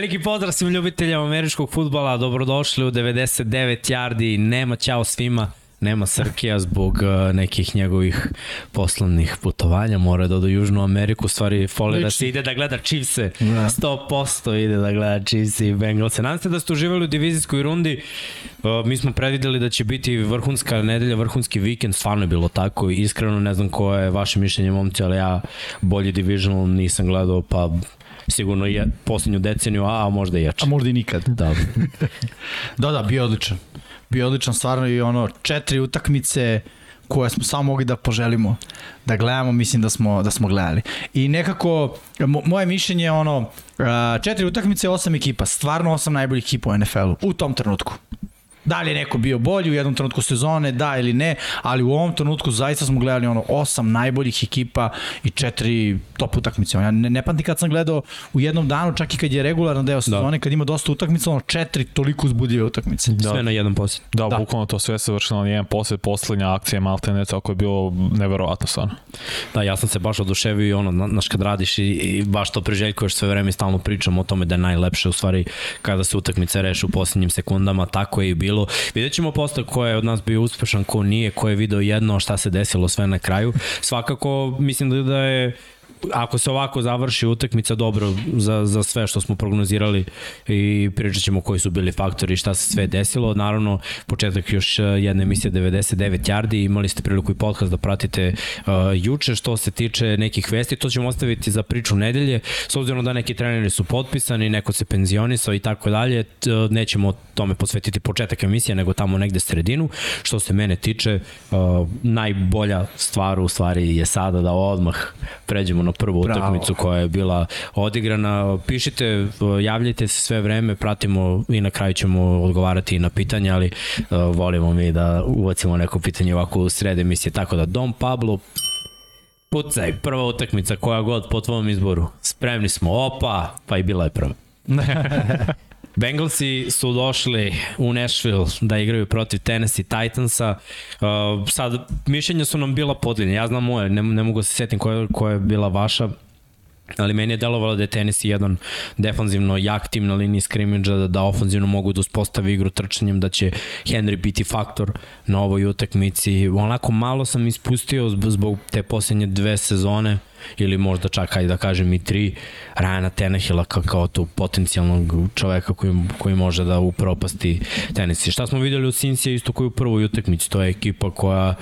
Veliki pozdrav svim ljubiteljama američkog futbala, dobrodošli u 99 yardi, nema ćao svima. Nema Srkija zbog uh, nekih njegovih poslovnih putovanja, mora da do Južnu Ameriku, stvari fole da se ide da gleda Chiefs-e, da. 100% ide da gleda Chiefs i Bengals-e. Nadam se da ste uživali u divizijskoj rundi, uh, mi smo predvideli da će biti vrhunska nedelja, vrhunski vikend, stvarno je bilo tako, iskreno ne znam koje je vaše mišljenje momci, ali ja bolji divisional nisam gledao, pa sigurno je poslednju deceniju, a, a možda i jače. A možda i nikad. Da. da, da, bio odličan bio odličan stvarno i ono četiri utakmice koje smo samo mogli da poželimo da gledamo, mislim da smo da smo gledali. I nekako moje mišljenje je ono četiri utakmice, osam ekipa, stvarno osam najboljih ekipa u NFL-u u tom trenutku. Da li je neko bio bolji u jednom trenutku sezone, da ili ne, ali u ovom trenutku zaista smo gledali ono osam najboljih ekipa i četiri top utakmice. Ja ne, ne pamtim kad sam gledao u jednom danu, čak i kad je regularan deo da. sezone, da. kad ima dosta utakmica, ono četiri toliko uzbudljive utakmice. Da. Sve na jedan posjed. Da, da, bukvalno to sve se vršilo na jedan posjed, poslednja akcija Maltene, tako je bilo neverovatno stvarno. Da, ja sam se baš oduševio i ono, znaš kad radiš i, i baš to priželjkuješ sve vreme i stalno pričamo o tome da je najlepše u stvari kada se utakmice reše u poslednjim sekundama, tako je i bilo. Vidjet ćemo posle ko je od nas bio uspešan, ko nije, ko je video jedno, šta se desilo sve na kraju. Svakako, mislim da je ako se ovako završi utakmica dobro za, za sve što smo prognozirali i pričat ćemo koji su bili faktori i šta se sve desilo. Naravno, početak još e, jedne emisije 99 yardi, imali ste priliku i podcast da pratite uh, juče što se tiče nekih vesti, to ćemo ostaviti za priču nedelje, s obzirom da neki treneri su potpisani, neko se penzionisao i tako dalje, nećemo tome posvetiti početak emisije, nego tamo negde sredinu. Što se mene tiče, uh, najbolja stvar u stvari je sada da odmah pređemo na ono prvu Bravo. utakmicu koja je bila odigrana. Pišite, javljajte se sve vreme, pratimo i na kraju ćemo odgovarati na pitanja, ali uh, volimo mi da uvacimo neko pitanje ovako u srede emisije. Tako da, Dom Pablo, pucaj, prva utakmica koja god po tvom izboru. Spremni smo, opa, pa i bila je prva. Bengalsi su došli u Nashville da igraju protiv Tennessee Titansa. Uh, sad, mišljenja su nam bila podeljena. Ja znam moje, ne, ne mogu se setim koja, koja je bila vaša ali meni je delovalo da je Tennessee jedan defanzivno jak tim na liniji skrimidža, da, da ofanzivno mogu da uspostavi igru trčanjem, da će Henry biti faktor na ovoj utakmici. Onako malo sam ispustio zbog te poslednje dve sezone, ili možda čak, ajde da kažem i tri, Rajana Tenehila kao, kao tu potencijalnog čoveka koji, koji može da upropasti tenis. I šta smo videli u Cincy isto koji u prvoj utakmici, to je ekipa koja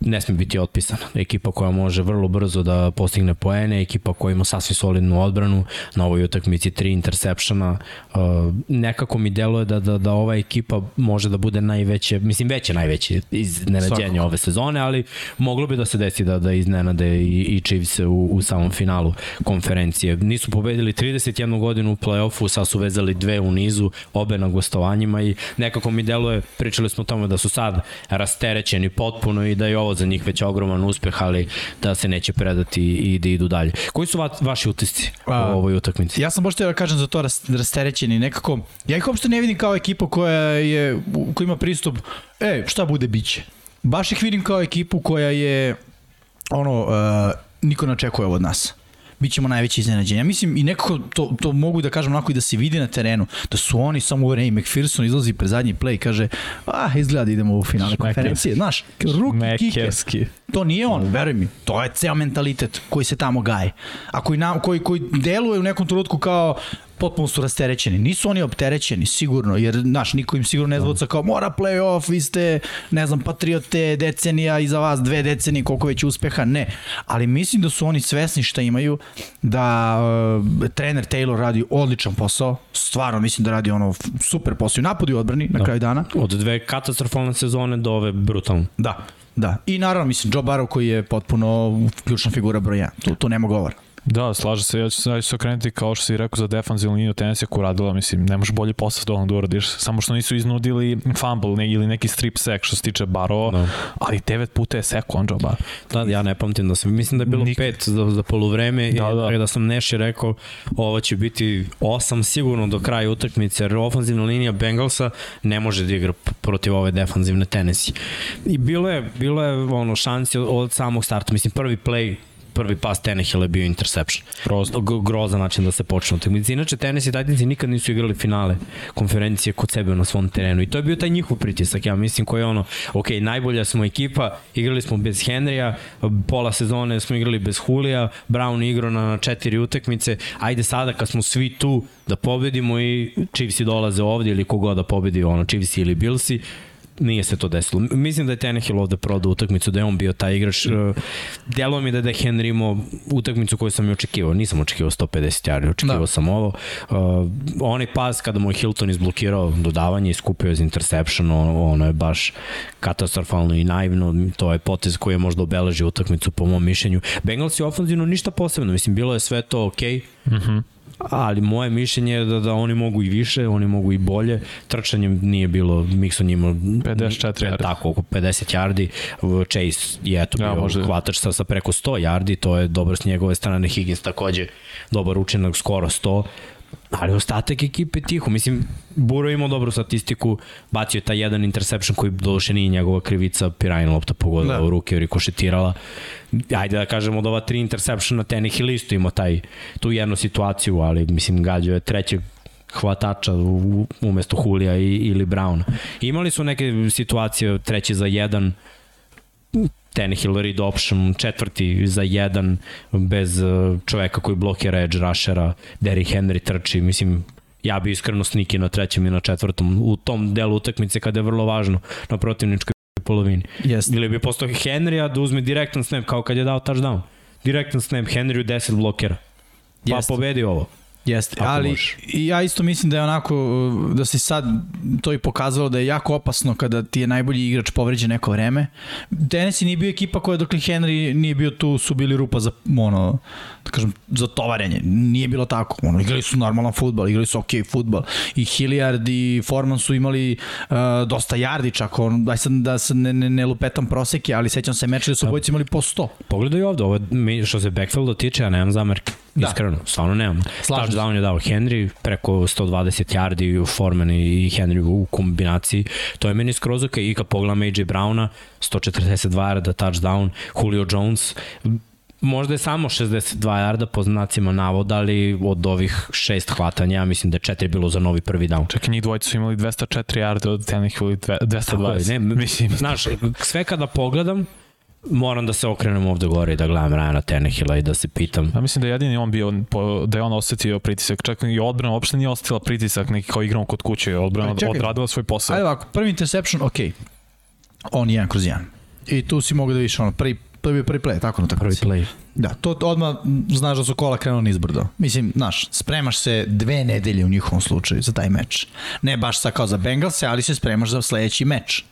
ne sme biti otpisana. Ekipa koja može vrlo brzo da postigne poene, ekipa koja ima sasvim solidnu odbranu, na ovoj utakmici tri intersepšana. Uh, nekako mi deluje da, da, da ova ekipa može da bude najveće, mislim veće najveće iznenađenje ove sezone, ali moglo bi da se desi da, da iznenade i, i Chiefs u, u samom finalu konferencije. Nisu pobedili 31 godinu u play-offu, sad su vezali dve u nizu, obe na gostovanjima i nekako mi deluje, pričali smo o tome da su sad rasterećeni potpuno i da je ovo za njih već ogroman uspeh, ali da se neće predati i da idu dalje. Koji su va, vaši utisci u ovoj utakmici? Ja sam baš da kažem za to rasterećeni, nekako, ja ih uopšte ne vidim kao ekipa koja, je, koja ima pristup, e, šta bude biće. Baš ih vidim kao ekipu koja je ono, uh, niko ne očekuje ovo od nas bićemo najveći iznenađenja. Mislim i nekako to, to mogu da kažem onako i da se vidi na terenu, da su oni samo u i McPherson izlazi pre zadnji play i kaže, ah, izgleda da idemo u finale konferencije. Znaš, ruki kiker. To nije on, veruj mi. To je ceo mentalitet koji se tamo gaje. A koji, na, koji, koji deluje u nekom trenutku kao potpuno su rasterećeni. Nisu oni opterećeni, sigurno, jer, znaš, niko im sigurno ne zvoca kao mora play-off, vi ste, ne znam, patriote, decenija iza vas, dve decenije, koliko već uspeha, ne. Ali mislim da su oni svesni šta imaju, da uh, trener Taylor radi odličan posao, stvarno mislim da radi ono super posao i napadi u odbrani na da. kraju dana. Od dve katastrofalne sezone do ove brutalne. Da, da. I naravno, mislim, Joe Barrow koji je potpuno ključna figura broja. Tu, tu nema govora. Da, slaže se, ja ću, ja ću se okrenuti kao što si rekao za defanzivnu liniju tenisija koju radila, mislim, ne možeš bolji posao da da uradiš, samo što nisu iznudili fumble ne, ili neki strip sek što se tiče Baro, da. ali 9 puta je seko on Bar. Da, ja ne pamtim da sam, mislim da je bilo Nik... 5 za, za polovreme da, da. i da sam Neši rekao ovo će biti 8 sigurno do kraja utakmice, jer ofanzivna linija Bengalsa ne može da igra protiv ove defanzivne tenisi. I bilo je, bilo je ono šansi od samog starta, mislim prvi play prvi pas Tenehill je bio interception. Grozno. G- grozan način da se počne utakmica. Inače, Tennessee Titansi nikad nisu igrali finale konferencije kod sebe na svom terenu i to je bio taj njihov pritisak, ja mislim, koji je ono, ok, najbolja smo ekipa, igrali smo bez Henrya, pola sezone smo igrali bez Julija, Brown igrao na, na četiri utakmice, ajde sada kad smo svi tu da pobedimo i Chiefsi dolaze ovdje ili kogod da pobedi, ono, Chiefsi ili Billsi, nije se to desilo. Mislim da je Tenehill ovde prodao utakmicu, da je on bio taj igrač. E, Delo mi da je da Henry imao utakmicu koju sam i očekivao. Nisam očekivao 150 yardi, očekivao Da. sam ovo. Uh, onaj pas kada mu je Hilton izblokirao dodavanje i skupio iz interception, ono, je baš katastrofalno i naivno. To je potez koji je možda obeležio utakmicu po mom mišljenju. Bengals je ofenzivno ništa posebno. Mislim, bilo je sve to okej. Okay ali moje mišljenje je da, da oni mogu i više, oni mogu i bolje. Trčanjem nije bilo, Mixon imao 54 yardi. Tako, oko 50 yardi. Chase je eto Ja, bio može. hvatač sa, sa preko 100 yardi, to je dobro s njegove strane. Higgins takođe dobar učinak, skoro 100 ali ostatak ekipe tiho. Mislim, Buro imao dobru statistiku, bacio je taj jedan interception koji doduše nije njegova krivica, Pirajna lopta pogodila Da. da. u ruke, rikošetirala. Ajde da kažemo od ova tri interceptiona Tenehill isto imao taj, tu jednu situaciju, ali mislim gađao je trećeg hvatača umesto Hulija i, ili Browna. Imali su neke situacije treći za jedan, Tannehill read option, četvrti za jedan, bez uh, čoveka koji blokira edge rushera, Derrick Henry trči, mislim, ja bi iskreno sniki na trećem i na četvrtom u tom delu utakmice kada je vrlo važno na protivničkoj polovini. Jeste. Ili bi postao Henrya da uzme direktan snap kao kad je dao touchdown. Direktan snap, Henry u 10 blokera. Pa Jeste. pobedi ovo. Jeste, Ako ali i ja isto mislim da je onako, da se sad to i pokazalo da je jako opasno kada ti je najbolji igrač povređen neko vreme. Tennessee nije bio ekipa koja dok li Henry nije bio tu su bili rupa za ono, da kažem, za tovarenje. Nije bilo tako. Ono, igrali su normalan futbal, igrali su ok futbal. I Hilliard i Foreman su imali uh, dosta yardi čak. On, daj sad da se ne, ne, ne lupetam proseke, ali sećam se meča da su obojice imali po 100. Pogledaj ovde, ovo, je- mi- što se backfielda tiče, ja nemam zamerke. Da. Da. Iskreno, stvarno nemam. Slažem. Touchdown je dao Henry, preko 120 yardi, Foreman i Henry u kombinaciji. To je meni skroz ok. I kad pogledam AJ Browna, 142 yarda, touchdown, Julio Jones, možda je samo 62 yarda po znacima navoda, ali od ovih šest hvatanja, ja mislim da je četiri bilo za novi prvi down. Čak i njih dvojica su imali 204 yarde od Tannehill i dve- Tako je, 220. ne, Mislim, znaš, sve kada pogledam, moram da se okrenem ovde gore i da gledam Ryana Tannehilla i da se pitam Ja mislim da je jedini on bio, da je on osetio pritisak. Čak i odbrana uopšte nije osetila pritisak neki kao igramo kod kuće. Odbrana čekaj. odradila svoj posao. Ajde ovako, prvi interception, ok. On je jedan kroz jedan. I tu si mogu da vidiš ono, prvi, to je bio prvi play, tako na tako. prvi play. Da, to odmah znaš da su kola krenula nizbrdo. Mislim, znaš, spremaš se dve nedelje u njihovom slučaju za taj meč. Ne baš sa kao za Bengalse, ali se spremaš za sledeći meč.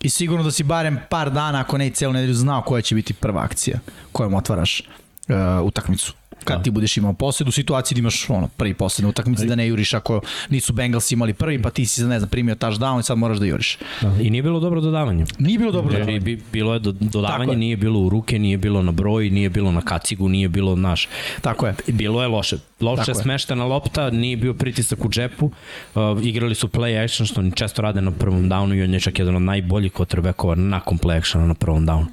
I sigurno da si barem par dana, ako ne i celu nedelju, znao koja će biti prva akcija kojom otvaraš uh, utakmicu. Kad Da. ti budeš imao posed, u situaciji da imaš ono, prvi posed na utakmici, da ne juriš ako nisu Bengalsi imali prvi, pa ti si, ne znam, primio touchdown i sad moraš da juriš. Da. I nije bilo dobro dodavanje. Nije bilo dobro. Jer bi, bilo je do, je. dodavanje, nije bilo u ruke, nije bilo na broj, nije bilo na kacigu, nije bilo naš. Tako je. Bilo je loše. Loše Tako je. smeštena lopta, nije bio pritisak u džepu. Uh, igrali su play action, što oni često rade na prvom downu i on je čak jedan od najboljih quarterbackova nakon play actiona na prvom downu.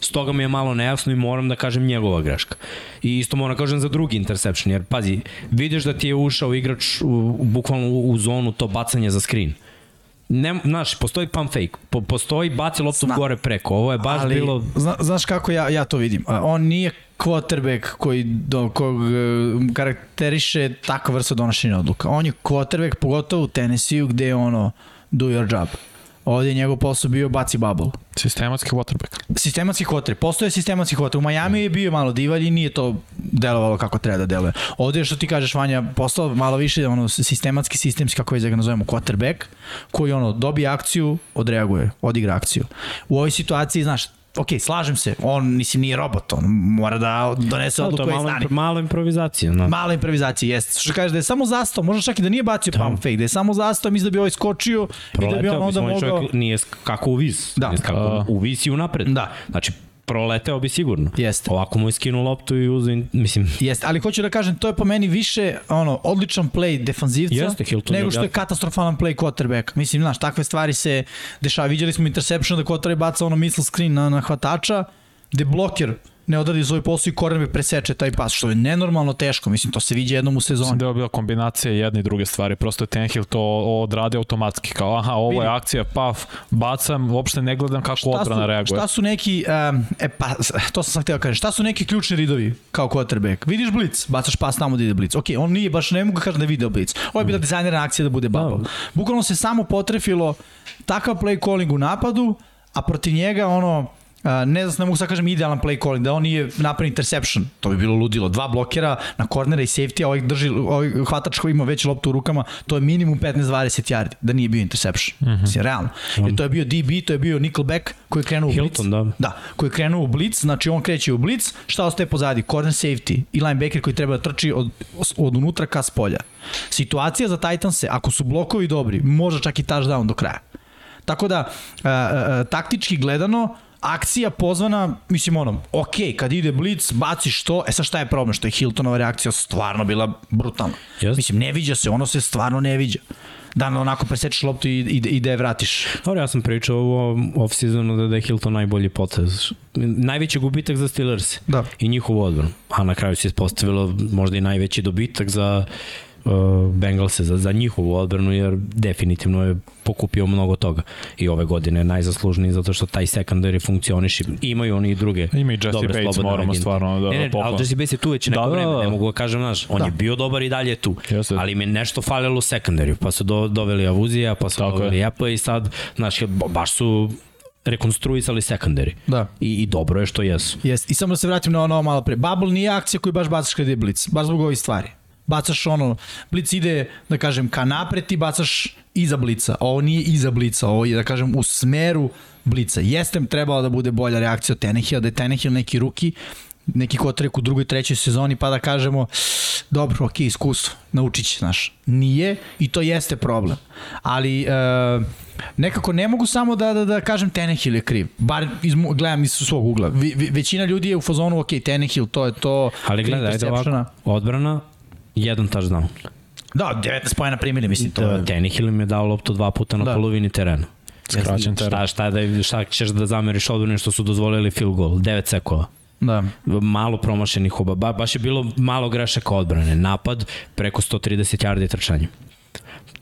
Stoga mi je malo nejasno i moram da kažem njegova greška. I isto moram da kažem za drugi interception, jer pazi, vidiš da ti je ušao igrač u, u, bukvalno u, u zonu to bacanje za screen. Ne, znaš, postoji pump fake, po, postoji baci loptu Zna. gore preko. Ovo je baš ali, bilo... Zna, znaš kako ja, ja to vidim? On nije quarterback koji do kog e, karakteriše takva vrsta donošenja odluka. On je quarterback pogotovo u Tennessee gde je ono do your job. Ovde je njegov posao bio baci bubble. Sistematski quarterback. Sistematski quarterback. Postoje sistematski quarterback. U Miami je bio malo divalj i nije to delovalo kako treba da deluje. Ovde je što ti kažeš Vanja, postao malo više ono sistematski, sistemski, kako već da ga nazovemo, quarterback, koji ono dobije akciju, odreaguje, odigra akciju. U ovoj situaciji, znaš, ok, slažem se, on, mislim, nije robot, on mora da donese Da, to odluku je i malo, improvizacija. No. Mala improvizacija, jeste. Što kaže da je samo zastao, možda čak i da nije bacio da. pump fake, da je samo zastao, mislim da bi ovaj skočio i da bi on onda mogao... Čovjek nije kako u vis. Da. Nije kako u vis i unapred. Da. Znači, proleteo bi sigurno. Jeste. Ovako mu je skinuo loptu i uzeo, mislim, Jeste, ali hoću da kažem, to je po meni više ono odličan play defanzivca Jeste, Hilton nego što je katastrofalan play quarterback. Mislim, znaš, takve stvari se dešava. Viđali smo interception da quarterback baca ono missile screen na, na hvatača, gde bloker ne odradi svoj posao i cornerback preseče taj pas, što je nenormalno teško, mislim, to se viđe jednom u sezoni. Mislim da je bila kombinacija jedne i druge stvari, prosto je Tenhill to odradi automatski, kao aha, ovo je Vidi. akcija, paf, bacam, uopšte ne gledam kako odbrana reaguje. Šta su neki, um, e pa, to sam sam htio da kažem, šta su neki ključni ridovi kao quarterback? Vidiš blic, bacaš pas tamo da ide blic. Ok, on nije baš, ne mogu da kažem da je video blic. Ovo je bila dizajnirana akcija da bude bubble. Bukvalno se samo potrefilo takav play calling u napadu, a protiv njega ono, ne znam, ne mogu sad kažem idealan play calling, da on nije napravio interception, to bi bilo ludilo. Dva blokera na kornera i safety, a ovaj, drži, ovaj hvatač koji ima već loptu u rukama, to je minimum 15-20 yardi, da nije bio interception. Mm -hmm. Mislim, realno. Jer to je bio DB, to je bio nickelback koji je krenuo u blitz. Hilton, da. Da, koji je krenuo u blitz, znači on kreće u blitz, šta ostaje pozadi? Corner safety i linebacker koji treba da trči od, od unutra ka spolja. Situacija za Titanse, ako su blokovi dobri, može čak i touchdown do kraja. Tako da, a, a, taktički gledano, akcija pozvana, mislim ono, ok, kad ide blitz, baciš to, e sad šta je problem, što je Hiltonova reakcija stvarno bila brutalna. Jest. Mislim, ne viđa se, ono se stvarno ne viđa. Da onako presečeš loptu i, i, i da je vratiš. Dobro, ja sam pričao u off-seasonu da, da je Hilton najbolji potez. Najveći gubitak za Steelers Da. i njihovu odbranu. A na kraju se ispostavilo možda i najveći dobitak za uh, Bengalse, za, za njihovu odbranu, jer definitivno je pokupio mnogo toga. I ove godine je najzaslužniji zato što taj secondary funkcioniš. Imaju oni i druge Ima i Jesse dobre Bates, moramo agente. stvarno da ne, ne, pohvalimo. ali Jesse Bates je tu već neko Da, da, vreme, da. ne mogu da kažem, znaš, on Da. je bio dobar i dalje je tu. Jeste. Ali mi je nešto falilo u sekundariju, pa su do, doveli Avuzija, pa su Tako doveli Epa i sad, znaš, baš su rekonstruisali secondary. Da. I, I dobro je što jesu. Jest. I samo da se vratim na ono malo pre. Bubble nije akcija koju baš bacaš kada je blic. Baš zbog ovih stvari. Bacaš ono, blic ide, da kažem, ka napred, ti bacaš iza blica. Ovo nije iza blica, ovo je, da kažem, u smeru blica. Jeste trebala da bude bolja reakcija od Tenehila, da je Tenehill neki ruki, neki kotrek u drugoj, trećoj sezoni, pa da kažemo, dobro, ok, iskustvo, naučit će, znaš. Nije i to jeste problem. Ali e, nekako ne mogu samo da, da, da kažem Tenehill je kriv. Bar iz, gledam iz svog ugla. Vi, većina ljudi je u fazonu, ok, Tenehill, to je to. Ali gledaj, ajde ovako, odbrana, jedan touchdown. Da, 19 pojena primili, mislim, to je... Tenehill im je dao loptu dva puta na Da. da. polovini terena. Skraćen teren. Šta, šta, da, šta ćeš da zameriš odbrani što su dozvolili field goal? 9 sekova. Da. malo promašenih oba. Ba, baš je bilo malo grešaka odbrane. Napad preko 130 yardi trčanje.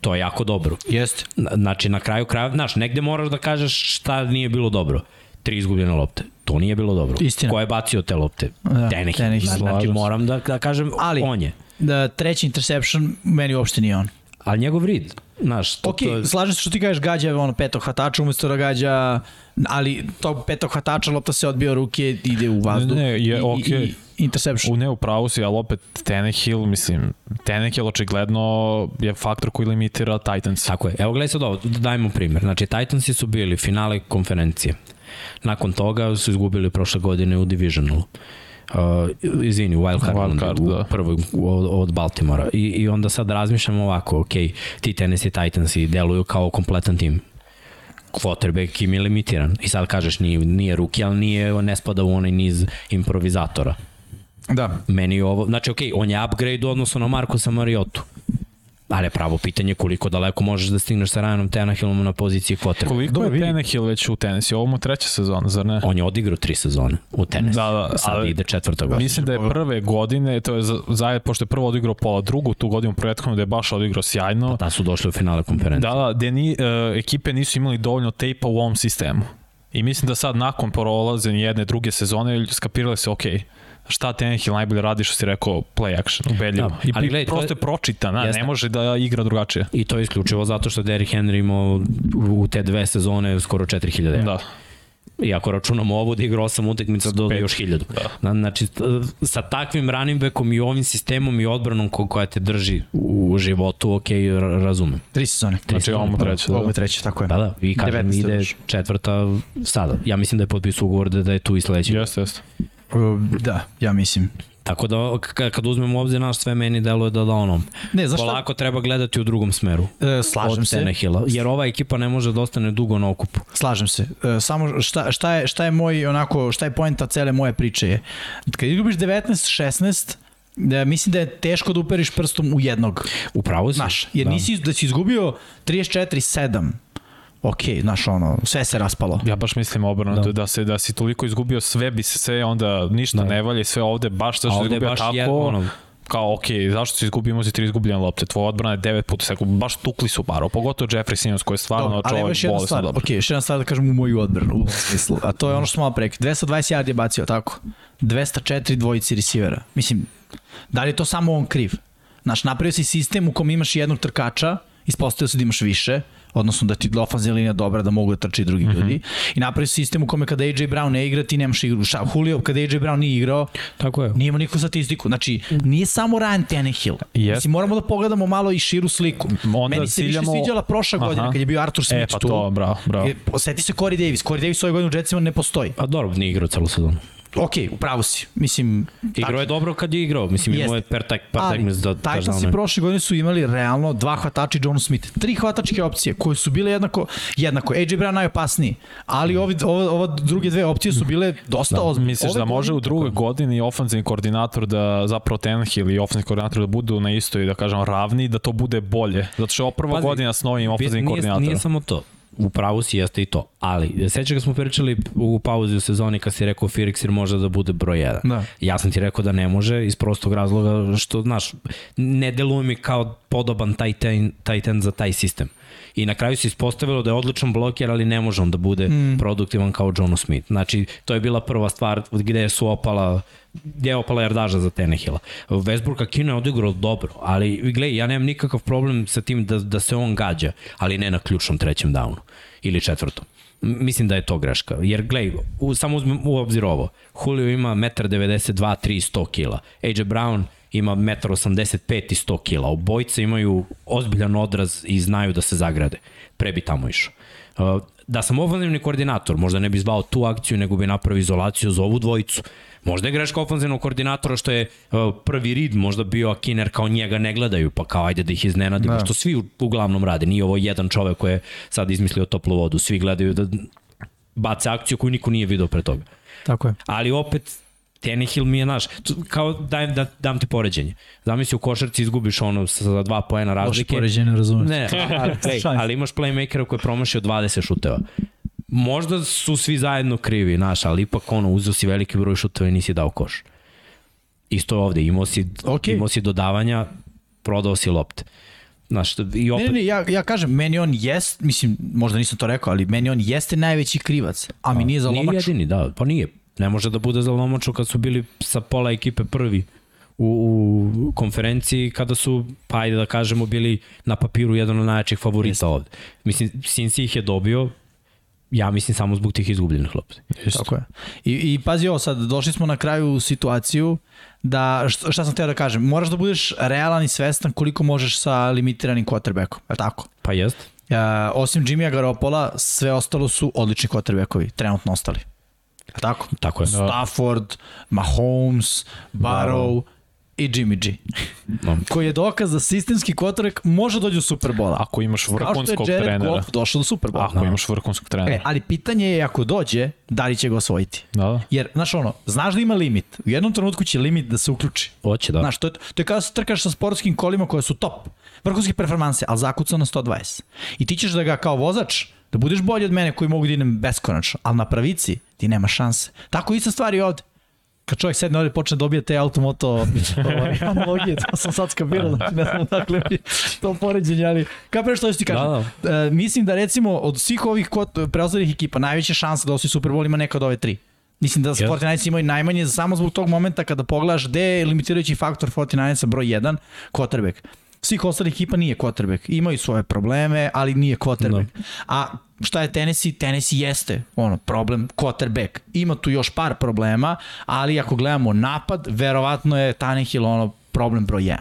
To je jako dobro. Jeste. Na- Znači, na kraju kraja, znaš, negde moraš da kažeš šta nije bilo dobro. Tri izgubljene lopte. To nije bilo dobro. Istina. Ko je bacio te lopte? Da, Tenehill. Tenehill, Znači, moram da, da kažem, Ali- on je. Da, treći interception, meni uopšte nije on. Ali njegov rid, znaš, to, Ok, to je... slažem se što ti kažeš gađa ono petog hvatača umesto da gađa ali tog petog hvatača lopta se odbija od ruke ide u vazduh Ne, ne, je i, okej. i, i interception. U ne, u pravu si, ali opet Tenehill, mislim, Tenehill očigledno je faktor koji limitira Titans. Tako je. Evo gledaj sad ovo, dajmo primjer. Znači, Titansi su bili finale konferencije. Nakon toga su izgubili prošle godine u Divisionalu. Uh, izvini, u Wild Card, Wild Wild card, u da. prvoj od, od Baltimora. I, I onda sad razmišljamo ovako, ok, ti Tennessee Titansi deluju kao kompletan tim quarterback im je limitiran. I sad kažeš nije, nije ruki, ali nije, ne spada u onaj niz improvizatora. Da. Meni ovo, znači ok, on je upgrade u odnosu na Markusa Mariotu. Ali je pravo pitanje koliko daleko možeš da stigneš sa Ryanom Tenahillom na poziciji quarterback. Koliko Dobro, je vidi. Tenehill već u tenisi? Ovo mu treća sezona, zar ne? On je odigrao tri sezone u tenis. Da, da, Sad ali- ide četvrta godina. Mislim da je prve godine, to je za- zajedno, pošto je prvo odigrao pola drugu, tu godinu prethodnu da je baš odigrao sjajno. Da su došli u finale konferencije. Da, da, gde ni, uh, ekipe nisu imali dovoljno tejpa u ovom sistemu. I mislim da sad nakon prolaze jedne druge sezone skapirali se, ok, šta Tenehill najbolje radi što si rekao play action, ubedljivo. Da, I ali gledaj, to prosto je- je pročitan, a, Jeste. ne može da igra drugačije. I to je isključivo zato što Derrick Henry imao u te dve sezone skoro 4000 Da. I ako računamo ovo da igra 8 utakmica do još 1000. Da. Znači, sa takvim running backom i ovim sistemom i odbranom ko, koja te drži u životu, ok, ra- razumem. Tri sezone. Znači, ovo mu treće. Ovo Da. je treće, tako je. Da, da, i kažem, 19. ide četvrta sada. Ja mislim da je potpisao ugovor da, da je tu i sledeći. Jeste, jeste. Da, ja mislim. Tako da, kad uzmemo u obzir naš sve meni deluje da da ono, Ne, znaš šta? polako treba gledati u drugom smeru. E, slažem od se. Tenehilla, jer ova ekipa ne može da ostane dugo na okupu. Slažem se. E, samo šta, šta, je, šta je moj, onako, šta je poenta cele moje priče je, kad izgubiš 19-16, da, mislim da je teško da uperiš prstom u jednog. Upravo si. Znaš, jer da. nisi, da si izgubio 34-7, ok, znaš ono, sve se raspalo. Ja baš mislim obrnuto, da. da, se, da si toliko izgubio sve, bi se sve onda ništa da. ne valje, sve ovde baš što si izgubio baš tako, je, ono, kao, ok, zašto si izgubio, imao si tri izgubljene lopte, tvoja odbrana je devet puta seku, baš tukli su Baro, pogotovo Jeffrey Simmons koji je stvarno Dobre, čovjek bolesno dobro. stvar, ok, još jedna stvar da kažem u moju odbranu u smislu, a to je ono što smo malo preki, 220 yardi je bacio, tako? 204 dvojici receivera. Mislim, da li je to samo on kriv? Znaš, napravio si sistem u kom imaš jednog trkača, ispostavio se da imaš više, odnosno da ti ofanzivna linija dobra da mogu da trči drugi mm -hmm. ljudi. I napravi sistem u kome kada AJ Brown ne igra, ti nemaš igru. Ša, Julio, kada AJ Brown nije igrao, Tako je. nije imao nikakvu statistiku. Znači, nije samo Ryan Tannehill. Yes. Mislim, moramo da pogledamo malo i širu sliku. Onda Meni se ciljamo... više sviđala prošla Aha. godina kad je bio Arthur Smith e, pa tu. to, bravo, bravo. E, seti se Corey Davis. Corey Davis ove godine u Jetsima ne postoji. A dobro, nije igrao celu sezonu. Ok, upravo si. Mislim, igrao je dobro kad je igrao. Mislim, imao je per, tak, per Ali, da Titansi prošle godine su imali realno dva hvatača i John Smith. Tri hvatačke opcije koje su bile jednako, jednako. AJ Brown najopasniji, ali ovi, ova, ova druge dve opcije su bile dosta da, ozbiljne. Misliš Ove da može u drugoj godini ofenzivni koordinator da zapravo Tenhill i ofenzivni koordinator da budu na istoj, da kažem, ravni, da to bude bolje. Zato što je prva Pazi, godina s novim ofenzivnim koordinatorom. Nije samo to u pravu si jeste i to. Ali, seća ga smo pričali u pauzi u sezoni kad si rekao Firixir može da bude broj 1. Da. Ja sam ti rekao da ne može iz prostog razloga što, znaš, ne deluje mi kao podoban taj ten, taj ten za taj sistem. I na kraju se ispostavilo da je odličan bloker, ali ne može on da bude mm. produktivan kao John Smith. Znači, to je bila prva stvar gde su opala gde je opala jardaža za Tenehila. Westbrook Kino je odigrao dobro, ali gledaj, ja nemam nikakav problem sa tim da, da se on gađa, ali ne na ključnom trećem downu ili četvrtom. Mislim da je to greška. Jer, gledaj, u, samo uzmem u obzir ovo. Julio ima 1,92 3 100 kila. AJ Brown ima 1,85 i 100 kila. Obojice imaju ozbiljan odraz i znaju da se zagrade. Pre bi tamo išao. Uh, da sam ofenzivni koordinator, možda ne bi zvao tu akciju, nego bi napravio izolaciju za ovu dvojicu. Možda je greška ofenzivnog koordinatora što je uh, prvi rid možda bio Akiner kao njega ne gledaju, pa kao ajde da ih iznenadimo, da. što svi uglavnom rade. Nije ovo jedan čovek koji je sad izmislio toplu vodu, svi gledaju da bace akciju koju niko nije video pre toga. Tako je. Ali opet Tenehill mi je naš, kao dajem da dam ti poređenje. Zamisli u košarci izgubiš ono sa dva poena razlike. Loš poređenje, razumeš. Ne, ali, ali imaš playmakera koji je promašio 20 šuteva. Možda su svi zajedno krivi, naš, ali ipak ono, uzeo si veliki broj šuteva i nisi dao koš. Isto ovde, imao si, okay. imao si dodavanja, prodao si lopte. Znaš, i opet... Ne, ne, ja, ja kažem, meni on jest, mislim, možda nisam to rekao, ali meni on jeste najveći krivac, a mi nije za lomač. Nije jedini, da, pa nije. Ne može da bude za lomaču kad su bili sa pola ekipe prvi u, u konferenciji kada su, pa ajde da kažemo, bili na papiru jedan od najjačih favorita ovde. Mislim, Sinci ih je dobio, ja mislim samo zbog tih izgubljenih lopti. Tako je. I, I pazi ovo, sad došli smo na kraju u situaciju da, šta, šta sam htio da kažem, moraš da budeš realan i svestan koliko možeš sa limitiranim quarterbackom, je tako? Pa jest. Ja, osim Jimmya Garopola, sve ostalo su odlični quarterbackovi, trenutno ostali. Tako? Tako je. Stafford, Mahomes, Barrow, da i Jimmy G. No. koji je dokaz da sistemski kotorek može dođi do Superbola. Ako imaš vrhunskog trenera. Kao što je Jared Goff došao do Superbola. Ako no. imaš vrhunskog trenera. E, ali pitanje je ako dođe, da li će ga osvojiti. Da, da. Jer, znaš ono, znaš da ima limit. U jednom trenutku će limit da se uključi. Hoće, da. Znaš, to je, to je kada se trkaš sa sportskim kolima koje su top. Vrhunske performanse, ali zakucao na 120. I ti ćeš da ga kao vozač da budeš bolji od mene koji mogu da idem beskonačno, ali na pravici ti nema šanse. Tako ista stvar i ovde kad čovjek sedne ovdje počne dobije te automoto ovaj, analogije, to sam sad skapirao, znači ne znam dakle mi to poređenje, ali pre što ti kažem. Da, da. E, mislim da recimo od svih ovih preostalih ekipa najveća šansa da osvoji Super Bowl ima neka od ove tri. Mislim da yes. 49 imaju najmanje samo zbog tog momenta kada pogledaš gde je limitirajući faktor 49 broj 1, quarterback. Svih ostalih ekipa nije quarterback. Imaju svoje probleme, ali nije quarterback. No. Da. A šta je Tennessee? Tennessee jeste ono, problem quarterback. Ima tu još par problema, ali ako gledamo napad, verovatno je Tannehill ono problem broj 1.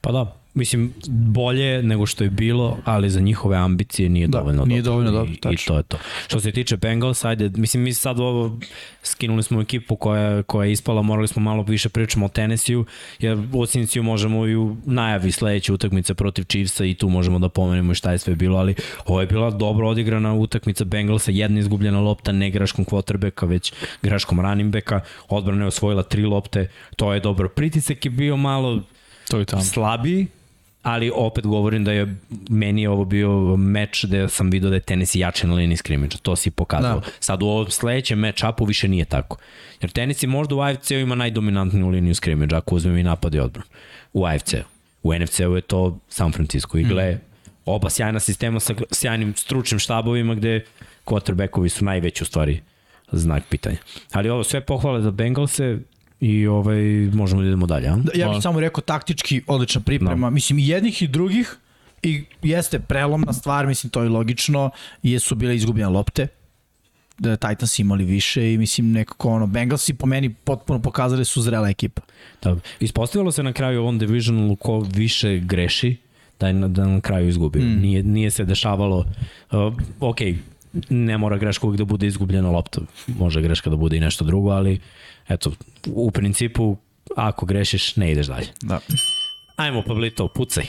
Pa da, Mislim, bolje nego što je bilo, ali za njihove ambicije nije da, dovoljno nije dobro. dovoljno dobro, I, I to je to. Što se tiče Bengals, ajde, mislim, mi sad ovo skinuli smo ekipu koja, koja je ispala, morali smo malo više pričamo o Tennessee-u, jer u Cincinnati možemo i u najavi sledeće utakmice protiv Chiefsa i tu možemo da pomenemo šta je sve bilo, ali ovo je bila dobro odigrana utakmica Bengalsa, jedna izgubljena lopta, ne graškom quarterbacka, već graškom running backa, odbrana je osvojila tri lopte, to je dobro. Pritisak je bio malo to je tamo. slabiji, ali opet govorim da je meni je ovo bio meč gde sam video da je Tennessee jači na liniji skrimidža, to si pokazao. Da. Sad u ovom sledećem match-upu više nije tako. Jer Tennessee možda u AFC-u ima najdominantniju liniju skrimidža, ako uzmem i napad i odbran. U AFC-u. U NFC-u je to San Francisco. I gle, mm. oba sjajna sistema sa sjajnim stručnim štabovima gde quarterbackovi su najveći u stvari znak pitanja. Ali ovo sve pohvale za Bengalse, i ovaj, možemo da idemo dalje. A? Da, ja bih samo rekao taktički odlična priprema, no. mislim i jednih i drugih i jeste prelomna stvar, mislim to je logično, jesu bile izgubljene lopte, da Titans imali više i mislim nekako ono, Bengalsi po meni potpuno pokazali su zrela ekipa. Da, ispostavilo se na kraju ovom divisionalu ko više greši, da je na, da na kraju izgubio. Mm. Nije, nije se dešavalo, uh, ok, ne mora greška uvijek da bude izgubljena lopta, može greška da bude i nešto drugo, ali eto, u principu, ako grešiš, ne ideš dalje. Da. Ajmo, Pablito, pucaj.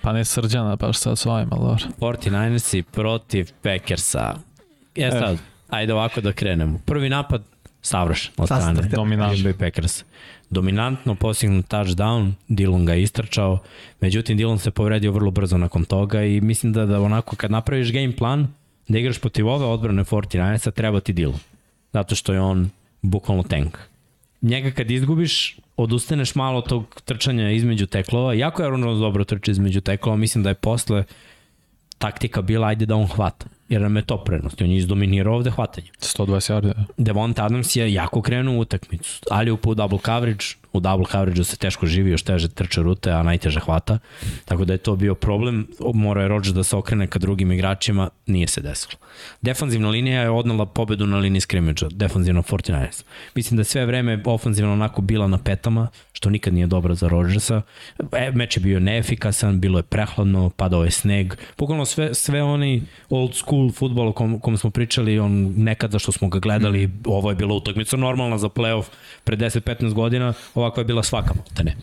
Pa ne srđana baš sad s ovim, ali dobro. 49ersi protiv Packersa. Ja sad, e. ajde ovako da krenemo. Prvi napad, savršen od strane. Dominantno. Packers. Dominantno postignut touchdown, Dillon ga istrčao, međutim Dillon se povredio vrlo brzo nakon toga i mislim da, da onako kad napraviš game plan, da igraš protiv ove odbrane 49ersa, treba ti Dillon. Zato što je on bukvalno tank. Njega kad izgubiš, odustaneš malo tog trčanja između teklova. Jako je Aaron dobro trče između teklova, mislim da je posle taktika bila ajde da on hvata jer nam je to prednost. On je izdominirao ovde hvatanje. 120 yarda. Devon Adams je jako krenuo u utakmicu. Ali u double coverage, u double coverage se teško živi, još teže trče rute, a najteže hvata. Tako da je to bio problem. Morao je Rodgers da se okrene ka drugim igračima, nije se desilo. Defanzivna linija je odnala pobedu na liniji skrimidža, defanzivno 49 Mislim da sve vreme ofanzivno onako bila na petama, što nikad nije dobro za Rodgersa. E, meč je bio neefikasan, bilo je prehladno, padao je sneg. Pokojno sve, sve oni old school futbol o kom, kom smo pričali, on nekada što smo ga gledali, mm. ovo je bila utakmica normalna za playoff pre 10-15 godina, ovakva je bila svaka ne.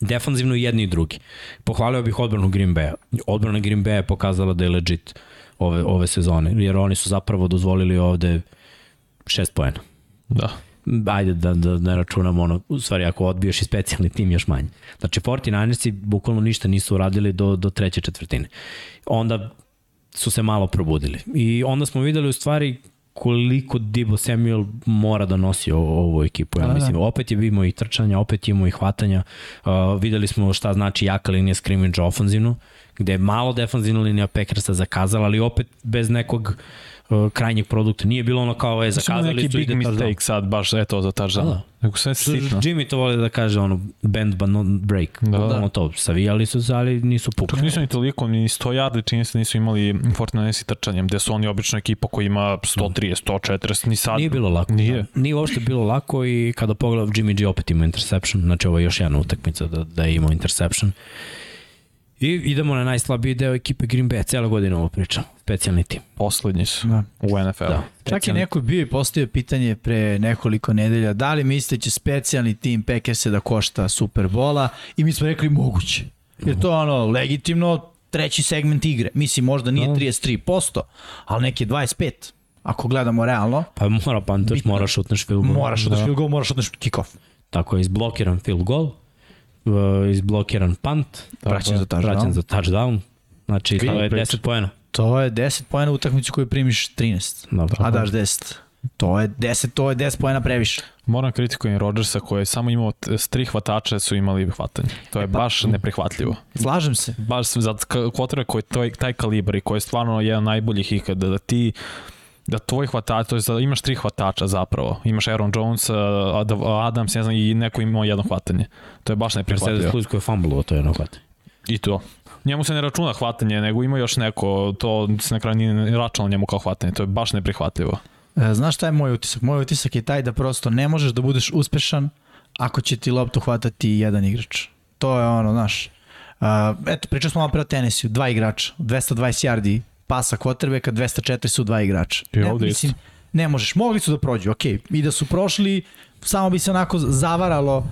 Defanzivno i jedni i drugi. Pohvalio bih odbranu Green Bay. Odbrana Green Bay je pokazala da je legit ove, ove sezone, jer oni su zapravo dozvolili ovde šest poena. Da. Ajde da, da ne računamo ono, u stvari ako odbiješ i specijalni tim još manje. Znači 49ersi bukvalno ništa nisu uradili do, do treće četvrtine. Onda su se malo probudili. I onda smo videli u stvari koliko Dibo Samuel mora da nosi ovu ekipu. Ja da, da. mislim, opet je imao i trčanja, opet je imao i hvatanja. Uh, videli smo šta znači jaka linija scrimmage ofanzivno, gde je malo defanzivna linija Packersa zakazala, ali opet bez nekog uh, uh, krajnjeg produkta. Nije bilo ono kao je zakazali su ide big mistake sad baš eto za touchdown. Da, da. Nego sve sitno. Jimmy to voli da kaže ono bend but not break. Da, da. Ono to, savijali su se, ali nisu pukli. Čak nisu ni toliko, ni 100 yardi čini se nisu imali Fortnite trčanjem, gde su oni obično ekipa koja ima 130, 140, ni sad. Nije bilo lako. Nije. Da. Nije uopšte bilo lako i kada pogledam Jimmy G opet ima interception, znači ovo je još jedna utakmica da, da je imao interception. I idemo na najslabiji deo ekipe Green Bay, cijela godina ovo pričam, specijalni tim. Poslednji su da. u NFL. Da. Čak i neko bio i postavio pitanje pre nekoliko nedelja, da li mislite da će specijalni tim Packersa da košta Superbola i mi smo rekli moguće. Jer to je ono legitimno treći segment igre. Mislim, možda nije 33%, ali neki 25% ako gledamo realno. Pa mora pantaš, mora šutneš field goal. Mora šutneš da. field goal, mora šutneš kick-off. Tako je, izblokiran field goal, uh, izblokiran punt, vraćan za touchdown. Vraćan za touchdown. Znači, to je 10 poena. To je 10 poena u utakmicu koju primiš 13. Dobro. A daš 10. To je 10, to je 10 poena previše. Moram kritikujem Rodgersa koji je samo imao tri hvatača su imali hvatanje. To je e pa, baš neprihvatljivo. Slažem se. Baš za kvotere koji je taj kalibar i koji je stvarno jedan najboljih ikada da ti da tvoj hvatač, to je da imaš tri hvatača zapravo. Imaš Aaron Jones, uh, Adams, ne znam, i neko imao jedno hvatanje. To je baš neprihvatljivo. Mercedes Lewis koji je fumble to je jedno hvatanje. I to. Njemu se ne računa hvatanje, nego ima još neko, to se na kraju nije računalo njemu kao hvatanje. To je baš neprihvatljivo. E, znaš šta je moj utisak? Moj utisak je taj da prosto ne možeš da budeš uspešan ako će ti loptu hvatati jedan igrač. To je ono, znaš. Uh, eto, pričali smo malo pre o tenisiju, dva igrača, 220 yardi pasa kvotrbeka, 204 su dva igrača. I ne, mislim, ne možeš, mogli su da prođu, ok, i da su prošli, samo bi se onako zavaralo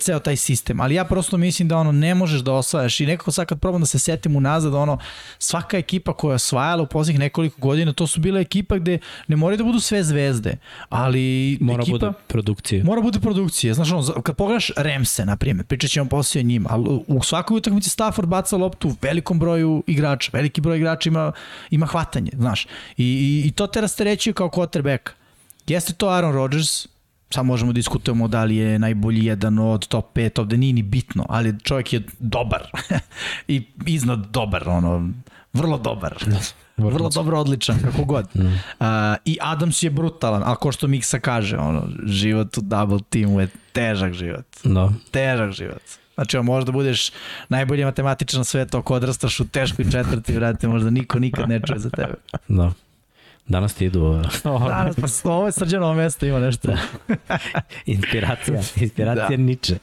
ceo taj sistem, ali ja prosto mislim da ono ne možeš da osvajaš i nekako sad kad probam da se setim unazad, ono svaka ekipa koja je osvajala u poslednjih nekoliko godina, to su bile ekipa gde ne moraju da budu sve zvezde, ali Mora ekipa, bude produkcije. Mora bude produkcije. Znaš, ono, kad pogledaš Remse, na primjer, pričat ćemo poslije o njima, ali u svakoj utakmici Stafford baca loptu velikom broju igrača, veliki broj igrača ima, ima hvatanje, znaš. I, i, i to te rasterećuje kao quarterback. Jeste to Aaron Rodgers, sad možemo da diskutujemo da li je najbolji jedan od top 5, ovde nije ni bitno, ali čovjek je dobar i iznad dobar, ono, vrlo dobar. Vrlo dobro odličan, kako god. Uh, I Adams je brutalan, a ko što Miksa kaže, ono, život u double teamu je težak život. Da. Težak život. Znači, možda budeš najbolji matematičan na svetu ako odrastaš u teškoj četvrti, vrate, možda niko nikad ne čuje za tebe. Da. Danas ti idu. Danas, pa ovo je srđanovo mesto, ima nešto. inspiracija, inspiracija da. niče.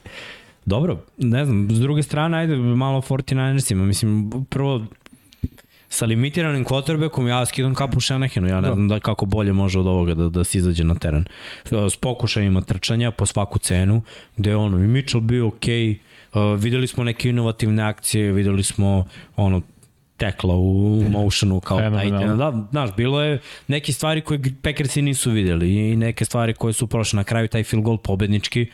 Dobro, ne znam, s druge strane, ajde malo 49ersima, mislim, prvo, sa limitiranim quarterbackom ja skidam kapu Shanahanu, ja ne da. znam da kako bolje može od ovoga da, da se izađe na teren. S pokušajima trčanja po svaku cenu, gde je ono, i Mitchell bio okej, okay, Uh, videli smo neke inovativne akcije, videli smo ono tekla u motionu kao Titan. Da, znaš, bilo je neke stvari koje Packersi nisu videli i neke stvari koje su prošle na kraju, taj field goal pobednički,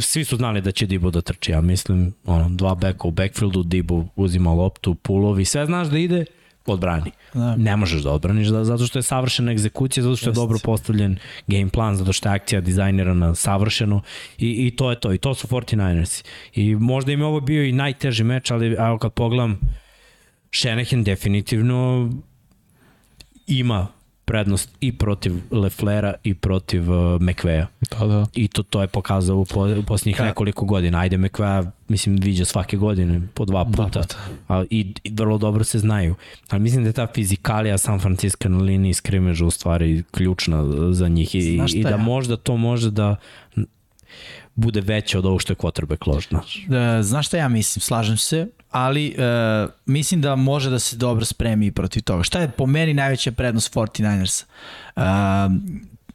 svi su znali da će Dibo da trči, ja mislim, ono, dva beka u backfieldu, Dibo uzima loptu, pulovi, sve znaš da ide, odbrani. Da. Ne možeš da odbraniš da, zato što je savršena egzekucija, zato što je dobro postavljen game plan, zato što je akcija dizajnirana savršeno i, i to je to. I to su 49ers. I možda im je ovo bio i najteži meč, ali evo kad pogledam Shanahan definitivno ima prednost i protiv Leflera i protiv uh, McVeja. Da, da. I to, to je pokazao u, po, u posljednjih Ka... nekoliko godina. Ajde, McVeja, mislim, viđa svake godine po dva puta. Dva puta. A, i, I vrlo dobro se znaju. Ali mislim da je ta fizikalija San Francisco na liniji skrimeža u stvari ključna za njih. I, i da ja? možda to može da bude veće od ovog što je quarterback lož. Da, znaš šta ja mislim? Slažem se ali uh, mislim da može da se dobro spremi protiv toga. Šta je po meni najveća prednost 49ers? Uh,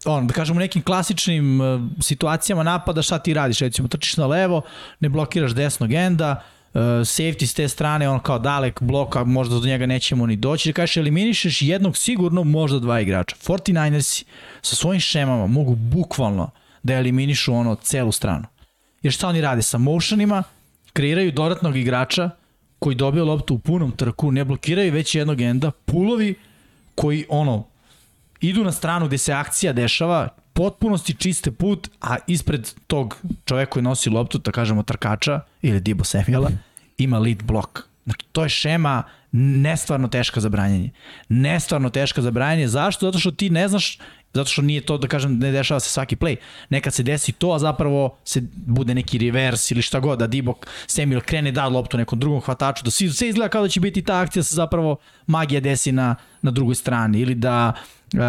on, da kažemo nekim klasičnim uh, situacijama napada šta ti radiš, recimo trčiš na levo, ne blokiraš desnog enda, uh, safety s te strane, on kao dalek bloka, možda do njega nećemo ni doći, da kažeš eliminišeš jednog sigurno, možda dva igrača. 49ersi sa svojim šemama mogu bukvalno da eliminišu ono celu stranu. Jer šta oni rade sa motionima, kreiraju dodatnog igrača koji dobio loptu u punom trku, ne blokiraju već jednog enda, pulovi koji ono idu na stranu gde se akcija dešava, potpunosti čiste put, a ispred tog čoveka koji nosi loptu, da kažemo trkača ili Dibo Samuela, ima lead blok. Znači, to je šema nestvarno teška za branjenje. Nestvarno teška za branjenje. Zašto? Zato što ti ne znaš zato što nije to, da kažem, ne dešava se svaki play. Nekad se desi to, a zapravo se bude neki reverse ili šta god, da Dibok Samuel krene da loptu nekom drugom hvataču, da sve izgleda kao da će biti ta akcija, se zapravo magija desi na, na drugoj strani ili da uh,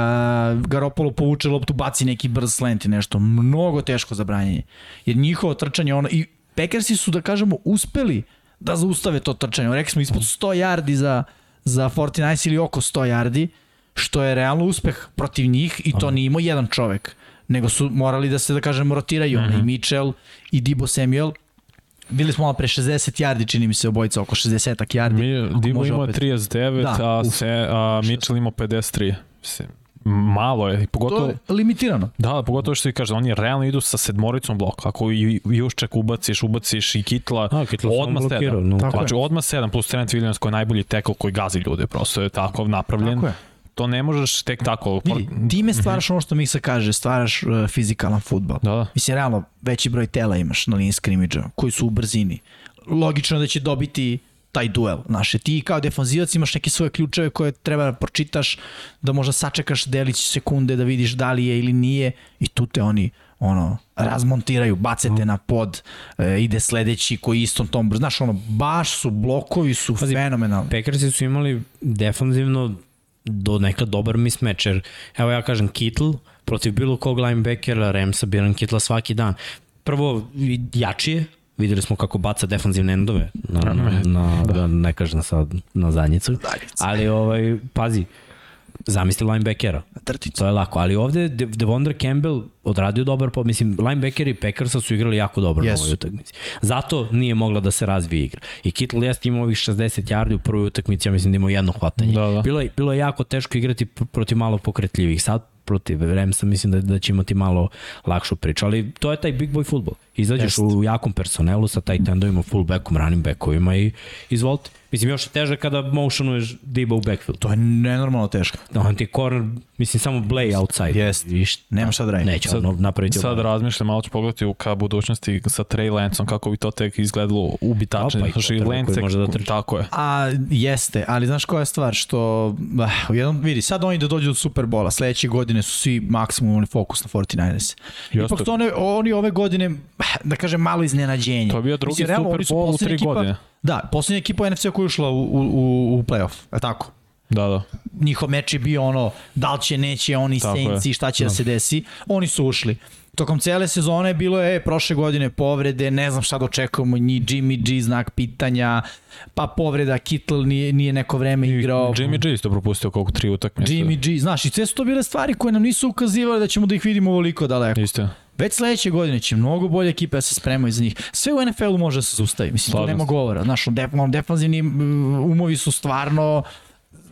Garopolo povuče loptu, baci neki brz slant i nešto. Mnogo teško za branjenje. Jer njihovo trčanje, ono, i Packersi su, da kažemo, uspeli da zaustave to trčanje. Rekli smo ispod 100 yardi za, za 49 ili oko 100 yardi što je realno uspeh protiv njih i to nije imao jedan čovek, nego su morali da se, da kažem, rotiraju, mm -hmm. i Mitchell i Dibo Samuel, Bili smo malo pre 60 yardi, čini mi se obojica, oko 60 yardi. Mi, Dibo ima opet... 39, da, a, uf, se, a Mitchell ima 53. Mislim, malo je. Pogotovo, to je limitirano. Da, pogotovo što ti kaže, oni realno idu sa sedmoricom bloka. Ako i ček ubaciš, ubaciš i Kitla, a, Kitla odmah sedam. No, znači, odmah sedam plus Trent Williams koji je najbolji tackle koji gazi ljude. Prosto je tako napravljen. Tako je to ne možeš tek tako. Vidi, time stvaraš ono što mi se kaže, stvaraš uh, fizikalan futbol. Da, da. Mislim, realno, veći broj tela imaš na liniji skrimidža, koji su u brzini. Logično da će dobiti taj duel. Znaš, ti kao defanzivac imaš neke svoje ključeve koje treba da pročitaš, da možda sačekaš delić sekunde da vidiš da li je ili nije i tu te oni ono, razmontiraju, bacete na pod, e, ide sledeći koji istom tom, znaš, ono, baš su, blokovi su Pazi, fenomenalni. Packersi su imali defanzivno do neka dobar mismatch, jer evo ja kažem Kittle protiv bilo kog linebackera, Ramsa, biram Kittle svaki dan. Prvo, jačije, videli smo kako baca defanzivne endove na, na, na, da. da ne kažem sad na zadnjicu, ali ovaj, pazi, zamisli linebackera. Trtica. To je lako, ali ovde De Devondre Campbell odradio dobar po, mislim, linebackeri Packersa su igrali jako dobro Jesu. na ovoj utakmici. Zato nije mogla da se razvije igra. I Kittle jeste imao ovih 60 yardi u prvoj utakmici, ja mislim da imao jedno hvatanje. Da, da. Bilo, je, bilo je jako teško igrati pr- protiv malo pokretljivih. Sad protiv Ramsa mislim da, da će imati malo lakšu priču, ali to je taj big boy futbol. Izađeš Jeste. u jakom personelu sa taj tendovima, fullbackom, running backovima i izvolite. Mislim, još je teže kada motionuješ Debo u backfield. To je nenormalno teško. Da, on ti je corner, mislim, samo play outside. Jest. Šta- Nema šta da radi. Neće Sad- ono napraviti. Sad razmišljam, malo ću pogledati u ka budućnosti sa Trey Lancom, kako bi to tek izgledalo ubitačenje. Opa, i Znači, to Lance, može da trči. tako je. A jeste, ali znaš koja je stvar što bah, u jednom vidi, sad oni da dođu do Superbola, sledeće godine su svi maksimumni fokus na 49ers. Jeste. Ipak su one, oni ove godine, bah, da kažem, malo iznenađenje. To je bio drugi Mislim, realno, Super Bowl u tri ekipa- godine. Da, poslednja ekipa NFC koja je ušla u, u, u, u playoff, je tako? Da, da. njihov meč je bio ono, da li će, neće, oni Tako šta će da. se desi. Oni su ušli. Tokom cele sezone bilo je, e, prošle godine povrede, ne znam šta da očekujemo, njih Jimmy G znak pitanja, pa povreda Kittle nije, nije neko vreme igrao. Jimmy G isto propustio koliko tri utakmice. Jimmy G, znaš, i sve su to bile stvari koje nam nisu ukazivale da ćemo da ih vidimo ovoliko daleko. Isto. Već sledeće godine će mnogo bolje ekipe da se spremaju za njih. Sve u NFL-u može da se zaustavi. Mislim, tu Slažem nema govora. Znaš, def, defanzivni umovi su stvarno...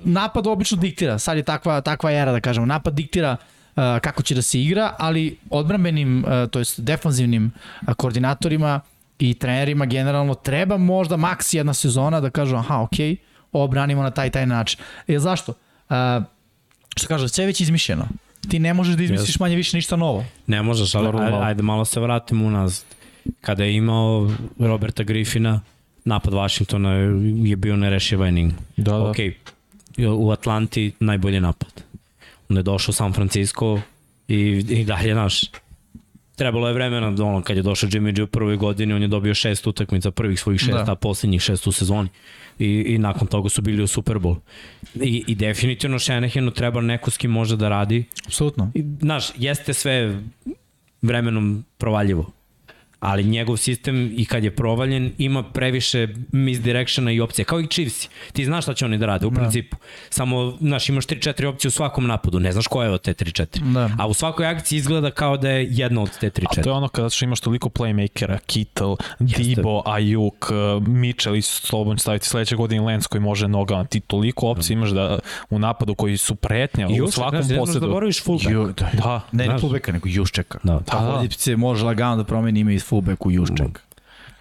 Napad obično diktira. Sad je takva, takva era, da kažemo. Napad diktira uh, kako će da se igra, ali odbrambenim, uh, to jest defanzivnim uh, koordinatorima i trenerima generalno treba možda maks jedna sezona da kažu aha, okej, ovo branimo na taj taj način. E, zašto? Uh, što kaže, sve je već izmišljeno. Ti ne možeš da izmisliš manje više ništa novo. Ne možeš, ali ajde, ajde malo se vratimo unazad. Kada je imao Roberta Griffina, napad Washingtona je bio nerešiva enigma. Da, da. Ok, u Atlanti najbolji napad. Onda je došao San Francisco i, i dalje naš. Trebalo je vremena, da ono, kad je došao Jimmy G u prvoj godini, on je dobio šest utakmica, prvih svojih šest, Da. da. a poslednjih šest u sezoni. I, I nakon toga su bili u Super Bowl. I, i definitivno Shanahanu treba neko s kim može da radi. Apsolutno. I, Znaš, jeste sve vremenom provaljivo ali njegov sistem i kad je provaljen ima previše misdirectiona i opcija, kao i Chiefs. Ti znaš šta će oni da rade u principu. Samo, znaš, imaš 3-4 opcije u svakom napadu, ne znaš koja je od te 3-4. Da. A u svakoj akciji izgleda kao da je jedna od te A to 3-4. je ono kada što imaš toliko playmakera, Kittle, Debo, Ayuk, uh, Mitchell i slobodno staviti sledeće godine Lens koji može nogama. Ti toliko opcija imaš da u napadu koji su pretnja I u još, svakom znaš, ne možeš da posedu. zaboraviš fullback. Ju, da. Da, Ne, ne fullbacka, nego Juščeka. Da. Da, Tako da. da se može lagano da promeni ime iz fullback u Jušček.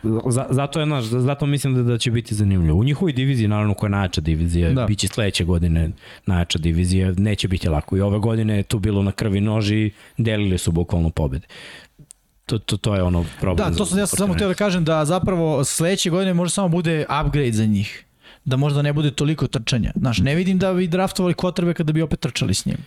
Z- zato je naš, zato mislim da, da će biti zanimljivo. U njihovoj diviziji, naravno koja je najjača divizija, Da. da. biće sledeće godine najjača divizija, neće biti lako. I ove godine je tu bilo na krvi noži, delili su bukvalno pobede. To, to, to je ono problem. Da, to sam ja sam samo htio da kažem da zapravo sledeće godine može samo bude upgrade za njih. Da možda ne bude toliko trčanja. Znaš, ne vidim da bi draftovali kotrbe kada bi opet trčali s njim.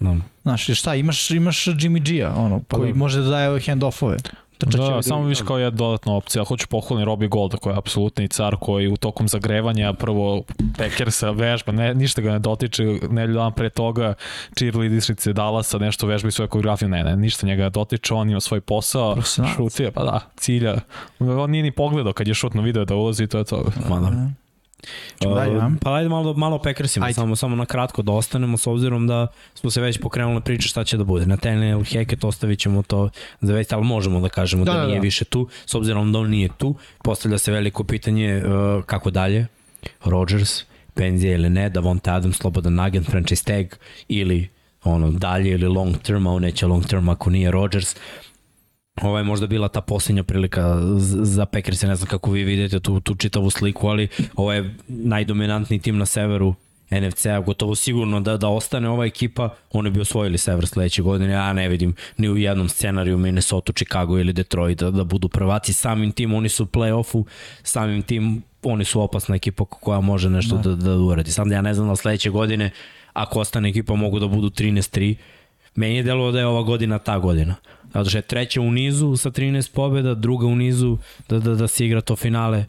Da. Znaš, šta, imaš, imaš Jimmy G-a, ono, koji da. može da daje ove hand-offove. Da, ovi samo drugi. viš kao jedna dodatna opcija. Hoću pohvalni Robbie Golda koji je apsolutni car koji u tokom zagrevanja prvo Packersa vežba, ne, ništa ga ne dotiče, ne dan pre toga cheerleaderice Dallasa nešto vežba i svoju koreografiju, ne, ne, ništa njega ne dotiče, on ima svoj posao, šutio, pa da, cilja. On nije ni pogledao kad je šutno video da ulazi to je to. Ma da. Dalje, a? Uh, pa ajde malo, malo o Packersima, Ajde. samo, samo na kratko da ostanemo s obzirom da smo se već pokrenuli priče šta će da bude. Na Tenel Hackett ostavit ćemo to za već, ali možemo da kažemo da, Da, da, da, nije da. više tu, s obzirom da on nije tu. Postavlja se veliko pitanje uh, kako dalje. Rodgers, penzija ili ne, Davonta Adams, slobodan agent, franchise tag ili ono dalje ili long term, a on neće long term ako nije Rodgers. Ovo je možda bila ta posljednja prilika za Packers, ne znam kako vi vidite tu, tu čitavu sliku, ali ovo je najdominantniji tim na severu NFC-a, gotovo sigurno da, da ostane ova ekipa, oni bi osvojili sever sledeće godine, ja ne vidim ni u jednom scenariju Minnesota, Chicago ili Detroit da, da budu prvaci, samim tim oni su u play-offu, samim tim oni su opasna ekipa koja može nešto da, da, da uradi. Sam da ja ne znam da sledeće godine, ako ostane ekipa, mogu da budu 13-3, Meni je delo da je ova godina ta godina. Zato što je treća u nizu sa 13 pobjeda, druga u nizu da, da, da se igra to finale,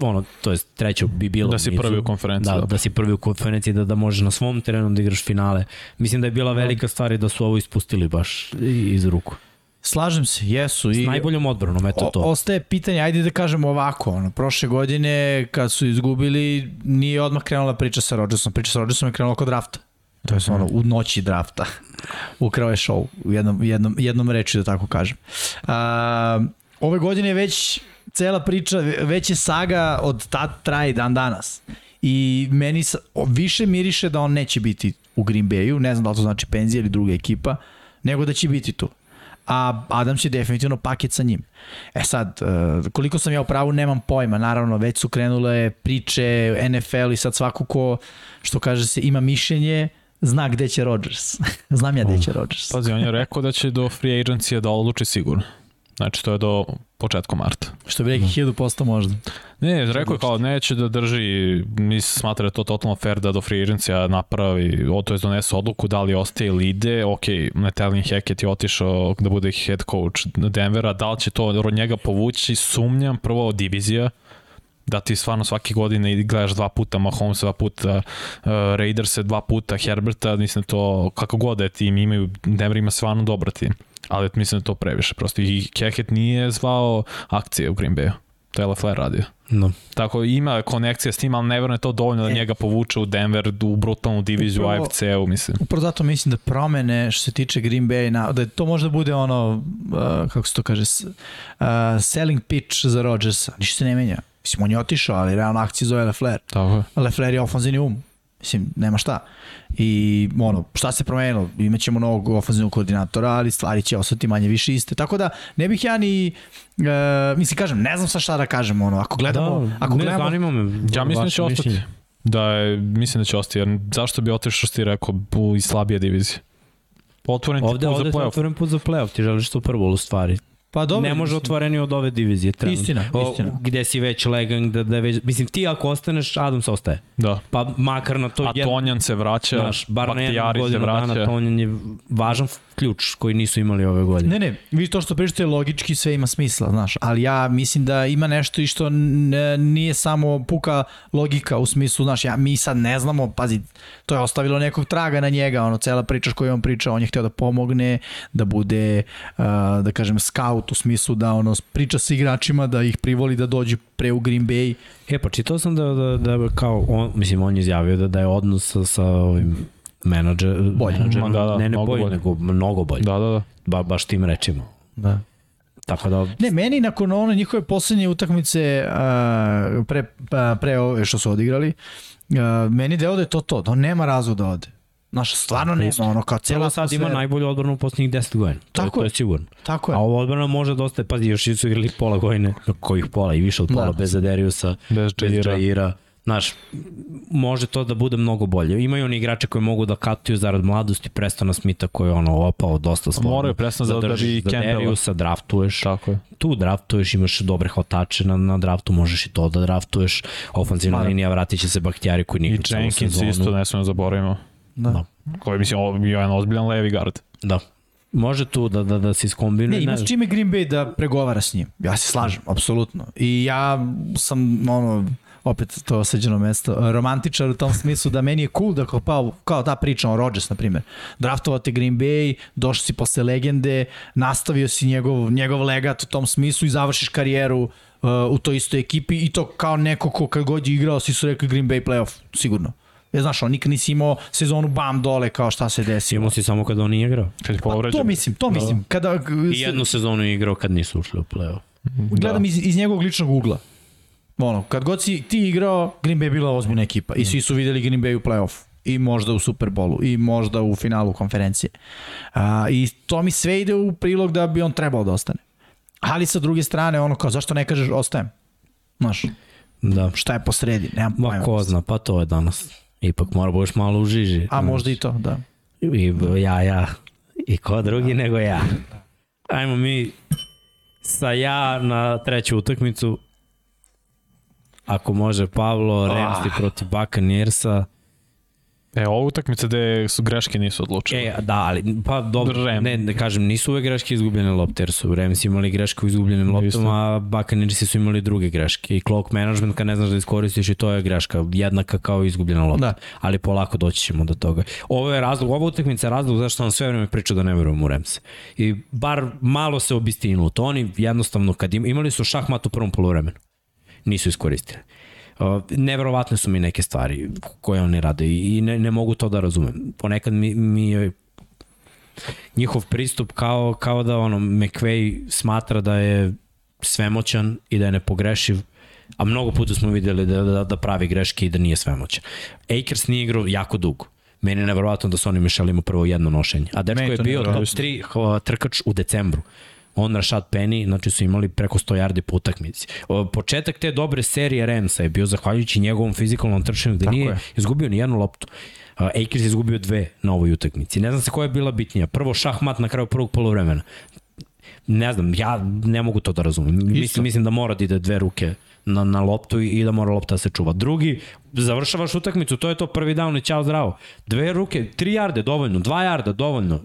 ono, to jest treća bi bilo Da si nizu. prvi u konferenciji, Da, da. da si prvi u konferenciji, da, da možeš na svom terenu da igraš finale. Mislim da je bila velika stvar i da su ovo ispustili baš iz ruku. Slažem se, jesu. S I najboljom odbranom, eto o, to. ostaje pitanje, ajde da kažemo ovako, ono, prošle godine kad su izgubili, nije odmah krenula priča sa Rodgersom, priča sa Rodgersom je krenula kod drafta. To je ono u noći drafta. Ukrao je show, u jednom, jednom, jednom reči da tako kažem. A, ove godine je već cela priča, već je saga od tad traje dan danas. I meni sa, o, više miriše da on neće biti u Green Bayu, ne znam da li to znači penzija ili druga ekipa, nego da će biti tu. A Adams je definitivno paket sa njim. E sad, e, koliko sam ja u pravu, nemam pojma. Naravno, već su krenule priče, NFL i sad svako ko, što kaže se, ima mišljenje, zna gde će Rodgers. Znam ja gde će Rodgers. Pazi, on je rekao da će do free agencija da odluči sigurno. Znači, to je do početka marta. Što bi rekli, 1000% možda. Ne, rekao je kao neće da drži, mi smatra da je to totalno fair da do free agencija napravi, o, to je donese odluku da li ostaje ili ide, ok, Natalin Hackett je otišao da bude head coach Denvera, da li će to od njega povući, sumnjam, prvo divizija, da ti stvarno svake godine gledaš dva puta Mahomes, dva puta uh, Raiders, dva puta Herberta, mislim to kako god da je tim imaju, Denver ima stvarno dobar tim, ali mislim da to previše prosto i Hackett nije zvao akcije u Green Bayu, to je LaFleur radio. No. Tako ima konekcija s tim, ali ne verujem je to dovoljno da E. njega povuče u Denver, u brutalnu diviziju Upravo- u AFC-u, mislim. Upravo zato mislim da promene što se tiče Green Bay, na, da to možda bude ono, uh, kako se to kaže, uh, selling pitch za Rodgersa. Ništa se ne menja. Mislim, on je otišao, ali realno akcija zove Lefler. Tako je. Lefler je ofanzivni um. Mislim, nema šta. I ono, šta se promenilo? Imaćemo novog ofanzivnog koordinatora, ali stvari će ostati manje više iste. Tako da, ne bih ja ni, e, mislim, kažem, ne znam sa šta da kažem, ono, ako gledamo, da, ako ne, gledamo, zanima me. Ja mislim da će ostati. mišljenje. Da je, mislim da će ostati, jer zašto bi otišao što ti rekao u i slabije divizije? Otvoren ti Ovde, put za ovde je playoff. otvoren put za playoff, ti želiš to prvo u stvari. Pa dobro, ne može mislim, otvoreni od ove divizije. Trenutno. Istina, O, istina. Gde si već legan, da, da već, mislim ti ako ostaneš, Adams ostaje. Da. Pa makar na to A Tonjan se vraća, Znaš, bar na jednu Baktijari se godinu dana vraća. Tonjan je važan ključ koji nisu imali ove godine. Ne, ne, vi to što pričate logički sve ima smisla, znaš, ali ja mislim da ima nešto i što nije samo puka logika u smislu, znaš, ja, mi sad ne znamo, pazi, to je ostavilo nekog traga na njega, ono, cela priča koju on priča, on je hteo da pomogne, da bude, da kažem, scout u smislu da ono, priča sa igračima, da ih privoli da dođu pre u Green Bay, E, pa čitao sam da, da, da kao, on, mislim, on je izjavio da, da je odnos sa, sa ovim menadžer, Bolji. menadžerom, Ma da, da, ne, ne mnogo bolji, bolji. nego mnogo bolji. Da. Da, da, da. Ba, baš tim rečima. da. Tako da, Ne, meni nakon one njihove poslednje utakmice uh, pre, pa, pre ove što su odigrali, uh, meni deo da je to to, da on nema razloga da ode. Znaš, stvarno nema, ono kao celo cela sad ima najbolju odbranu u poslednjih 10 godina. To, Tako je, to je. sigurno. Tako je. A ova odbrana može da ostaje, pazi, još su igrali pola godine, kojih pola i više od pola, Da. bez Aderiusa, Bez bez Jaira. Znaš, može to da bude mnogo bolje. Imaju oni igrače koji mogu da katuju zarad mladosti, Prestona Smitha koji je ono opao dosta slobodno. Moraju Preston da- da bi Campbella. Zaderiusa, draftuješ. Tako je. Tu draftuješ, imaš dobre hvatače na, na draftu, možeš i to da draftuješ. Ofenzivna linija, vratit će se Baktijari koji I nikad celu Jenkins sezonu. isto, ne smemo da zaboravimo. Da. Da. Koji, mislim, ovo je jedan ozbiljan levi gard. Da. Može tu da, da, da se iskombinuje. Ne, ima s čime Green Bay da pregovara s njim. Ja se slažem, apsolutno. I ja sam, ono, opet to oseđeno mesto, romantičar u tom smislu da meni je cool da kao, pa, kao ta priča o Rodgers, na primjer. Draftovate Green Bay, došli si posle legende, nastavio si njegov, njegov legat u tom smislu i završiš karijeru uh, u toj istoj ekipi i to kao neko ko kad god je igrao, svi su rekli Green Bay playoff, sigurno. Ja znaš, on nikad nisi imao sezonu bam dole kao šta se desilo. Imao si samo kada on nije igrao. Kad je Pa, to mislim, to mislim. Kada, I jednu sezonu je igrao kad nisu ušli u play-off. gledam iz, iz njegovog ličnog ugla. Ono, kad god si ti igrao, Green Bay je bila ozbiljna ekipa i svi su videli Green Bay u play-off i možda u Superbolu i možda u finalu konferencije. A, I to mi sve ide u prilog da bi on trebao da ostane. Ali sa druge strane, ono kao, zašto ne kažeš ostajem? Znaš, Da. šta je po sredi? Nemam Ma ko zna, pa to je danas. Ipak mora budeš malo u žiži. A možda i to, da. I ja, ja. I ko drugi nego ja. Ajmo mi sa ja na treću utakmicu. Ako može Pavlo, Ramsey protiv Buccaneersa. E, ovo utakmica gde su greške nisu odlučile. E, da, ali, pa dobro, Rem. ne, ne kažem, nisu uvek greške izgubljene lopte, jer su Rams imali greške u izgubljenim Isto. loptama, a Buccaneersi su imali druge greške. I clock management, kad ne znaš da iskoristiš, i to je greška, jednaka kao izgubljena lopta. Da. Ali polako doći ćemo do toga. Ovo je razlog, ova utakmica je razlog zašto sam sve vreme pričao da ne verujem u Rams. I bar malo se obistinulo. To oni jednostavno, kad im, imali su šahmat u prvom poluvremenu, nisu iskoristili. Uh, neverovatne su mi neke stvari koje oni rade i ne, ne mogu to da razumem. Ponekad mi, mi je njihov pristup kao, kao da ono McVay smatra da je svemoćan i da je nepogrešiv, a mnogo puta smo videli da, da, da pravi greške i da nije svemoćan. Akers nije igrao jako dugo. Meni je neverovatno da su oni Mišel imao prvo jedno nošenje. A dečko je bio top neverovatno. 3 h- trkač u decembru. On, Rashad Penny, znači su imali preko 100 yardi po utakmici. Početak te dobre serije Ramsa je bio zahvaljujući njegovom fizikalnom trčanju gde Tako nije je. izgubio ni jednu loptu. Akers je izgubio dve na ovoj utakmici. Ne znam se koja je bila bitnija. Prvo šahmat na kraju prvog polovremena. Ne znam, ja ne mogu to da razumem. Mislim, mislim da mora da ide dve ruke na, na loptu i, i da mora lopta da se čuva. Drugi, završavaš utakmicu, to je to prvi down i ćao zdravo. Dve ruke, tri jarde dovoljno, dva jarda dovoljno.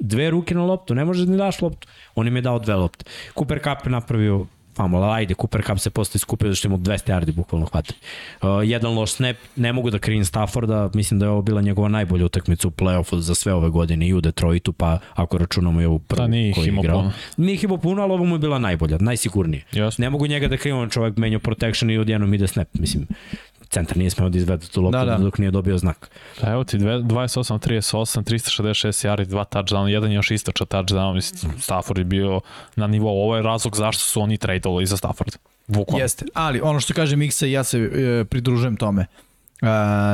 Dve ruke na loptu, ne možeš ni daš loptu. On im je dao dve lopte. Cooper Cup je napravio ali ajde, Cooper Cup se posle iskupio zašto ima 200 yardi bukvalno hvata. Uh, jedan loš snap, ne mogu da krivim Stafforda, mislim da je ovo bila njegova najbolja utakmica u play-offu za sve ove godine i u Detroitu, pa ako računamo i ovu prvu Da, nije koju je igrao. puno. Nije ih imao puno, ali ovo mu je bila najbolja, najsigurnije. Jasno. Ne mogu njega da krivim, on čovjek menjao protection i odjednom ide snap, mislim. Centar nije smeo da izvede tu loptu Da, da, da. da. dok nije dobio znak. Pa evo ti dve- 28, 38, 366 yardi, dva touchdown, jedan je još istoča touchdown, mislim, Stafford je bio na nivou, ovo je razlog zašto su oni tradeovali za Stafford. Bukvalno. Jeste, ali ono što kaže Miksa i ja se e, pridružujem tome. Uh,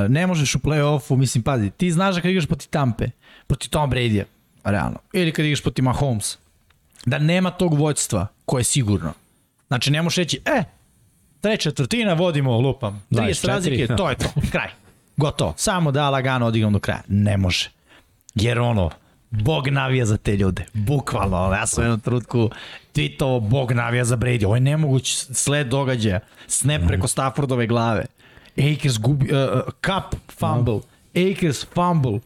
ne možeš u play-offu, mislim, pazi, ti znaš da kad igraš proti Tampe, proti Tom Brady-a, realno, ili kad igraš proti Mahomes, da nema tog vođstva koje je sigurno. Znači, ne možeš reći, e, treća četvrtina, vodimo, lupam, 30 24, razlike, to je to, kraj, gotovo. Samo da lagano odigram do kraja. Ne može. Jer ono, Bog navija za te ljude. Bukvalno, ja sam u jednom trutku tweetovo Bog navija za Brady. Ovo je nemoguć sled događaja. Snap preko Staffordove glave. Akers gubi, uh, uh, cup fumble. Akers fumble.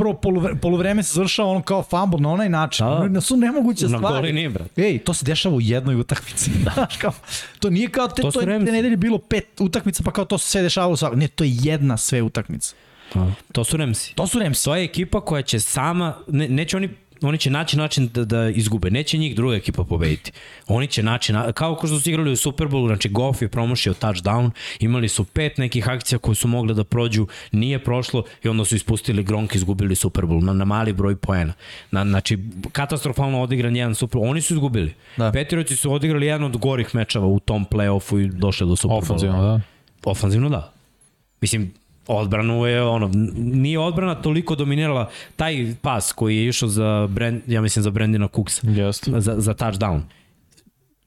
Prvo poluvre, poluvreme se završava ono kao fumble na onaj način. Da. Da. Na su nemoguće Na stvari. goli nije, brate. Ej, to se dešava u jednoj utakmici. Znaš, kao, to nije kao te, To to, je te nedelje bilo pet utakmica, pa kao to se sve dešava u svakoj. Ne, to je jedna sve utakmica. Da. To su Ramsi. To su Ramsi. To je ekipa koja će sama, ne, neće oni oni će naći način da, da izgube. Neće njih druga ekipa pobediti. Oni će naći, na, kao ko što su igrali u Superbowlu, znači Goff je promašio touchdown, imali su pet nekih akcija koje su mogle da prođu, nije prošlo i onda su ispustili Gronk i izgubili Superbowl na, na mali broj poena. Na, znači, katastrofalno odigran jedan Superbowl. Oni su izgubili. Da. Petirojci su odigrali jedan od gorih mečeva u tom play-offu i došli do Superbowla. Ofanzivno, da. Ofanzivno da. Mislim, odbranu je ono, nije odbrana toliko dominirala taj pas koji je išao za Brand, ja mislim za Brandina Cooksa Jeste. za, za touchdown.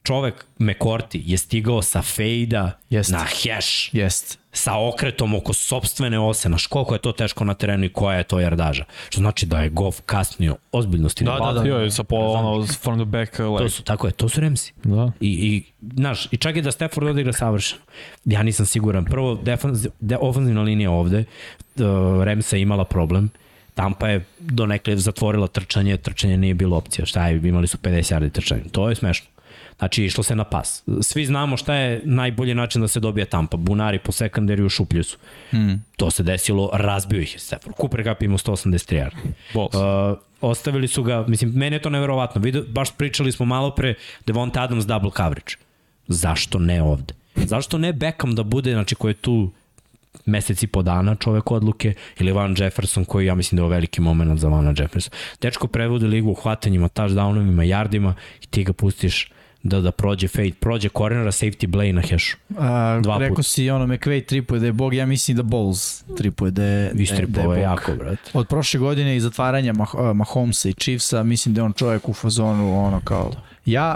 Čovek McCourty je stigao sa fejda Jeste. na hash Jest. sa okretom oko sobstvene ose. Znaš koliko je to teško na terenu i koja je to jardaža. Što znači da je Goff kasnio ozbiljno stigao. Da, da, da. Patio je sa pola, ono, from the back To leg. su, tako je, to su Remsi. Da. I, i, znaš, i čak i da Stafford odigra savršeno. Ja nisam siguran. Prvo, de, ofenzivna linija ovde, uh, Remsa je imala problem. Tampa je donekle zatvorila trčanje, trčanje nije bilo opcija. Šta je, imali su 50 yardi trčanje. To je smešno. Znači, išlo se na pas. Svi znamo šta je najbolji način da se dobije Tampa. Bunari po sekundariju šuplju su. Hmm. To se desilo, razbio ih je Stafford. Cooper Cup ima 183 yardi. Balls. Uh, ostavili su ga, mislim, meni je to neverovatno. Vidio, baš pričali smo malo pre Devonta Adams double coverage. Zašto ne ovde? Zašto ne Beckham da bude, znači koji je tu mesec i po dana čovek odluke ili Van Jefferson koji ja mislim da je veliki moment za Vana Jefferson. Dečko prevodi ligu u hvatanjima, touchdownovima, yardima i ti ga pustiš da da prođe fade, prođe cornera, safety blay na hešu. A, Dva rekao puta. si ono McVay tripuje da je bog, ja mislim da Bowles tripuje da je, da je, da je bog. jako, brate. Od prošle godine i zatvaranja Mah Mahomesa i Chiefsa, mislim da je on čovjek u fazonu ono kao ja,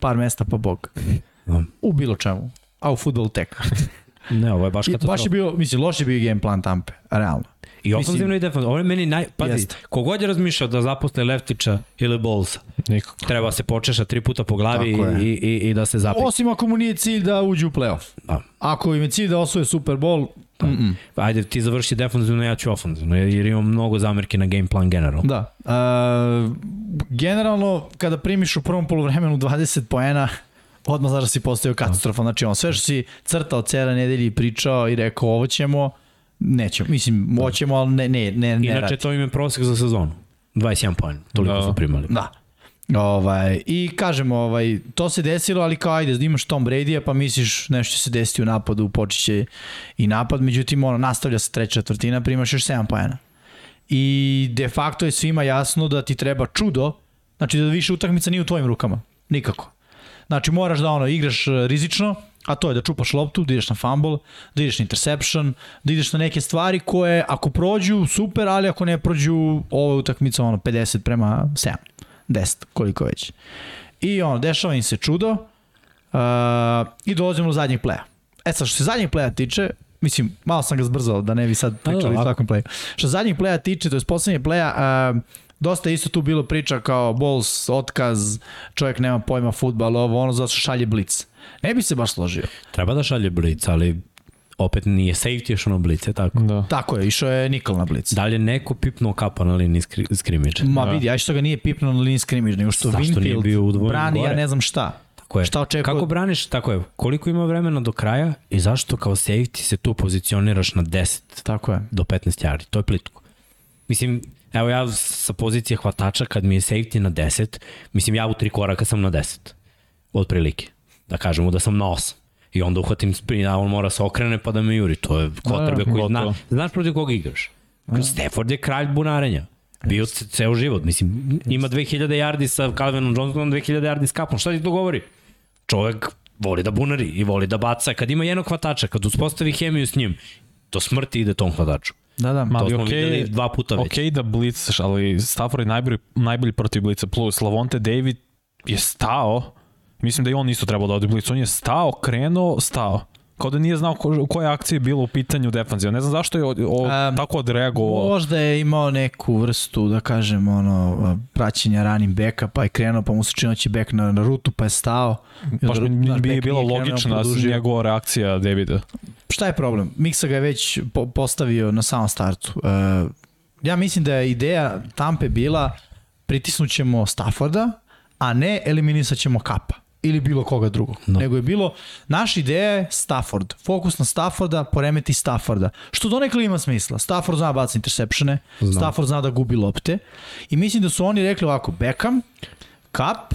par mesta pa bog. Da. U bilo čemu. A u futbolu tek. Ne, ovo je baš katastrofa. baš je bio, mislim, loš je bio game plan Tampe, realno. I ofenzivno i defensivno. Ovo je meni naj... Pazi, Jeste. kogod je razmišljao da zaposle Leftića ili Bolsa, Nikako. treba se počeša tri puta po glavi i, i, i da se zapita. Osim ako mu nije cilj da uđe u playoff. Da. Ako im je cilj da osvoje Super Bowl, mm -mm. Ajde, ti završi defensivno, ja ću ofenzivno, jer imam mnogo zamerki na game plan generalno. da. Uh, generalno, kada primiš u prvom polovremenu 20 poena, odmah znaš da si postavio katastrofa. Znači, on sve što si crtao cele nedelje i pričao i rekao ovo ćemo, nećemo. Mislim, hoćemo, ali ne, ne, ne, ne Inače, radi. to im je prosek za sezonu. 21 poen, toliko Da. su primali. Da. Ovaj, I kažemo, ovaj, to se desilo, ali kao ajde, imaš Tom Brady-a, pa misliš nešto će se desiti u napadu, počeće i napad, međutim, ono, nastavlja se treća četvrtina, primaš još 7 pojena. I de facto je svima jasno da ti treba čudo, znači da više utakmica nije u tvojim rukama. Nikako. Znači moraš da ono igraš e, rizično, a to je da čupaš loptu, da ideš na fumble, da ideš na interception, da ideš na neke stvari koje ako prođu, super, ali ako ne prođu, ovo je utakmica ono 50 prema 7, 10, koliko već. I ono, dešava im se čudo uh, i dolazimo do zadnjeg pleja. E sad, što se zadnjeg pleja tiče, mislim, malo sam ga zbrzao da ne bi sad pričali o takvom pleju. Što se zadnjeg pleja tiče, to je poslednje pleja, uh, dosta je isto tu bilo priča kao Bulls, otkaz, čovjek nema pojma futbal, ovo ono, zato šalje blic. Ne bi se baš složio. Treba da šalje blic, ali opet nije safety još ono blice, tako? Da. Tako je, išao je Nikol na blic. Da li je neko pipnuo kapa na liniji skri, skrimidža? Ma Da. vidi, aj što ga nije pipnuo na liniji skrimidž, nego što Zašto nije Winfield bio udvojen brani, ja gore? ne znam šta. Tako je. Šta očekuje- Kako braniš, tako je, koliko ima vremena do kraja i zašto kao safety se tu pozicioniraš na 10 Tako je. do 15 yardi, to je plitko. Mislim, evo ja sa pozicije hvatača kad mi je safety na 10, mislim ja u tri koraka sam na 10, otprilike. Da kažemo da sam na 8. I onda uhvatim sprint, a on mora se okrene pa da me juri. To je kotrbe koji zna. Znaš protiv koga igraš? Stafford je kralj bunarenja. Bio ce- ceo život. Mislim, ima 2000 yardi sa Calvinom Johnsonom, 2000 yardi s kapom. Šta ti to govori? Čovek voli da bunari i voli da baca. Kad ima jednog hvatača, kad uspostavi hemiju s njim, do smrti ide tom hvataču. Da, da. Ma, To ali smo okej- videli dva puta već. Ok da blicaš, ali Stafford je najbolji, najbolji protiv blica. Plus, Lavonte David je stao, mislim da i on isto trebao da ode u blic. On je stao, krenuo, stao. Kao da nije znao ko, u kojoj akciji je bilo u pitanju defanziva. Ne znam zašto je o, o, Um, tako odreagovao. Možda je imao neku vrstu, da kažem, ono, praćenja ranim beka, pa je krenuo, pa mu se činio da će bek na, na rutu, pa je stao. I Baš onda mi, naš mi je bek bila logična njegova reakcija Davida. Šta je problem? Miksa ga je već po postavio na samom startu. Uh, ja mislim da je ideja Tampe bila pritisnućemo Stafforda, a ne eliminisat ćemo Kapa ili bilo koga drugog. No. Nego je bilo, naša ideja je Stafford. Fokus na Stafforda, poremeti Stafforda. Što donekle ima smisla. Stafford zna da baca interceptione, Znam. Stafford zna da gubi lopte. I mislim da su oni rekli ovako, Beckham, Kap,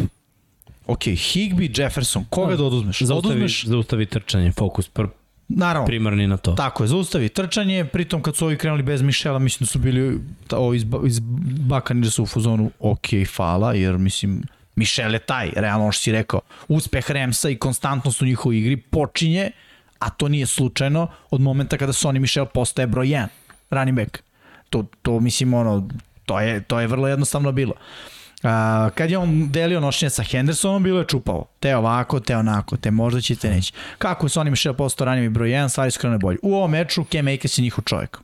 ok, Higby, Jefferson, koga da oduzmeš? Zaustavi, Oduzmeš, zaustavi trčanje, fokus pr, naravno, primarni na to. Tako je, zaustavi trčanje, pritom kad su ovi krenuli bez Mišela, mislim da su bili ta, ovi iz, iz Bakani da su u fazonu ok, fala, jer mislim, Mišel je taj, realno što si rekao, uspeh Remsa i konstantnost u njihovoj igri počinje, a to nije slučajno od momenta kada Sonny Mišel postaje broj 1, running back. To, to mislim, ono, to je, to je vrlo jednostavno bilo. A, kad je on delio nošnje sa Hendersonom, bilo je čupavo. Te ovako, te onako, te možda će, te neće. Kako je Sonny Michel postao ranjivi broj 1, stvari su krenule bolje. U ovom meču Cam Akers je njihov čovjek.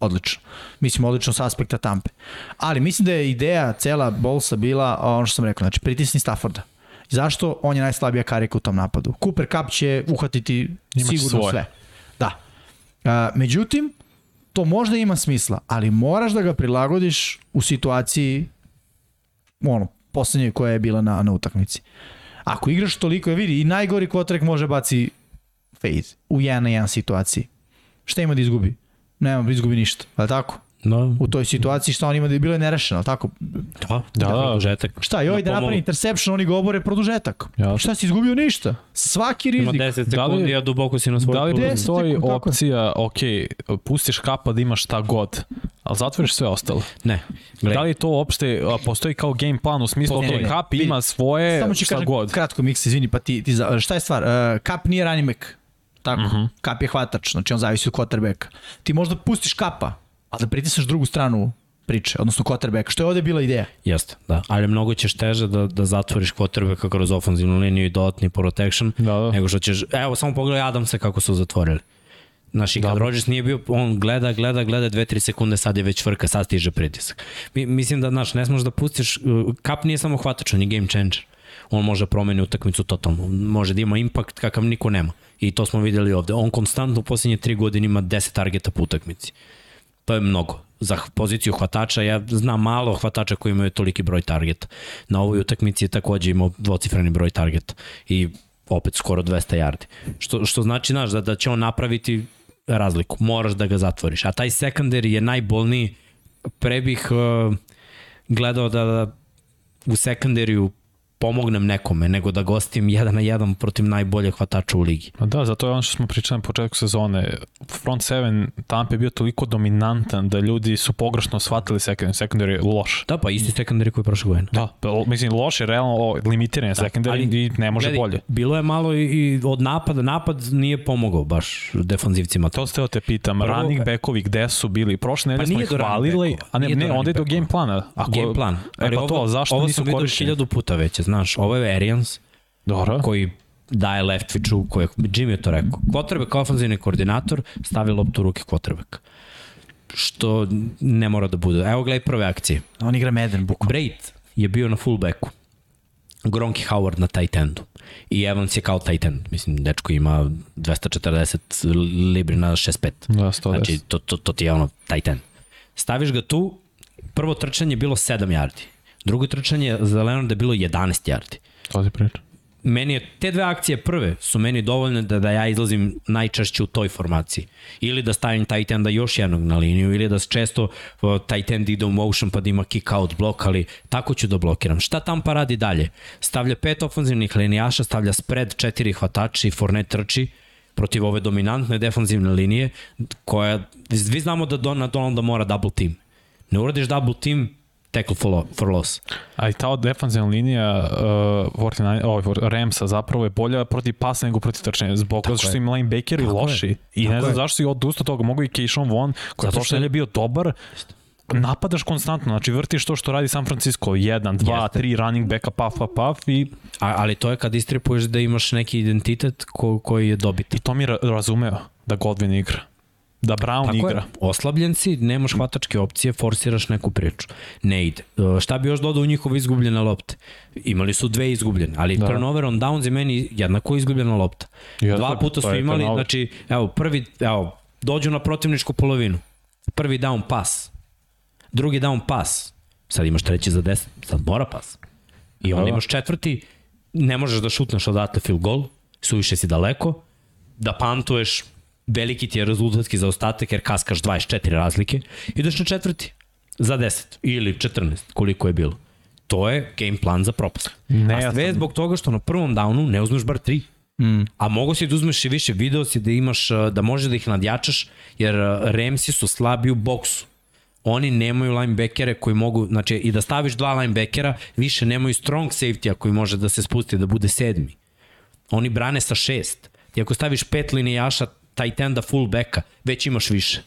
Odlično. Mislim, odlično sa aspekta Tampe. Ali mislim da je ideja cela Bolsa bila, ono što sam rekao, znači pritisni Stafforda. Zašto? On je najslabija karika u tom napadu. Cooper Cup će uhvatiti Imaće sigurno svoje. sve. Da. A, međutim, to možda ima smisla, ali moraš da ga prilagodiš u situaciji ono, poslednje koja je bila na, na utakmici. Ako igraš toliko, je vidi, i najgori kvotrek može baci fade u 1 na 1 situaciji. Šta ima da izgubi? Nema da izgubi ništa, ali tako? Da, U toj situaciji šta on ima da je bilo je nerešeno, ali tako? da, Da, da, da. produžetak. Šta, i ovaj da pomolu. napravi interception, oni ga obore produžetak. Jasno. Šta si izgubio ništa? Svaki Ima rizik. 10 Da li- sekundi, a duboko si na svoj Da li postoji opcija, ok, pustiš kapa da imaš šta god, ali zatvoriš sve ostalo. Ne, gledaj. Da li to uopšte postoji kao game plan u smislu, Ne, ne. kap ima svoje, Samo ću šta kažem god. kratko, Miksa, izvini, pa ti, ti za, šta je stvar? Uh, kap nije running back. Tako, Mhm. -huh. kap je hvatač, znači on zavisi od quarterbacka. Ti možda pustiš kapa, a da pritisneš drugu stranu priče, odnosno quarterbacka, što je ovde bila ideja. Jeste, da. Ali mnogo ćeš teže da, da zatvoriš quarterbacka kroz ofenzivnu liniju i dodatni protection, Da, da. nego što ćeš... Evo, samo pogledaj Adamse kako su zatvorili. Znaš, i kad Da. Rodgers nije bio, on gleda, gleda, gleda, dve, tri sekunde, sad je već vrka, sad stiže pritisak. Mi, mislim da, znaš, ne smoš da pustiš, uh, Kap nije samo hvatač, on je game changer. On može promeni utakmicu totalno, može da ima impakt kakav niko nema. I to smo videli ovde. On konstantno u posljednje tri godine ima 10 targeta po utakmici. To je mnogo. Za poziciju hvatača, ja znam malo hvatača koji imaju toliki broj targeta. Na ovoj utakmici je takođe imao dvocifreni broj targeta i opet skoro 200 yardi. Što, što znači, znaš, da, da će on napraviti razliku. Moraš da ga zatvoriš. A taj secondary je najbolniji. Pre bih uh, gledao da, da u sekundariju pomognem nekome, nego da gostim jedan na jedan protiv najbolje hvatača u ligi. Da, zato je ono što smo pričali na početku sezone. Front 7 Tampa je bio toliko dominantan da ljudi su pogrešno shvatili secondary. Secondary je loš. Da, pa isti sekundari koji je prošle godine. Da, pa, mislim, loš je realno o, limitiran je secondary ali- i ne može Gledaj, bolje. Bilo je malo i, i od napada, napad nije pomogao baš defanzivcima. To ste te pitam, Prvo- running backovi gde su bili? Prošle nedelje Pa smo ih hvalili, a ne, ne onda je do game plana. Ako, Game plan. E pa to, zašto ovo nisu sam vidio korišćeni? hiljadu puta već, znaš, ovo je Arians Dobro. koji daje Leftwichu, koji je, Jimmy je to rekao. Quarterback, ofanzivni koordinator, stavi loptu u ruke quarterbacka. Što ne mora da bude. Evo gledaj prve akcije. On igra Madden, bukvalno. Braid je bio na fullbacku. Gronky Howard na tight endu. I Evans je kao tight end. Mislim, dečko ima 240 libri na 65. Da, 110. Znači, to, to, to ti je ono tight end. Staviš ga tu, prvo trčanje je bilo 7 yardi. Drugo trčanje za Leonarda je bilo 11 yardi. To ti pričam. Meni je, te dve akcije prve su meni dovoljne da, da ja izlazim najčešće u toj formaciji. Ili da stavim tight enda još jednog na liniju, ili da često uh, tight end ide u motion pa da ima kick out blok, ali tako ću da blokiram. Šta Tampa radi dalje? Stavlja pet ofenzivnih linijaša, stavlja spread, četiri hvatači i Fournette trči protiv ove dominantne defanzivne linije koja, vi znamo da Don, na Donalda mora double team. Ne uradiš double team, tackle for, for loss. A i ta defanzivna linija uh, 49, ovaj, Ramsa zapravo je bolja protiv pasa nego protiv trčanja, zbog toga što je. im linebackeri Tako je. loši. I Tako ne znam je. zašto si odustao toga, mogu i Keishon Vaughn, koji je prošle je- bio dobar, napadaš konstantno, znači vrtiš to što radi San Francisco, 1, 2, Jeste. 3 running backa, paf, paf, paf i, A, ali to je kad istripuješ da imaš neki identitet ko, koji je dobit. i to mi je ra- razumeo da Godwin igra. Da Brown Tako igra. je, oslabljen si, nemaš hvatačke opcije, forsiraš neku priču. Ne ide. Šta bi još dodao u njihove izgubljene lopte? Imali su dve izgubljene, ali Da. da. turnover on downs je meni jednako izgubljena lopta. Jeste, Dva puta su imali, turnover. znači, evo, prvi, evo, dođu na protivničku polovinu. Prvi down pas. Drugi down pas. Sad imaš treći za 10, sad mora pas. I onda Da. imaš četvrti, ne možeš da šutneš odatle field goal, suviše si daleko, da pantuješ, veliki ti je rezultatski zaostatak jer kaskaš 24 razlike, ideš na četvrti za 10 ili 14, koliko je bilo. To je game plan za propast. Ne, A ja sve sam- zbog toga što na prvom downu ne uzmeš bar 3. Mm. A mogo si da uzmeš i više, video si da imaš, uh, da možeš da ih nadjačaš, jer uh, Ramsi su slabi u boksu. Oni nemaju linebackere koji mogu, znači i da staviš dva linebackera, više nemaju strong safety-a koji može da se spusti da bude sedmi. Oni brane sa šest. Ti ako staviš pet linijaša tight enda full backa, već imaš više.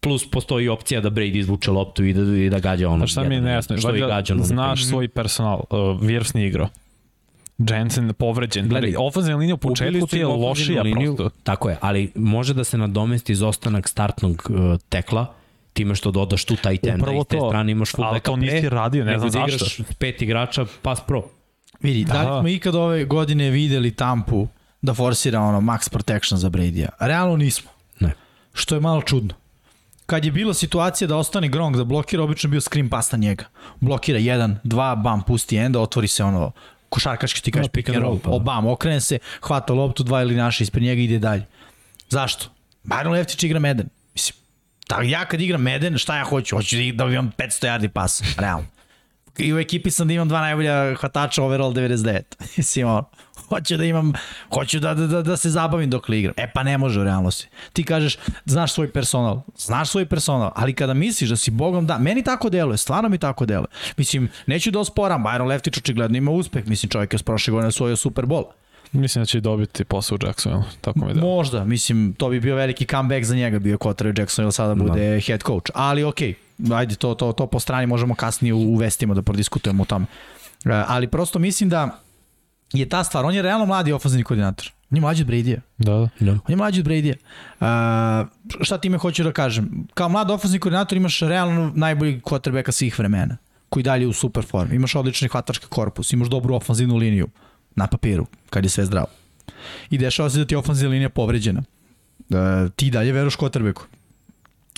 Plus postoji opcija da Brady izvuče loptu i da, i da gađa ono. Znaš šta mi je nejasno? Što Valjda gađa ono. Znaš svoj personal, uh, Wirfs nije igrao. Jensen povređen. Gledaj, ofenzivna linija u početku ti je lošija liniju, prosto. Tako je, ali može da se nadomesti izostanak startnog uh, tekla time što dodaš tu tight enda Upravo i s te to. strane imaš full Ali backa to nisi radio, ne znam da igraš zašto. pet igrača pass pro. Vidi, da, Da. li smo ikad ove godine videli Tampu da forsira ono max protection za Brady-a? Realno nismo. Ne. Što je malo čudno. Kad je bila situacija da ostane Gronk da blokira, obično bio screen pass na njega. Blokira jedan, dva, bam, pusti enda, otvori se ono košarkaški ti kažeš pick and roll, pa da. o, bam, okrene se, hvata loptu, dva ili naše ispred njega i ide dalje. Zašto? Byron Leftić igra Madden. Mislim, ta, ja kad igram Madden, šta ja hoću? Hoću da, da imam 500 yardi pas, realno. I u ekipi sam da imam dva najbolja hvatača overall 99. Mislim, ono, hoću da imam, hoću da, da, da, da se zabavim dok li igram. E pa ne može u realnosti. Ti kažeš, znaš svoj personal, znaš svoj personal, ali kada misliš da si bogom da, meni tako deluje, stvarno mi tako deluje. Mislim, neću da osporam, Byron Leftić očigledno ima uspeh, mislim čovjek je s prošle godine osvojio Super Bowl. Mislim da će i dobiti posao u Jacksonville. Tako mi da. Možda, mislim, to bi bio veliki comeback za njega, bio Kotar Jacksonville sada bude head coach. Ali okej, ajde, to, to, to po strani možemo kasnije uvestimo da prodiskutujemo o tome. E, ali prosto mislim da je ta stvar, on je realno mladi ofenzivni koordinator. On je mlađi od Brady-a. Da, da. Da. On je mlađi od Brady-a. Uh, šta time hoću da kažem? Kao mlad ofenzivni koordinator imaš realno najbolji quarterbacka svih vremena koji dalje u super formi. Imaš odlični hvatački korpus, imaš dobru ofenzivnu liniju na papiru, kad je sve zdravo. I dešava se da ti je ofenzivna linija povređena. Uh, ti dalje veruješ quarterbacku.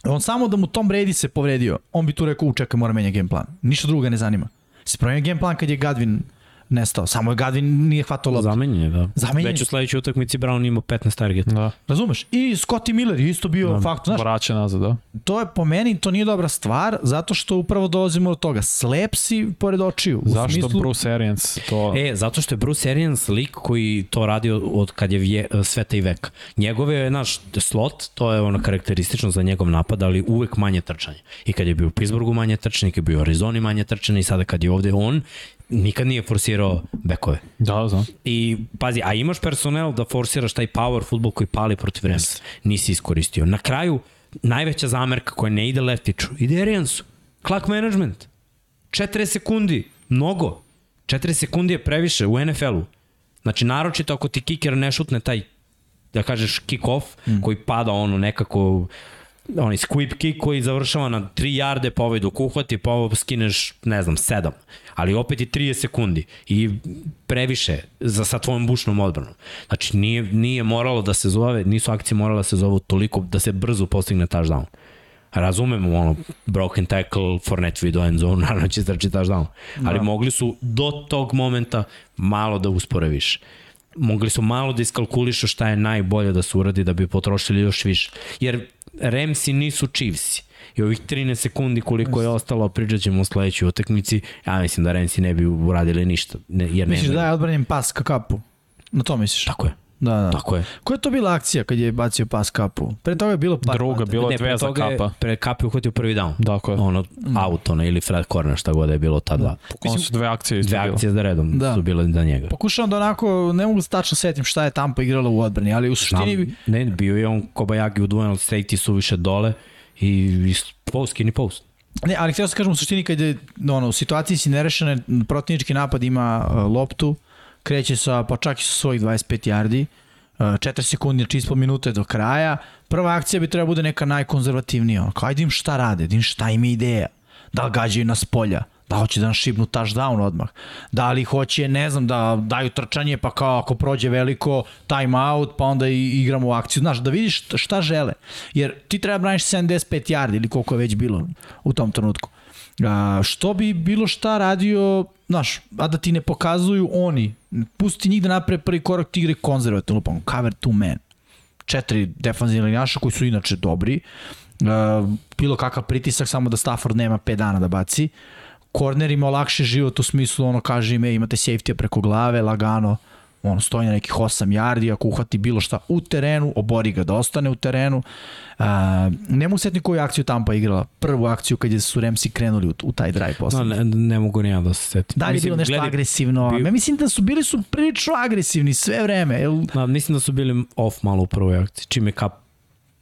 On samo da mu Tom Brady se povredio, on bi tu rekao, u čekaj, mora menja game plan. Ništa drugo ga ne zanima. Se promenja game plan kad je Gadvin nestao. Samo je Gadvin nije hvatao loptu. Zamenjen je, da. Zamenjen je. Već u sledećoj utakmici Brown ima 15 targeta. Da, Razumeš? I Scotty Miller je isto bio da. faktor. Znaš, vraća nazad, da. to je po meni, to nije dobra stvar, zato što upravo dolazimo do toga. Slep si pored očiju. U Zašto smislu, Bruce Arians to... E, zato što je Bruce Arians lik koji to radi od, od kad je vje, sveta i veka. Njegove je, naš slot, to je ono karakteristično za njegov napad, ali uvek manje trčanje. I kad je bio u Pittsburghu manje trčanje, kad je bio u Arizoni manje trčanje i sada kad je ovde on, nikad nije forsirao bekove. Da, znam. I pazi, a imaš personel da forsiraš taj power futbol koji pali protiv Ramsa. Nisi iskoristio. Na kraju, najveća zamerka koja ne ide leftiću, ide Ariansu. Clock management. 4 sekundi. Mnogo. 4 sekundi je previše u NFL-u. Znači, naročito ako ti kiker ne šutne taj da kažeš kick off, mm. koji pada ono nekako onaj squib kick koji završava na 3 jarde, pa ovaj dok uhvati, pa ovo skineš, ne znam, 7. Ali opet i 30 sekundi i previše za sa tvojom bušnom odbranom. Znači nije, nije moralo da se zove, nisu akcije morale da se zovu toliko da se brzo postigne touchdown. Razumemo ono, broken tackle, Fournette video end zone, naravno će strči touchdown. Ali da. mogli su do tog momenta malo da uspore više mogli su malo da iskalkulišu šta je najbolje da se uradi da bi potrošili još više. Jer Remsi nisu Chiefsi. I ovih 13 sekundi koliko je ostalo, pričat ćemo u sledećoj utakmici, ja mislim da Remsi ne bi uradili ništa. Ne, jer Misliš nema... da je odbranjen pas ka kapu? Na to misliš? Tako je. Da, da. Tako je. Koja je to bila akcija kad je bacio pas kapu? Pre toga je bilo par Druga, pata. bilo ne, je pre dve za je- kapa. Pre kapi uhvatio prvi down. Tako je. Ono, out, ono, ili Fred Corner, šta god je bilo ta dva. Ono su dve akcije isto Dve bilo. akcije za redom Da. su bile za njega. Pokušavam da onako, ne mogu tačno setim šta je Tampa igrala u odbrani, ali u suštini... Znam, ne, bio je on Kobayagi udvojen, ali safety su više dole i, i post, skinny post. Ne, ali htio sam kažem u suštini kad je ono, u situaciji si nerešene, protivnički napad ima uh, loptu, kreće sa, pa čak i sa svojih 25 yardi, uh, 4 sekundi, znači ispod minute do kraja. Prva akcija bi trebala bude neka najkonzervativnija. Ono, kao, ajde im šta rade, da im šta im je ideja. Da li gađaju nas polja, da hoće da nam šibnu touchdown odmah. Da li hoće, ne znam, da daju trčanje, pa kao ako prođe veliko, time out, pa onda i igramo u akciju. Znaš, da vidiš šta- žele. Jer ti treba braniš 75 yardi ili koliko je već bilo u tom trenutku. A, što bi bilo šta radio, znaš, a da ti ne pokazuju oni, pusti njih da naprave prvi korak, ti igre konzervativno, lupam, cover two man. Četiri defanzivni linjaša koji su inače dobri, uh, bilo kakav pritisak, samo da Stafford nema 5 dana da baci. Korner ima lakše život u smislu, ono kaže im, e, imate safety preko glave, lagano, on stoji na nekih 8 yardi, ako uhvati bilo šta u terenu, obori ga da ostane u terenu. Uh, ne mogu setni koju akciju Tampa igrala. Prvu akciju kad je su Remsi krenuli u, u taj drive posle. No, ne, ne mogu ni ja da se setim. Da li je bilo nešto gledaj, agresivno? bio- Bio... mislim da su bili su prilično agresivni sve vreme. Jel, Da, mislim da su bili off malo u prvoj akciji. Čim je kap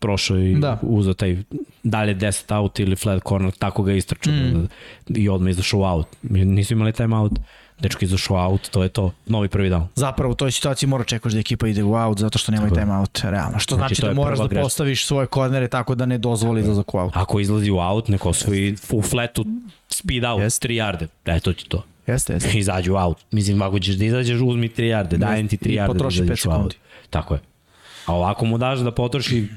prošao i Da. da. uzao taj dalje 10 out ili flat corner, tako ga istračao mm. i odmah izašao u out. Nisu imali time out, dečko izašao out, to je to, novi prvi down. zapravo u toj situaciji mora čekaš da ekipa ide u out zato što nemaju Tako time out. Realno. Što znači, Znači, da moraš da greška. postaviš svoje kornere tako da ne dozvoli izlazak u out. Ako izlazi u out, neko osvoji u flatu speed out, Jest. 3 yarde, e, to ti to. Jeste, jeste. Izađu u out. Mislim, ako ćeš da izađeš, uzmi 3 yarde, dajem ti 3 I yarde potroši da pet izađeš u out. sekundi. Tako je. A ovako mu daš da potroši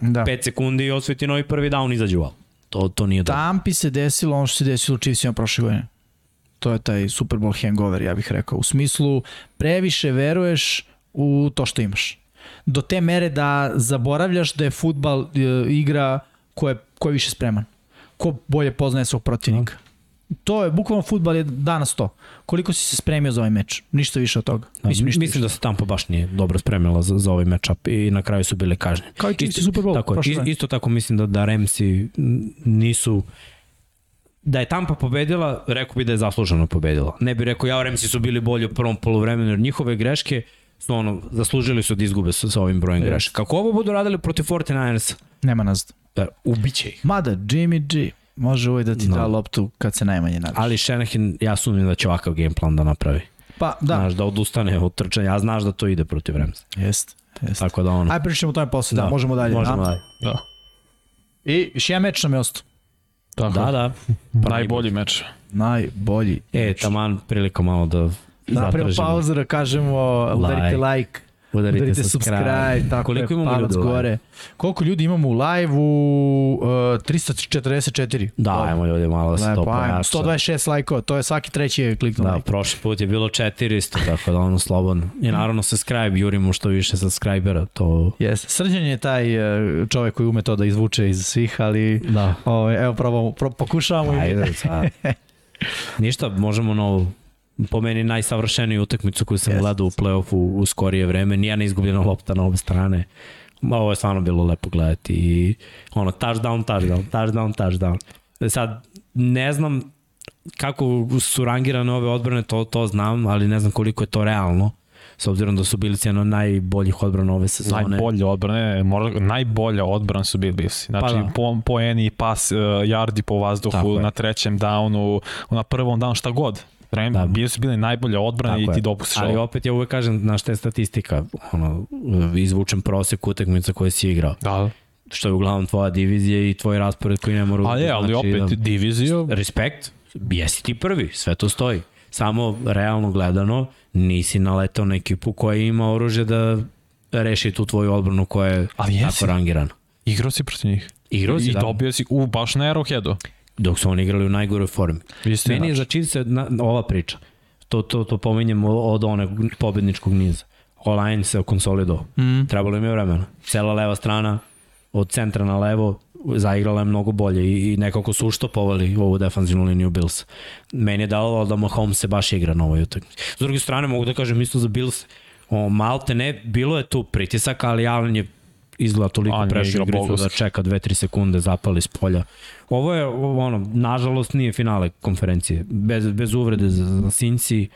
Da. 5 sekundi i osvoji ti novi prvi down, izađe u. To, to nije dobro. Tampi se desilo ono što se desilo u Chiefsima prošle godine. To je taj Super Bowl hangover, ja bih rekao. U smislu, previše veruješ u to što imaš. Do te mere da zaboravljaš da je futbal e, igra ko je, ko je više spreman. Ko bolje poznaje svog protivnika. To je, bukvalno futbal je danas to. Koliko si se spremio za ovaj meč? Ništa više od toga. Da, Mislim, ništa mislim više. da se Tampa baš nije dobro spremila za, za ovaj matchup i na kraju su bile kažnjene. Kao i Chiefs i Super Bowl Tako, Is- isto tako mislim da, da Ramsi n- nisu da je Tampa pobedila, rekao bi da je zasluženo pobedila. Ne bi rekao, ja Ramsi su bili bolji u prvom poluvremenu, jer njihove greške su ono, zaslužili su da izgube sa, sa ovim brojem grešaka. Kako ovo budu radili protiv 49ersa, Nema nazad. da, ubiće ih. Mada, Jimmy G može uvijek da ti No. da loptu kad se najmanje nadaš. Ali Shanahan, ja sumnjam da će ovakav game plan da napravi. Pa, Da. da, Znaš, da odustane od trčanja, a znaš da to ide protiv Ramsa. jest. jest. Tako da ono... Aj pričamo o tome posle, da, možemo dalje. Možemo da? dalje. Da. I još jedan meč nam je ostao. Tako. Da, da. Najbolji meč. Najbolji. E, taman prilika malo da Da napravimo pauzu da kažemo Like. udarite like, Udarite, Udarite subscribe, tako Koliko je, imamo ljudi gore. Koliko ljudi imamo u live-u? Uh, 344. Da, ajmo ljudi malo da se to pojača. 126 lajkova, to je svaki treći je kliknuo Da, like. prošli put je bilo 400, tako da ono slobodno. I naravno subscribe, jurimo što više subscribera, to... Jeste. Srđan je taj uh, čovek koji ume to da izvuče iz svih, ali Da. ovaj, evo probamo, pro, pokušavamo. Ajde, sad. Ništa, možemo novu po meni najsavršeniju utakmicu koju sam Jeste. gledao u play-offu u skorije vreme. Nijedna izgubljena lopta na obe strane. Ma, Ovo je stvarno bilo lepo gledati i ono, touchdown, touchdown, touchdown, touchdown. Sad, ne znam kako su rangirane ove odbrane, to, to znam, ali ne znam koliko je to realno s obzirom da su bili jedno od najboljih odbrana ove sezone. Najbolje odbrane, mora, najbolja odbrana su bili Bilsi. Znači, Pa da. pa po, po eni, pas, uh, yardi po vazduhu, Tako na trećem downu, na prvom downu, šta god. Vreme, Da. bili su bili najbolja odbrana Tako i je. ti dopustiš Ali ovo. opet ja uvek kažem, znaš, te statistika, ono, izvučem prosek utakmica koje si igrao. Da, što je uglavnom tvoja divizija i tvoj raspored koji ne mora... ali, je, ali opet da, diviziju, respekt, jesi ti prvi, sve to stoji. Samo realno gledano, nisi naletao na ekipu koja ima oružje da reši tu tvoju odbranu koja je Ali jesi. tako rangirana. igrao si protiv njih. Igrao si, I da, dobio si, u, baš na Arrowheadu. Dok su oni igrali u najgoroj formi. Istina. Meni je za Chiefs na, ova priča. To, to, to pominjem od one pobedničkog niza. Online se konsolidovao. Mm. Trebalo im je vremena. Cela leva strana, od centra na levo, zaigrala je mnogo bolje i, i nekako su uštopovali ovu defanzivnu liniju Bills. Meni je dalo da Mahomes se baš igra na ovoj utakmici. S druge strane, mogu da kažem isto za Bills, o, malte ne, bilo je tu pritisak, ali Allen je izgleda toliko prešao igricu da čeka 2-3 sekunde, zapali iz polja. Ovo je, ono, nažalost nije finale konferencije. Bez, bez uvrede za, za Cincy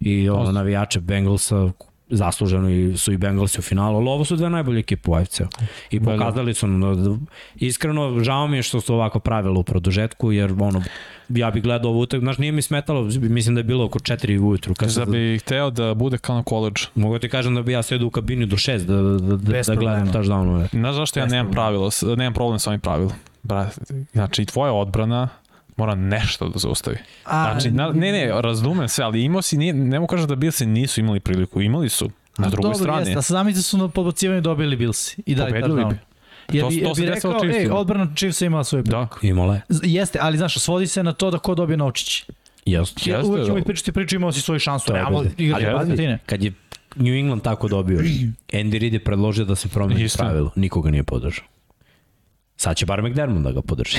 i ono, navijače Bengalsa, zasluženo i su i Bengalsi u finalu, ali ovo su dve najbolje ekipe u AFC-u. I Da, da. pokazali su, nam da, iskreno, žao mi je što su ovako pravilo u produžetku, jer ono, ja bih gledao ovu utak, znaš, nije mi smetalo, mislim da je bilo oko 4 ujutru. Kad Da sam, bi hteo da bude kao na koleđ. mogu ti kažem da bi ja sedu u kabini do 6 da, da, da, da gledam problema. touchdownove. Znaš zašto ja nemam s- nemam problem sa ovim pravilom. Brate, znači i tvoja odbrana mora nešto da zaustavi. A, Znači, na, ne, ne, razumem sve, ali imao si, nije, ne mogu kažem da Bilsi nisu imali priliku, imali su. Na drugoj Dobro, strani. Jeste, a zamisli su na podbacivanju dobili Bilsi. I dali Pobedili bi. Jer To- bi, to se bi rekao, ej, odbrana Chiefsa ima svoje Da, Imala je. Jeste, ali znaš, svodi se na to da ko dobije novčić. Jeste. Ja, Jeste, uvek ćemo da. i pričati priču, imao si svoju šansu. To igrati Ali desetine. kad je New England tako dobio, Andy Reid je predložio da se promeni pravilo. Nikoga nije podržao. Sad će bar McDermott da ga podrži.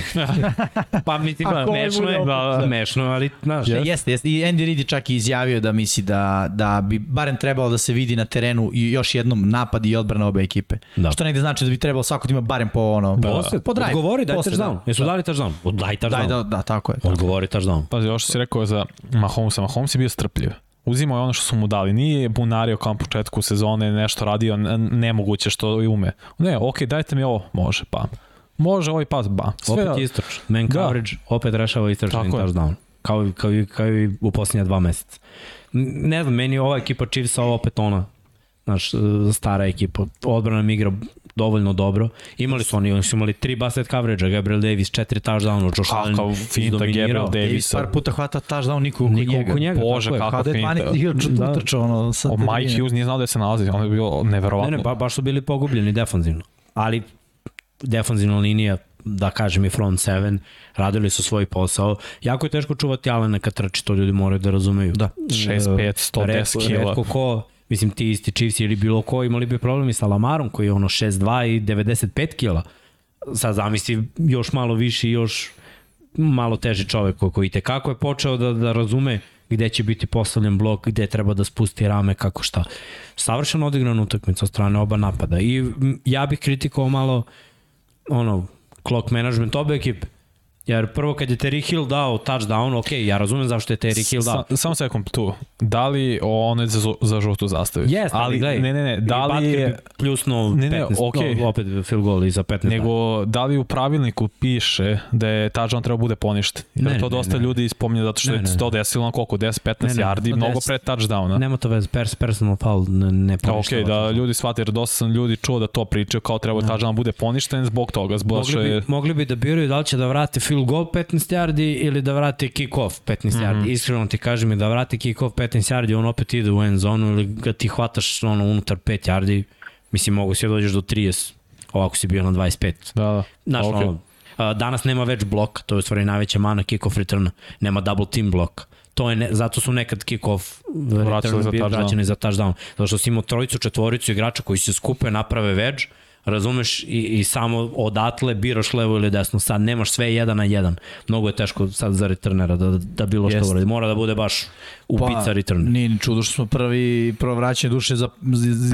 pa mislim, A ko je mešno je, bude da, da. mešno ali, znaš, Jeste. jeste, jeste. I Andy Reid je čak i izjavio da misli da, da bi barem trebalo da se vidi na terenu i još jednom napad i odbrana obe ekipe. Da. Što negde znači da bi trebalo svako da ima barem po ono... Posle, po drive. odgovori, daj touchdown. da. Jesu dali touchdown? Od- Daj touchdown. Daj, da, da, tako je. Odgovori touchdown. pazi, ovo što si rekao za Mahomesa, Mahomes je bio strpljiv. Uzimao je ono što su mu dali. Nije bunario kao na početku sezone, nešto radio nemoguće što i ume. Ne, ok, dajte mi ovo. Može, pa. Može ovaj pas, ba. Sve, Opet istoč. Man Da. coverage, opet rešava istočni Tako je. touchdown. Kao, kao, i- kao i u posljednja dva meseca. Ne znam, meni ova ekipa Chiefsa ovo opet ona, znaš, e, stara ekipa. Odbrana mi igra dovoljno dobro. Imali su oni, oni su imali tri basket coverage Gabriel Davis, četiri touchdowna, Josh Allen Kakav finta. Gabriel Davis Davisa. par puta hvata touchdown, niko oko Niko njega. oko njega. Bože, je. kako Kao da je finta. 12 igrač Da. utrčao ono, sa O, Mike. Hughes nije znao da se nalazi, ono je bilo neverovatno. Ne, ne, ba, baš su bili pogubljeni defanzivno. Ali defanzivna linija, da kažem i front seven, radili su svoj posao. Jako je teško čuvati Alena kad trči, to ljudi moraju da razumeju. Da. 6'5", 110 Retko- kila. Retko ko, mislim ti isti Chiefs ili bilo ko imali bi problemi sa Lamarom koji je ono 6'2 i 95 kila. Sad zamisli još malo više i još malo teži čovek ko- koji te kako je počeo da, da razume gde će biti postavljen blok, gde treba da spusti rame, kako šta. Savršeno odigrana utakmica od strane oba napada. I ja bih kritikovao malo ono, clock management obe ekipe. Jer prvo kad je Terry Hill dao touchdown, ok, ja razumem zašto je Terry Hill dao. Sa, samo sekund tu. Da li on je za, za žutu zastavi? Jeste, ali, gledaj. Ne, ne, ne. Da I li je, bi pljusnuo Ne, ne, 15, okej. no, opet field goal iza 15. nego da li u pravilniku piše da je touchdown treba bude poništen? Jer Ne, to ne, dosta ne. ljudi spominje zato što Ne, je ne. to desilo na koliko, 10-15 Ne, ne, yardi, mnogo pre touchdowna. Nema to veze, pers, personal foul ne, ne A, poništava. ok, da ljudi shvate, jer dosta sam ljudi čuo da to pričaju kao treba Da. touchdown bude poništen zbog toga, zbog što Mogli je... bi, mogli bi da biraju da li će da vrate field field goal 15 yardi ili da vrate kick off 15 mm -hmm. yardi. Iskreno ti kažem i da vrate kick off 15 yardi, on opet ide u end zonu ili ga ti hvataš ono unutar 5 yardi, mislim mogu si da dođeš do 30, ovako si bio na 25. Da, da. Znaš, Ok. ono, a, danas nema već blok, to je u stvari najveća mana kick-off returna, nema double team blok. To je ne, zato su nekad kick-off Vraćali za touchdown. vraćani za touchdown. Zato što si imao trojicu, četvoricu igrača koji se skupe, naprave wedge, razumeš, i, i samo odatle biraš levo ili desno. Sad nemaš sve jedan na jedan. Mnogo je teško sad za returnera da, da bilo što uradi. Mora da bude baš ubica pa, return. Nije ni čudo što smo prvi, prvo vraćanje duše za,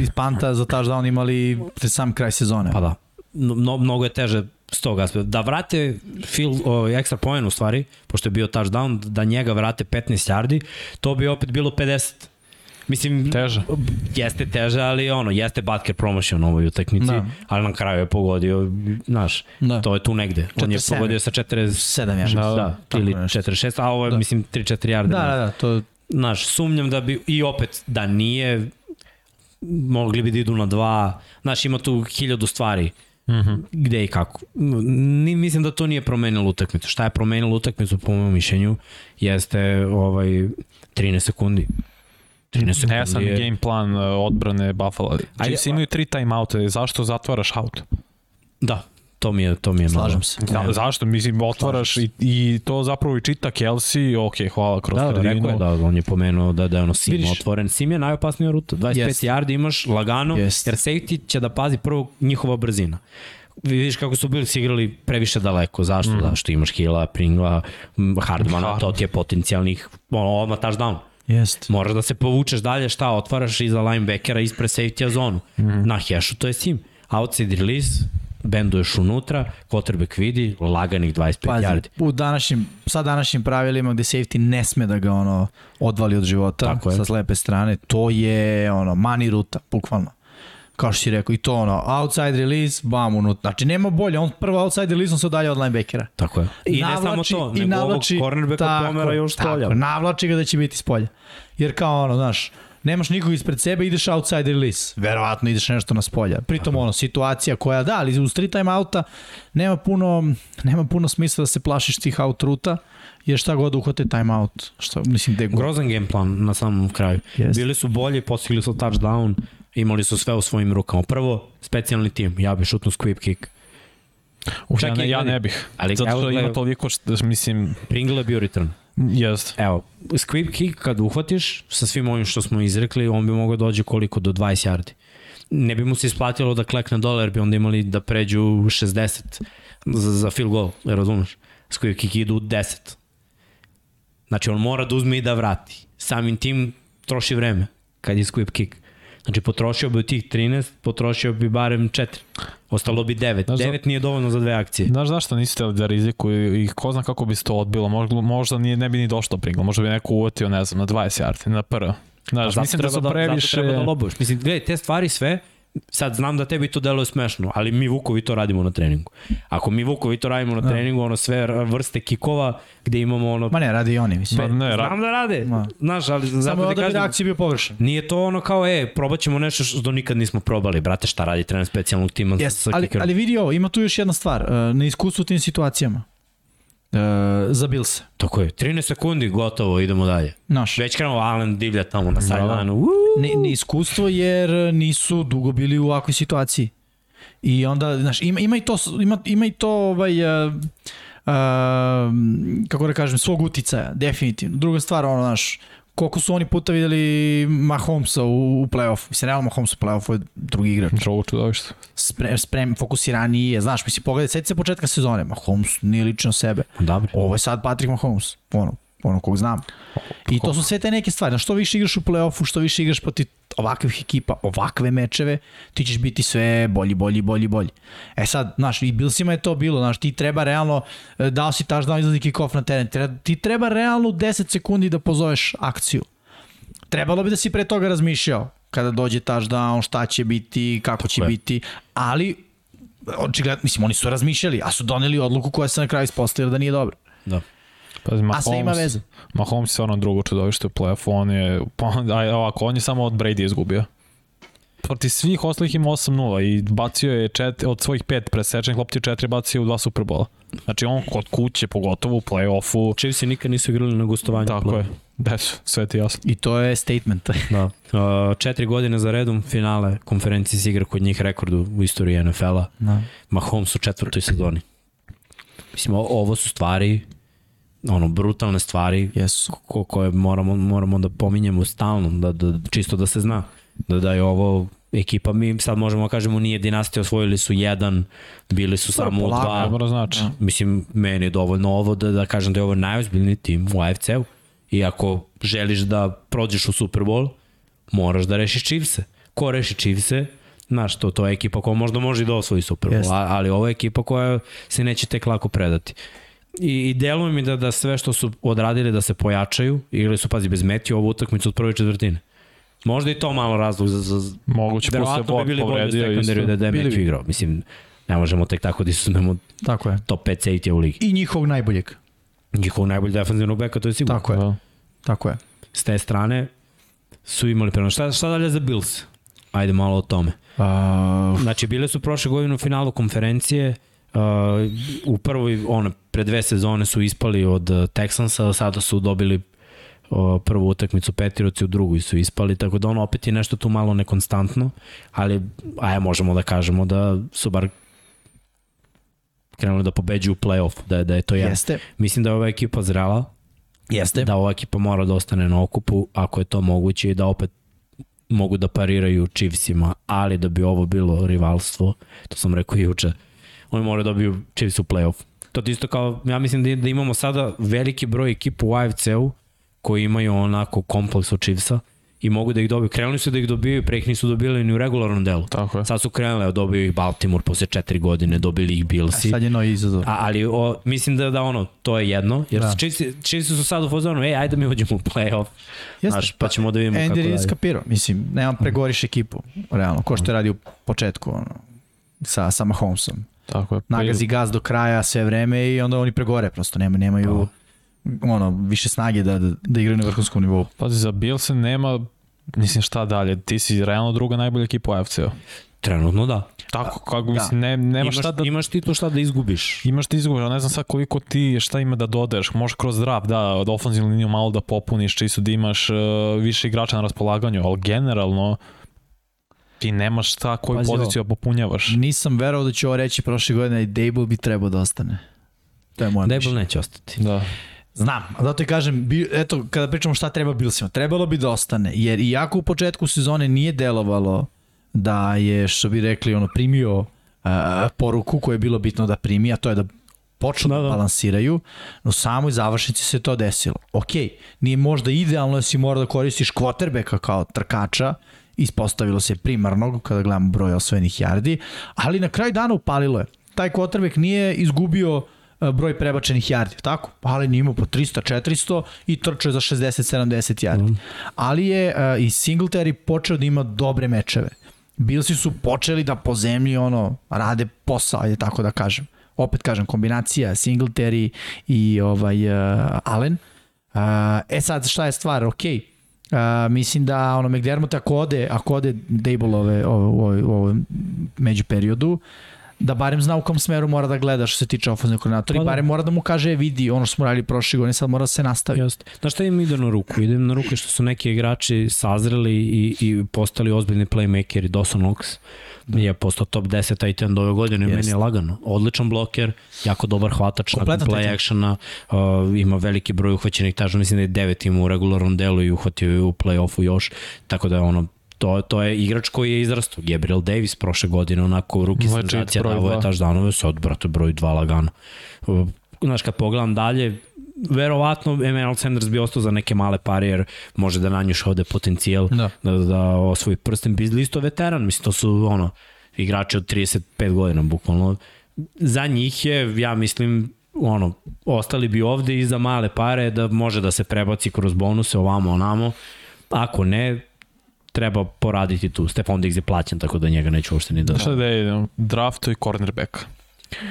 iz panta za touchdown imali pred sam kraj sezone. Pa da. Mno, mnogo je teže s tog aspekta. Da vrate fil, o, ekstra point u stvari, pošto je bio touchdown, da njega vrate 15 yardi, to bi opet bilo 50. Mislim, Teže. jeste teže, ali ono, jeste Butker promotion u ovoj utakmici, Da. ali na kraju je pogodio, znaš, Da. to je tu negde. On je 47. pogodio sa 40, 7 ja. da, Da, da, ili nešto. 46, a ovo je, Da. mislim, 3-4 yarde. Da, da, da, to Znaš, sumnjam da bi, i opet, da nije, mogli bi da idu na dva, znaš, ima tu hiljadu stvari Mm -hmm. gde i kako. Ni, mislim da to nije promenilo utakmicu. Šta je promenilo utakmicu po mojom mišljenju jeste ovaj 13 sekundi. 13 sekundi Nejasan je... game plan uh, odbrane Buffalo. Ajde, Chiefs imaju tri timeouta, zašto zatvaraš out? Da, to mi je, to mi je slažem malo. se. Da, zašto? Mislim, otvaraš i, i to zapravo i čita Kelsey, ok, hvala kroz Da, da, sredinu. rekao je da, on je pomenuo da, da je ono sim Vidiš. otvoren. Sim je najopasnija ruta. 25 Jest. yardi imaš lagano, Jest. jer safety će da pazi prvo njihova brzina. Vidiš kako su bili igrali previše daleko. Zašto? Mm. Da, što imaš Hila, Pringla, Hardmana, Hard. to ti je potencijalnih, ono, odmah touchdown. Jest. Moraš da se povučeš dalje, šta otvaraš iza linebackera ispred safety zonu. Mm. Na hešu to je sim. Outside release, benduješ unutra, quarterback vidi, laganih 25 Pazi, yardi. u današnjim, sa današnjim pravilima gde safety ne sme da ga ono odvali od života Tako je. sa slepe strane, to je ono mani ruta, bukvalno. Kao što si rekao, i to ono, outside release, bam, unutra. Znači, nema bolje, on prvo outside release, on se odalje od linebackera. Tako je. I ne samo to, nego ovog cornerbacka pomera još s polja. Tako, navlači ga da će biti s polja. Jer kao ono, znaš, nemaš nikog ispred sebe, ideš outside release. Verovatno ideš nešto na spolja. Pritom ono, situacija koja da, ali uz tri time outa nema puno, nema puno smisla da se plašiš tih out ruta, jer šta god uhvate time out. Šta, mislim, gde. Grozan game plan na samom kraju. Jest. Bili su bolji, postigli su touchdown, imali su sve u svojim rukama. Prvo, specijalni tim, ja bih šutnuo squib kick. Uf, Čak ja, ne, ja ne bih. Ali Zato evo što ima toliko, što, mislim, Pringle je bio return. jest. Evo, squib kick kad uhvatiš sa svim ovim što smo izrekli, on bi mogao dođe koliko do 20 yardi. Ne bi mu se isplatilo da klekne dole, jer bi onda imali da pređu 60 za, za field goal, jer razumeš? Squib kick idu 10. Znači on mora da uzme i da vrati. Samim tim troši vreme kad je squib kick. Znači potrošio bi od tih 13, potrošio bi barem 4. Ostalo bi 9. Znaš, 9 nije dovoljno za dve akcije. Znaš zašto nisi hteli da rizikuju i ko zna kako bi se to odbilo, možda, možda nije, ne bi ni došlo Pringle, možda bi neko uvatio, ne znam, na 20 yardi, na prvo. Znaš, Pa mislim da su previše... Zato treba da lobuješ. Mislim, gledaj, te stvari sve, sad znam da tebi to deluje smešno, ali mi Vukovi to radimo na treningu. Ako mi Vukovi to radimo na treningu, ono sve vrste kikova gde imamo ono... Ma ne, radi i oni, mislim. Ma ne, ra- Znam da rade, Ma. znaš, ali Samo bi kažem, reakcija bio površen. nije to ono kao, e, probat ćemo nešto što nikad nismo probali. Brate, šta radi trener specijalnog tima Yes, sa ali, kikerom? ali vidi ovo, ima tu još jedna stvar, uh, na iskustvu u tim situacijama. Uh, za Bilse. Tako je, 13 sekundi, gotovo, idemo dalje. Naš. Već krenuo Allen divlja tamo na. Uuu. Ne, ne iskustvo jer nisu dugo bili u ovakvoj situaciji. I onda, znaš, ima, ima i to, ima, ima i to ovaj, uh, uh, kako da kažem, svog uticaja, definitivno. Druga stvar, ono, znaš, koliko su oni puta videli Mahomesa u, u play-offu. Mislim, realno Mahomes u play-offu je drugi igrač. Drogo čudovište. Sprem, sprem, fokusiraniji je, znaš, mislim, pogledaj, sjeti se početka sezone, Mahomes nije lično sebe. Dobro. Ovo je sad Patrick Mahomes, ono, ono kog znam. I to su sve te neke stvari. Znaš, što više igraš u play-offu, što više igraš protiv ovakvih ekipa, ovakve mečeve, ti ćeš biti sve bolji, bolji, bolji, bolji. E sad, znaš, i Billsima je to bilo, znaš, ti treba realno, e, dao si touchdown, izlazi kick-off na teren, treba, ti treba realno u 10 sekundi da pozoveš akciju. Trebalo bi da si pre toga razmišljao kada dođe touchdown, šta će biti, kako će je. biti, ali očigledno, mislim, oni su razmišljali, a su doneli odluku koja se na kraju ispostavila da nije dobra. Da. Pazi, A sve ima veze. Mahomes je stvarno drugo čudovište u play-offu, on je, pa, aj, ovako, on je samo od Brady izgubio. protiv svih ostalih ima 8-0 i bacio je čet, od svojih pet presečenih lopti četiri bacio u dva Superbola. Znači on kod kuće, pogotovo u play-offu. Chiefs ninikad nisu igrali na gostovanju. Tako je. Desu, sve ti jasno. I to je statement. Da. Uh, četiri godine za redom finale konferencije se igra kod njih rekordu u istoriji NFL-a. Da. Mahomes u četvrtoj sezoni. Mislim, ovo su stvari ono, brutalne stvari Jesu. ko, koje moramo, moramo da pominjemo stalno, da, da, čisto da se zna da, da je ovo ekipa, mi sad možemo da kažemo nije dinastija, osvojili su jedan, bili su samo u polako, dva. Dobro znači. Mislim, meni je dovoljno ovo da, da kažem da je ovo najozbiljniji tim u AFC-u i ako želiš da prođeš u Super Bowl, moraš da rešiš Chiefs-e. Ko reši Chiefs-e, znaš, to, to je ekipa koja možda može i da osvoji Super Bowl, ali ovo je ekipa koja se neće tek lako predati. I, i deluje mi da, da sve što su odradili da se pojačaju, igrali su, pazi, bez meti ovu utakmicu od prve četvrtine. Možda i to malo razlog za, za, Moguće posle verovatno bi bili bolji u povredio sekundariju da, da je bi. igrao. Mislim, ne možemo tek tako da izuzmemo Tako je. top 5 safety u ligi. I njihovog najboljeg. Njihov najbolji defensivnog beka, to je sigurno. Tako je. Da. Tako je. S te strane su imali prema. Šta, šta dalje za Bills? Ajde malo o tome. Uh, Znači, bile su prošle godine u finalu konferencije, uh, u prvoj, ono, pre dve sezone su ispali od uh, Texansa, sada su dobili uh, prvu utakmicu Petiroci, u drugoj su ispali, tako da ono opet je nešto tu malo nekonstantno, ali aj, možemo da kažemo da su bar krenuli da pobeđuju u play-off, da, da je to jedan. jeste. Mislim da je ova ekipa zrela, Jeste. da ova ekipa mora da ostane na okupu ako je to moguće i da opet mogu da pariraju Chiefsima, ali da bi ovo bilo rivalstvo, to sam rekao juče, oni moraju da dobiju Chiefs u playoff. To je isto kao, ja mislim da, da imamo sada veliki broj ekipa u AFC-u koji imaju onako kompleks od Chiefsa i mogu da ih dobiju. Krenuli su da ih dobiju, pre ih nisu dobili ni u regularnom delu. Tako je. Sad su krenuli, dobiju ih Baltimore posle četiri godine, dobili ih Billsi. Sad je novi izazov. A, ali o, mislim da, da ono, to je jedno, jer Da. da. Chiefs, Chiefs su sad u fazonu, ej, ajde da mi uđemo u playoff, znaš, pa ćemo da vidimo kako Andy Reid dalje. skapirao. Mislim, nemam pregoriš ekipu, realno, ko što je radio u početku, ono, sa, sa Mahomesom. Tako je. Nagazi gaz do kraja sve vreme i onda oni pregore, prosto nema, nemaju ono, više snage da, da, da igraju na vrhunskom nivou. Pazi, za Bilse nema, mislim šta dalje, ti si realno druga najbolja ekipa u AFC-u. Trenutno da. Tako, kako Da. mislim, ne, nema imaš, šta da... imaš ti tu šta da izgubiš. Imaš ti izgovor, ne znam sad koliko ti, šta ima da dodaješ, možeš kroz draft, da, od ofenzivnu liniju malo da popuniš, čisto da imaš uh, više igrača na raspolaganju, ali generalno ti nemaš šta koju Pazi poziciju da popunjavaš. Nisam verovao da će ovo reći prošle godine i Dable bi trebao da ostane. To je moje Dable mišljenje. neće ostati. Da. Znam, a zato ti kažem, bi, eto, kada pričamo šta treba Billsima, trebalo bi da ostane, jer iako u početku sezone nije delovalo da je, što bi rekli, ono, primio uh, poruku koju je bilo bitno da primi, a to je da počnu da, Da, da. balansiraju, no u samoj završnici se to desilo. Ok, nije možda idealno da si mora da koristiš kvotrbeka kao trkača, ispostavilo se primarnog kada gledamo broj osvojenih yardi, ali na kraju dana upalilo je. Taj kvotrbek nije izgubio e, broj prebačenih yardi, tako? Ali nije imao po 300, 400 i trčao je za 60, 70 yardi. Mm. Ali je uh, i Singletary počeo da ima dobre mečeve. Bilsi su počeli da po zemlji ono, rade posao, ajde tako da kažem. Opet kažem, kombinacija Singletary i ovaj, uh, Allen. Uh, e sad, šta je stvar? Ok, Uh, mislim da ono McDermott ako ode, ako ode Dable ove, ove, u u ovom među periodu, da barem zna u kom smeru mora da gleda što se tiče ofenzivnog koordinatora Pa i da. barem mora da mu kaže e, vidi ono što smo radili prošle godine, sad mora da se nastavi. Jeste. Znaš šta im ide na ruku? Ide im na ruku što su neki igrači sazreli i, i postali ozbiljni playmakeri. Dawson Knox je postao top 10 tight end ove godine i meni je lagano. Odličan bloker, jako dobar hvatač, nakon Kompletan tight play actiona, uh, ima veliki broj uhvaćenih taža, mislim da je devet ima u regularnom delu i uhvatio je u play-offu još, tako da je ono to, to je igrač koji je izrastao. Gabriel Davis prošle godine, onako ruki čit senzacija, davo je taždanove, sad, brate, broj 2 lagano. Uh, Znaš, kad pogledam dalje, verovatno Emmanuel Sanders bi ostao za neke male pare, jer može da nanjuš ovde potencijal Da. da, da osvoji prsten. Bizli isto veteran, mislim, to su ono, igrači od 35 godina, bukvalno. Za njih je, ja mislim, ono, ostali bi ovde i za male pare da može da se prebaci kroz bonuse ovamo, onamo. Ako ne, treba poraditi tu. Stefan Diggs je plaćen, tako da njega neću uopšte ni da... Šta da je, draftu i cornerback.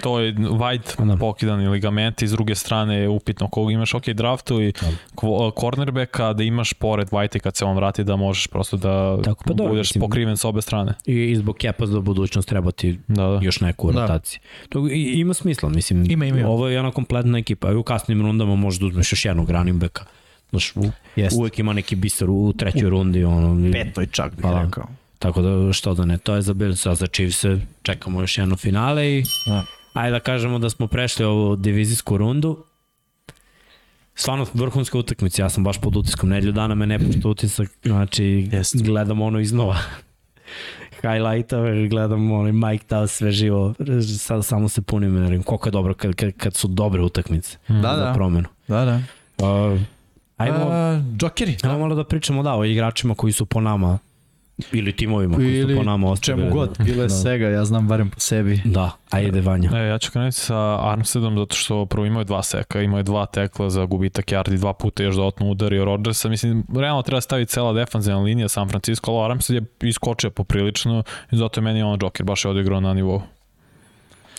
To je White Da. pokidani ligamenti, s druge strane je upitno koga imaš, ok, draftu i kvo- cornerbacka da imaš pored White kad se on vrati da možeš prosto da Tako, pa dobro, budeš mislim- pokriven s obe strane. I, i zbog kepa za budućnost treba ti Da, da. još neku u Da. rotaciji. To i, ima smisla, mislim. Ima, ima, ima. Ovo je jedna kompletna ekipa. I u kasnim rundama možeš da uzmeš još jednog running backa. Znaš, u, uvek ima neki biser u trećoj rundi. Ono, i- Petoj čak bih Pa da. rekao. Tako da što da ne, to je za Bills, a za Chiefs čekamo još jedno finale i Da. ajde da kažemo da smo prešli ovu divizijsku rundu. Stvarno vrhunska utakmica, ja sam baš pod utiskom, nedelju dana me ne pušta utisak, znači Jest. gledam ono iznova highlightove, gledam onaj Mike Tao sve živo, sad samo se punim, jer koliko je dobro kad, kad, kad su dobre utakmice Da, za da. promenu. Da, da. Uh, ajmo, A, Jokeri. ajmo malo da pričamo da, o igračima koji su po nama ili timovima koji su po nama ostavili. čemu god, bilo je Da. svega, ja znam barem po sebi. Da, ajde Vanja. E, ja ću krenuti sa Armsteadom zato što prvo imao je dva seka, imao je dva tekla za gubitak yardi, dva puta još dodatno udario Rodgersa. Mislim, realno treba staviti cela defanzivna linija San Francisco, ali Armstead je iskočio poprilično i zato je meni on Joker baš je odigrao na nivou.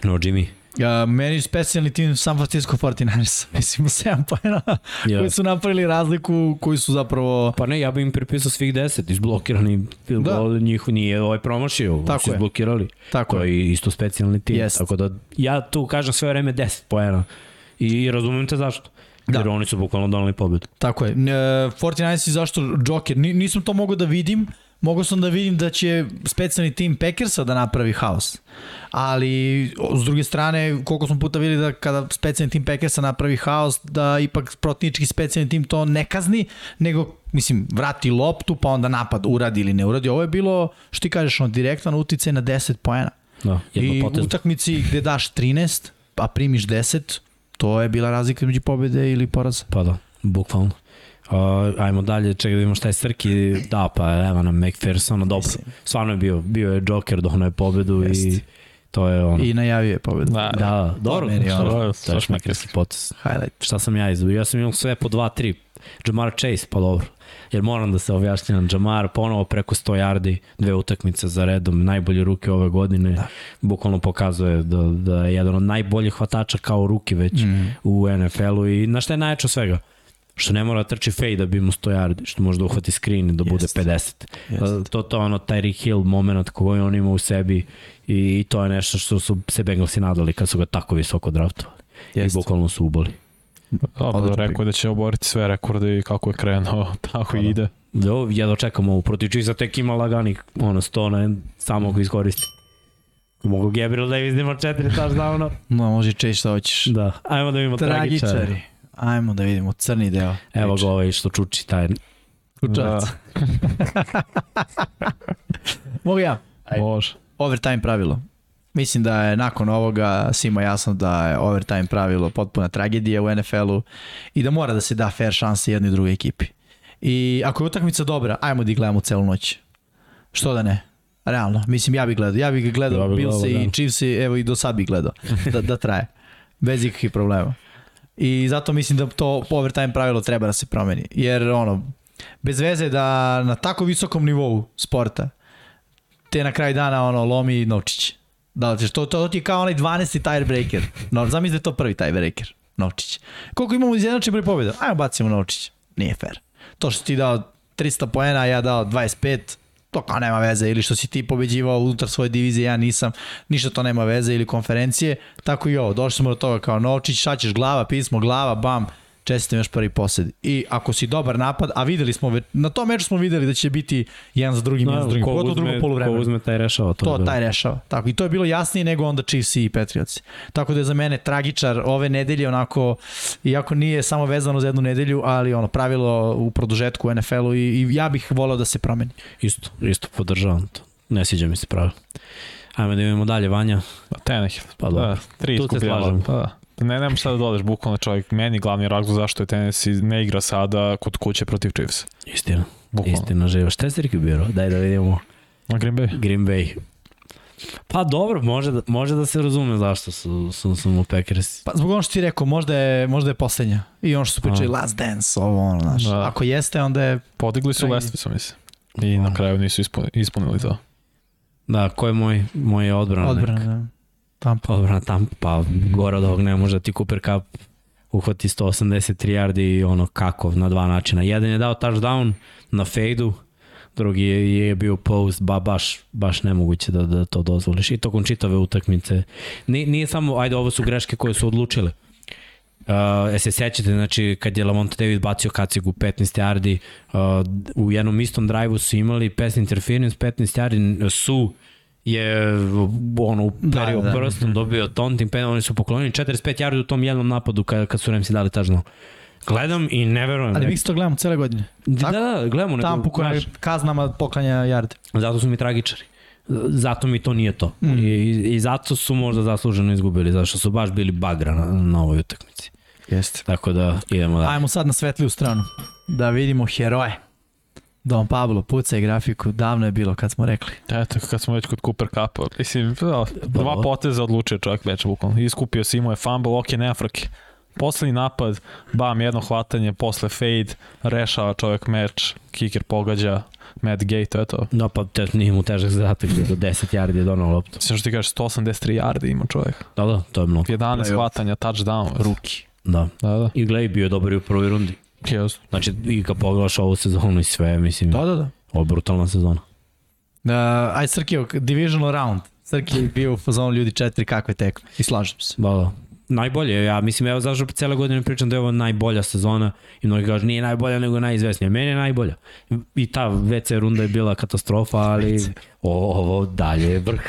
No, Jimmy. Ja, meni je specijalni tim San Francisco 49ers. Mislim, 7 pojena Ja. koji su napravili razliku, koji su zapravo... Pa ne, ja bih im pripisao svih deset, izblokirani field Da. goal, njih nije ovaj promašio, Tako su izblokirali. Tako to je. isto specijalni tim, Jest. tako da ja tu kažem sve vreme 10 poena i razumem te zašto. Da. Jer oni su bukvalno donali pobedu. Tako je. E, 49ers i zašto Joker? Ni, nisam to mogao da vidim, mogao sam da vidim da će specijalni tim Packersa da napravi haos. Ali, s druge strane, koliko smo puta videli da kada specijalni tim Packersa napravi haos, da ipak protivnički specijalni tim to ne kazni, nego, mislim, vrati loptu, pa onda napad uradi ili ne uradi. Ovo je bilo, što ti kažeš, on direktan uticaj na 10 poena. Da, I potezno. utakmici gde daš 13, a primiš 10, to je bila razlika među pobede ili poraza. Pa da, bukvalno. Uh, ajmo dalje, čekaj da vidimo šta je Srki, da pa evo nam McPherson, dobro, Mislim. stvarno je bio, bio je Joker, donao je pobedu i Jest. to je ono. I najavio je pobedu. Da, Da, dobro, meni je to, ono, to je baš šmekerski potes. Highlight. Šta sam ja izbio? Ja sam imao sve po 2-3. Jamar Chase, pa dobro. Jer moram da se objašnjam. Jamar ponovo preko 100 yardi, dve utakmice za redom, najbolje ruke ove godine. Da. Bukvalno pokazuje da, da je jedan od najboljih hvatača kao ruki već mm. u NFL-u. I na šta je najjače svega? Što ne mora da trči fade da bi mu 100 yardi, što može da uhvati screen i da bude Jest. 50. Jest. To to ono Tyreek Hill moment koji on ima u sebi i to je nešto što su se Bengalsi nadali kad su ga tako visoko draftovali. Jest. I bukvalno su uboli. Dobro, Odlično rekao je da će oboriti sve rekorde i kako je krenuo, tako i ide. Jo, jedno čekamo ovu protiv Chiefsa, tek ima laganih, ono, sto na samo ga iskoristi. Mogu Gabriel Davis da ima četiri touchdowna. No, može čeći šta hoćeš. Da, ajmo da vidimo tragičare. Tragičari. Ajmo da vidimo crni deo. Evo ga ovaj što čuči taj. Kučac. Mogu ja. Da, može. Overtime pravilo. Mislim da je nakon ovoga svima jasno da je overtime pravilo potpuna tragedija u NFL-u i da mora da se da fair šanse jednoj i drugoj ekipi. I ako je utakmica dobra, ajmo da ih gledamo celu noć. Što da ne? Realno, mislim ja bih gledao. Ja bih gledao Ja bih Bills gledao, i da. Chiefs i evo i do sad bih gledao. Da, da traje. Bez ikakvih problema. I zato mislim da to overtime pravilo treba da se promeni. Jer ono, bez veze da na tako visokom nivou sporta te na kraj dana ono lomi novčić. Da, to, to, ti je kao onaj 12. tiebreaker. No, zamisli da je to prvi tiebreaker. Novčić. Koliko imamo izjednačen broj pobjeda? Ajmo bacimo novčić. Nije fair. To što ti dao 300 poena, ja dao 25, to kao nema veze. Ili što si ti pobeđivao unutar svoje divizije, ja nisam. Ništa to nema veze. Ili konferencije. Tako i ovo. Došli smo do toga kao novčić, šta ćeš glava, pismo, glava, bam čestitam još prvi posed. I ako si dobar napad, a videli smo, na tom meču smo videli da će biti jedan za drugim, jedan za drugim, ko pogotovo uzme, ko poluvremenu. uzme taj rešava. To, To taj rešava. Tako, I to je bilo jasnije nego onda Chiefs i Patriots. Tako da je za mene tragičar ove nedelje onako, iako nije samo vezano za jednu nedelju, ali ono pravilo u produžetku u NFL-u i, i ja bih volao da se promeni. Isto, isto podržavam to. Ne sviđa mi se pravo. Ajmo da idemo dalje, Vanja. Tenih, Pa pa da. da, tri Tu se slažem. Pa da. Ne, nemam šta da dodeš, bukvalno čovjek, meni glavni razlog zašto je Tennessee ne igra sada kod kuće protiv Chiefs. Istina, Bukvalno. istina živa. Šta je Srki biro? Daj da vidimo. Na Green Bay. Green Bay. Pa dobro, može da, može da se razume zašto su, su, su mu Packers. Pa zbog ono što ti rekao, možda je, možda je poslednja. I ono što su pričali, A. last dance, ovo ono, znaš. Da. Ako jeste, onda je Podigli su lestvicu, mislim. I na kraju nisu ispunili, ispunili to. Da, ko je moj, moj odbrana? odbrana. Da. Tampa. Odbrana Tampa, pa gore od ovog ne može da ti Cooper Cup uhvati 183 yardi i ono kako, na dva načina. Jedan je dao touchdown na fejdu, drugi je, je bio post, ba, baš, baš nemoguće da, da to dozvoliš. I tokom čitave utakmice. Nije, nije samo, ajde, ovo su greške koje su odlučile. Uh, se sećate, znači, kad je Lamonta David bacio kacigu 15 yardi, uh, u jednom istom drive-u su imali pass interference, 15 yardi su je ono uperio da, da. prstom, dobio taunting penal, oni su poklonili 45 yardi u tom jednom napadu kad, kad su Ramsi dali tažno. Gledam i ne verujem. Ali mi to gledamo cele godine. Da, da, gledamo. Tampu koja je kaznama poklanja yardi. Zato su mi tragičari. Zato mi to nije to. Mm. I, I zato su možda zasluženo izgubili, zato što su baš bili bagra na, na ovoj utakmici. Jeste. Tako da idemo da. Ajmo sad na svetliju stranu. Da vidimo heroje. Don Pablo, pucaj grafiku, davno je bilo kad smo rekli. Eto, kad smo već kod Cooper Cupa, mislim, da, dva poteza odlučio čovjek već bukvalno. Iskupio se, imao je fumble, ok, nema frke. Poslednji napad, bam, jedno hvatanje, posle fade, rešava čovjek meč, kicker pogađa, Matt Gay, to je to. No, pa te, nije mu težak zadatak, do 10 yardi je donao loptu. Sve što ti kažeš, 183 yardi ima čovjek. Da, da, to je mnogo. 11 hvatanja, touchdown. Ruki. Da. Da, da. I Glej bio je dobar i u prvoj rundi. Yes. Znači, i kad pogledaš ovu sezonu i sve, mislim, Da, da, da. ovo je brutalna sezona. Uh, aj Srki, divisional round. Srki je bio u fazonu ljudi četiri kakve tekme. I slažem se. Da, da. Najbolje, ja mislim, evo zašto cele godine pričam da je ovo najbolja sezona i mnogi kažu nije najbolja nego najizvesnija. Meni je najbolja. I ta WC runda je bila katastrofa, ali o, ovo dalje je vrh.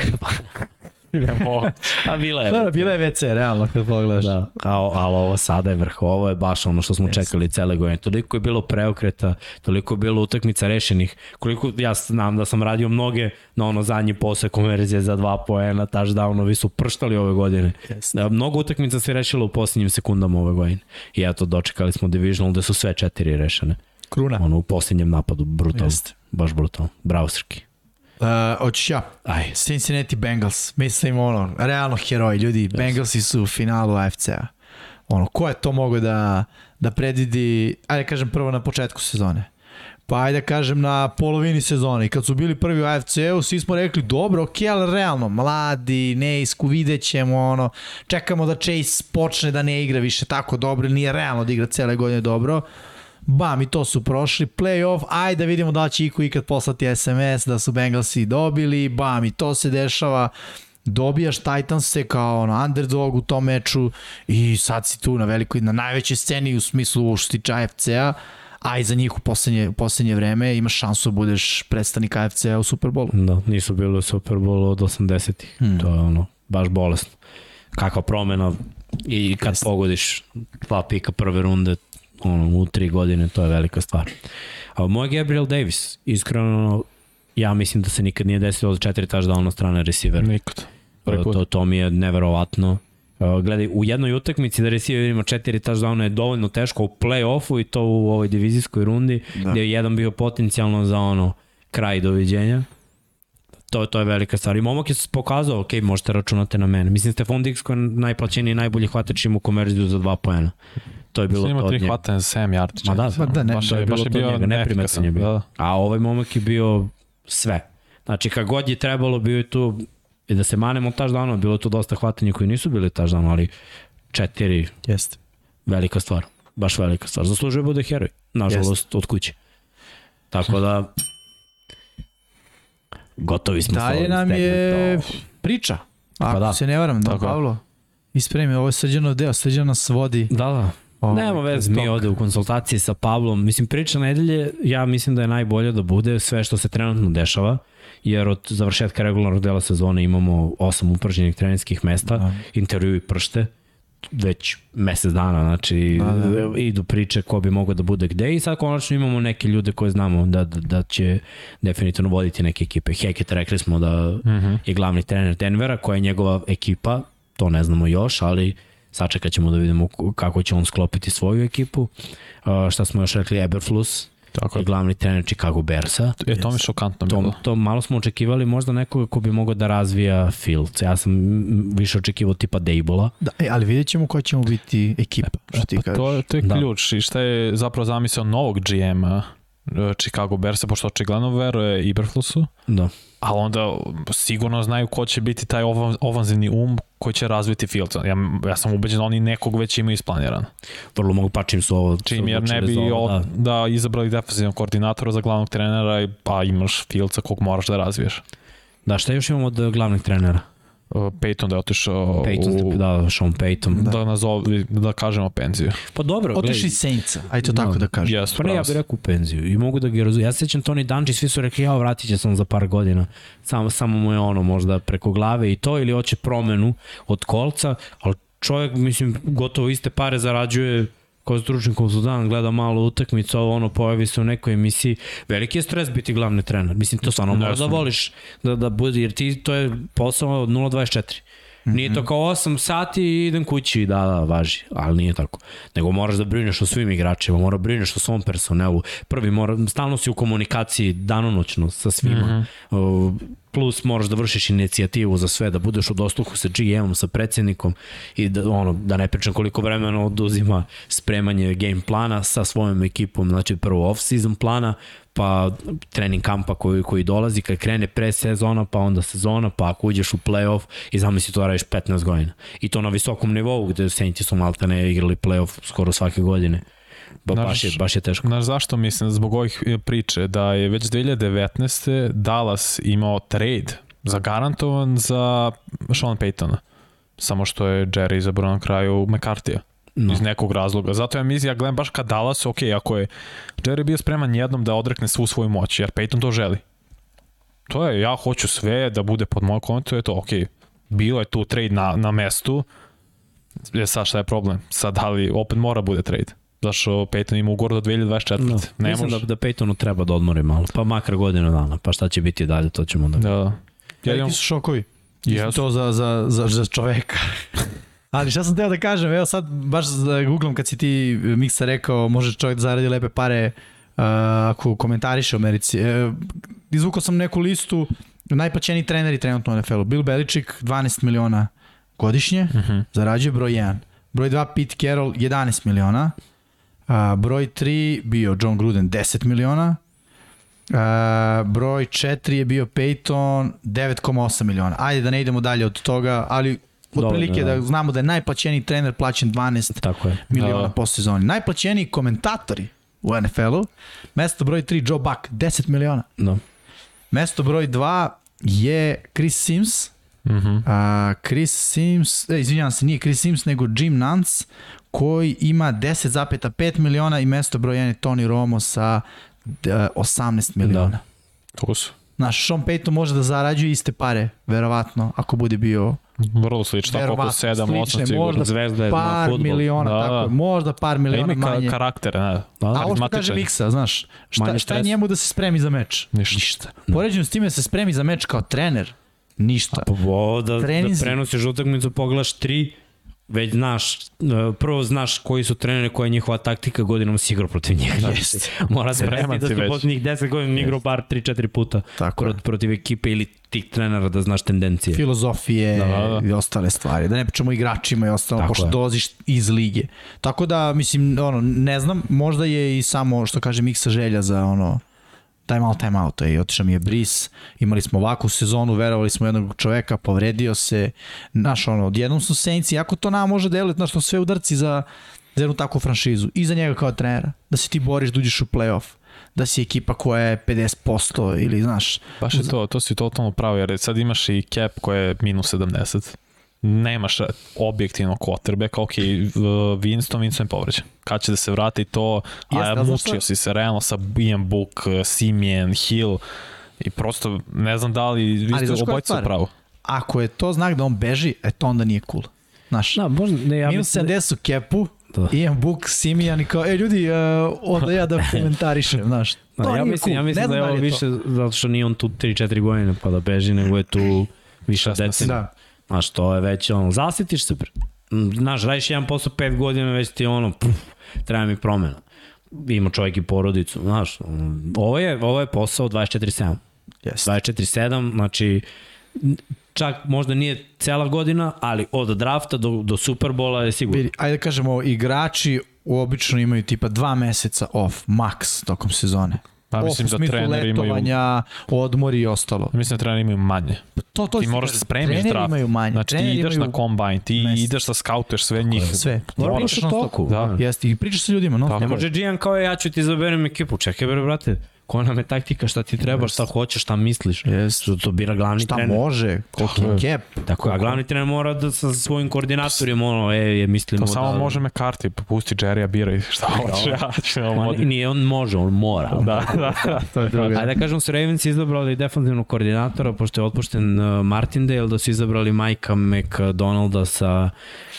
A bila je. Da, bila je WC, realno, kad pogledaš. Da, a, ali ovo sada je vrh, ovo je baš ono što smo yes. čekali cele godine. Toliko je bilo preokreta, toliko je bilo utakmica rešenih, koliko ja znam da sam radio mnoge na ono zadnji posle konverzije za dva poena, touchdownovi su prštali ove godine. Yes. Da, mnogo utakmica se rešilo u posljednjim sekundama ove godine. I eto, dočekali smo divisional da su sve četiri rešene. Kruna. Ono, u posljednjem napadu, brutalno. Yes. Baš brutalno. Bravo, Srki. Uh, hoćeš ja? Aj. Cincinnati Bengals. Mislim, ono, realno heroji, ljudi. Yes. Bengalsi su u finalu AFC-a. Ono, ko je to mogo da, da predvidi, ajde kažem prvo na početku sezone. Pa ajde kažem na polovini sezone. I kad su bili prvi u AFC-u, svi smo rekli, dobro, ok, ali realno, mladi, neisku, vidjet ćemo, ono, čekamo da Chase počne da ne igra više tako dobro, nije realno da igra cele godine dobro. Bam, i to su prošli. Playoff, ajde da vidimo da će iko ikad poslati SMS da su Bengalsi dobili. Bam, i to se dešava dobijaš Titanse kao ono underdog u tom meču i sad si tu na velikoj, na najvećoj sceni u smislu što se tiče AFC-a, a i za njih u poslednje, u poslednje vreme imaš šansu da budeš predstavnik AFC-a u Superbolu. Da, nisu bili u Superbolu od 80-ih. Hmm. To je ono, baš bolesno. Kakva promena i kad Jeste. pogodiš dva pika prve runde, ono, u tri godine, to je velika stvar. A moj Gabriel Davis, iskreno, ja mislim da se nikad nije desilo da četiri da na strane receiver. Nikad. To, to, to mi je neverovatno. Uh, gledaj, u jednoj utakmici da receiver ima četiri touchdowna je dovoljno teško u play-offu i to u ovoj divizijskoj rundi, da. gde je jedan bio potencijalno za ono kraj doviđenja. To, to je velika stvar. I momak je pokazao, ok, možete računati na mene. Mislim, Stefan Dix koji je najplaćeniji i najbolji hvatač ima konverziju za dva pojena. To je bilo to od njega. Ima tri hvatanja za 7 yardi. Ma da, pa da, ne, baš, to je, baš bilo je bio njega, neprimetan je bio. Da. A ovaj momak je bio sve. Znači, kad god je trebalo, bio je tu i da se manemo touchdownom, bilo je tu dosta hvatanja koji nisu bili touchdown, ali četiri, Jeste. velika stvar. Baš velika stvar. Zaslužuje da bude heroj, nažalost, Jest. od kuće. Tako da, gotovi smo Dalje nam je priča. Ako pa da. se ne varam, da, Tako. Pavlo. Ispremi, ovo je srđano deo, srđano nas vodi. Da, da. Ovo, Nema veze, mi ovde u konsultaciji sa Pavlom. Mislim, priča nedelje, ja mislim da je najbolje da bude sve što se trenutno dešava, jer od završetka regularnog dela sezone imamo osam upražnjenih trenerskih mesta, da. intervju i pršte, već mesec dana, znači da, da. idu priče ko bi mogao da bude gde i sad konačno imamo neke ljude koje znamo da, da, da će definitivno voditi neke ekipe. Heket rekli smo da uh mhm. -huh. je glavni trener Denvera, koja je njegova ekipa, to ne znamo još, ali sačekat ćemo da vidimo kako će on sklopiti svoju ekipu. Uh, šta smo još rekli, Eberflus, Tako je. glavni trener Chicago Bearsa. Je, to mi šokantno to, bilo. To malo smo očekivali možda nekoga ko bi mogao da razvija Fields. Ja sam više očekivao tipa Dejbola. Da, e, ali vidjet ćemo ko će mu biti ekipa. E, što ti pa to, to je da. ključ i šta je zapravo zamisao novog GM-a e, Chicago Bearsa, pošto očigledno veruje Iberflusu. Da. Ali onda sigurno znaju ko će biti taj ofanzivni um koji će razviti Fields. Ja, ja sam ubeđen da oni nekog već imaju isplanirano. Vrlo mogu pa čim su ovo... Čim jer ne bi ovo, da. da izabrali defensivnog koordinatora za glavnog trenera, pa imaš Fieldsa kog moraš da razviješ. Da, šta još imamo od glavnih trenera? Peyton da je otišao Peyton, u, da, Sean Payton. da, da, nazovi, da kažemo penziju. Pa dobro, Otišli iz Saintsa, ajde to Da. tako da kažem. Yes, Pa ne, ja bih rekao penziju i mogu da ga razumijem. Ja se sjećam Tony Dungy, svi su rekli, ja vratit će sam za par godina. Samo, samo mu je ono možda preko glave i to ili hoće promenu od kolca, ali čovjek, mislim, gotovo iste pare zarađuje kao stručni konsultant, gleda malo utakmicu, ovo ono pojavi se u nekoj emisiji. Veliki je stres biti glavni trener. Mislim, to stvarno moraš da voliš da, da bude, jer ti to je posao od 0.24. Nije to kao 8 sati i idem kući, da, da, važi, ali nije tako. Nego moraš da brineš o svim igračima, mora brineš o svom personelu. Prvi, mora, stalno si u komunikaciji danonoćno sa svima. Mm -hmm. Plus moraš da vršiš inicijativu za sve, da budeš u dosluhu sa GM-om, sa predsednikom i da, ono, da ne pričam koliko vremena oduzima spremanje game plana sa svojom ekipom, znači prvo off-season plana, pa trening kampa koji, koji dolazi, kad krene pre sezona, pa onda sezona, pa ako uđeš u playoff i zamisli to radiš 15 godina. I to na visokom nivou, gde Saints su malta ne igrali playoff skoro svake godine. Ba, Znaš- baš, je, baš je teško. Znaš zašto mislim? Zbog ovih e, priče da je već 2019. Dallas imao trade zagarantovan za Sean Paytona. Samo što je Jerry izabrao na kraju McCarthy-a. No. Iz nekog razloga. Zato ja mislim, ja gledam baš ka Dallas, ok, ako je Jerry bio spreman jednom da odrekne svu svoju moć, jer Payton to želi. To je, ja hoću sve da bude pod moj konto, je to ok. Bio je tu trade na, na mestu, je sad šta je problem? Sad da li opet mora bude trade? Zašto Peyton ima ugovor do 2024. No. Ne Mislim može. da, da Peytonu treba da odmori malo, pa makar godinu dana, pa šta će biti dalje, to ćemo da... Da. Ja imam, su šokovi. Jesu. To za, za, za, za čoveka. Ali šta sam teo da kažem, evo sad baš da googlam kad si ti Miksa rekao može čovjek da zaradi lepe pare uh, ako komentariše u Americi. E, izvukao sam neku listu najplaćeniji treneri trenutno u NFL-u. Bill Belichick 12 miliona godišnje, uh -huh. zarađuje broj 1. Broj 2 Pete Carroll 11 miliona. Uh, broj 3 bio John Gruden 10 miliona. Uh, broj 4 je bio Peyton 9,8 miliona. Ajde da ne idemo dalje od toga, ali otprilike da. da. da znamo da je najplaćeniji trener plaćen 12 Tako je. miliona Da. po sezoni. Najplaćeniji komentatori u NFL-u, mesto broj 3 Joe Buck 10 miliona. Da. Mesto broj 2 je Chris Sims. uh -huh. A, Chris Sims, e, izvinjavam se, nije Chris Sims, nego Jim Nance, koji ima 10,5 miliona i mesto broj 1 je Tony Romo sa e, 18 miliona. Da. Tu su. Znaš, Sean Payton može da zarađuje iste pare, verovatno, ako bude bio Vrlo slično, tako oko verovatno 7, 8 slične, sigurno. Zvezda je na par fudbal. miliona, Da, tako da. je, možda par Da miliona ima ka, manje. karaktere, ne. Da. A ovo što kaže Miksa, znaš, šta, Manje šta je njemu da se spremi za meč? Ništa. Ništa. Poređeno s time da se spremi za meč kao trener, ništa. Pa ovo da, da Treninzi. prenosiš utakmicu, pogledaš tri, već znaš, e, prvo znaš koji su treneri, koja je njihova taktika, godinom si igrao protiv njih. Jeste. Mora se Spreman desiti da si već. poslednjih 10 godina igrao bar 3-4 puta Tako je. prot, protiv ekipe ili tih trenera da znaš tendencije. filozofije Da, da, da. i ostale stvari. Da ne pričamo igračima i ostalo, Tako pošto je. dolaziš iz lige. Tako da, mislim, ono, ne znam, možda je i samo, što kaže Miksa želja za ono, time out, time out, i otišao mi je bris, imali smo ovakvu sezonu, verovali smo jednog čoveka, povredio se, znaš, ono, odjednom su Saints, iako to nama može deliti, znaš, to sve udarci za, za jednu takvu franšizu, i za njega kao trenera, da se ti boriš da uđeš u playoff, da si ekipa koja je 50% ili, znaš, Baš je to, to si totalno pravo, jer sad imaš i cap koja je minus 70. Nemaš objektivno quarterbacka, ok, uh, Winston, Winston je povređen. Kad će da se vrati to, Jeste, a a znaš mučio si se realno sa Ian Book, uh, Simeon, Hill, i prosto ne znam da li vi ste u pravu. ako je to znak da on beži, e to onda nije cool. Znaš, Da, možda, ne, ja minus mislim, 70 u kepu, Da. Ian Book, Simijan i kao, e ljudi, uh, onda ja da komentarišem, znaš. To da, ja nije mislim, cool. ja mislim da je ovo li više zato što nije on tu 3-4 godine pa da beži, nego je tu više 16. decenija. Da. Znaš, to je već ono, zasitiš se, znaš, radiš jedan posao 5 godina, već ti ono, puf, treba mi promena. Ima čovjek i porodicu, znaš, ovo je, ovo je posao 24-7. Jeste. 24-7, znači čak možda nije cela godina, ali od drafta do, do Superbola je sigurno. Ajde da kažemo, igrači obično imaju tipa dva meseca off, max, tokom sezone. Pa mislim da treneri imaju- odmori i ostalo. Mislim da treneri imaju manje. To, to Ti moraš da spremiš treneri draft. imaju manje. Znači ti treneri ideš imaju na kombajn, ti mesec. ideš da skauteš sve njih. sve. Mora Moraš pričaš toku. Da. Jeste, i pričaš sa ljudima, no? Tako Ne može GM kao ja ću ti izaberem ekipu. Čekaj bre, brate, koja nam je taktika, šta ti treba, šta hoćeš, šta misliš. Što to bira glavni Šta trener. može, koliki je cap. Tako je, a glavni trener mora da sa svojim koordinatorima, ono, e, je, mislimo To samo da... može McCarthy, pusti Jerrya, biraj šta hoće, ja ću da Ma, vodim. nije, on može, on mora. Da, da, da. To je druga. Ajde da kažem su Ravens izabrali defensivnog koordinatora, pošto je otpušten uh, Martindale, da su izabrali Majka McDonalda sa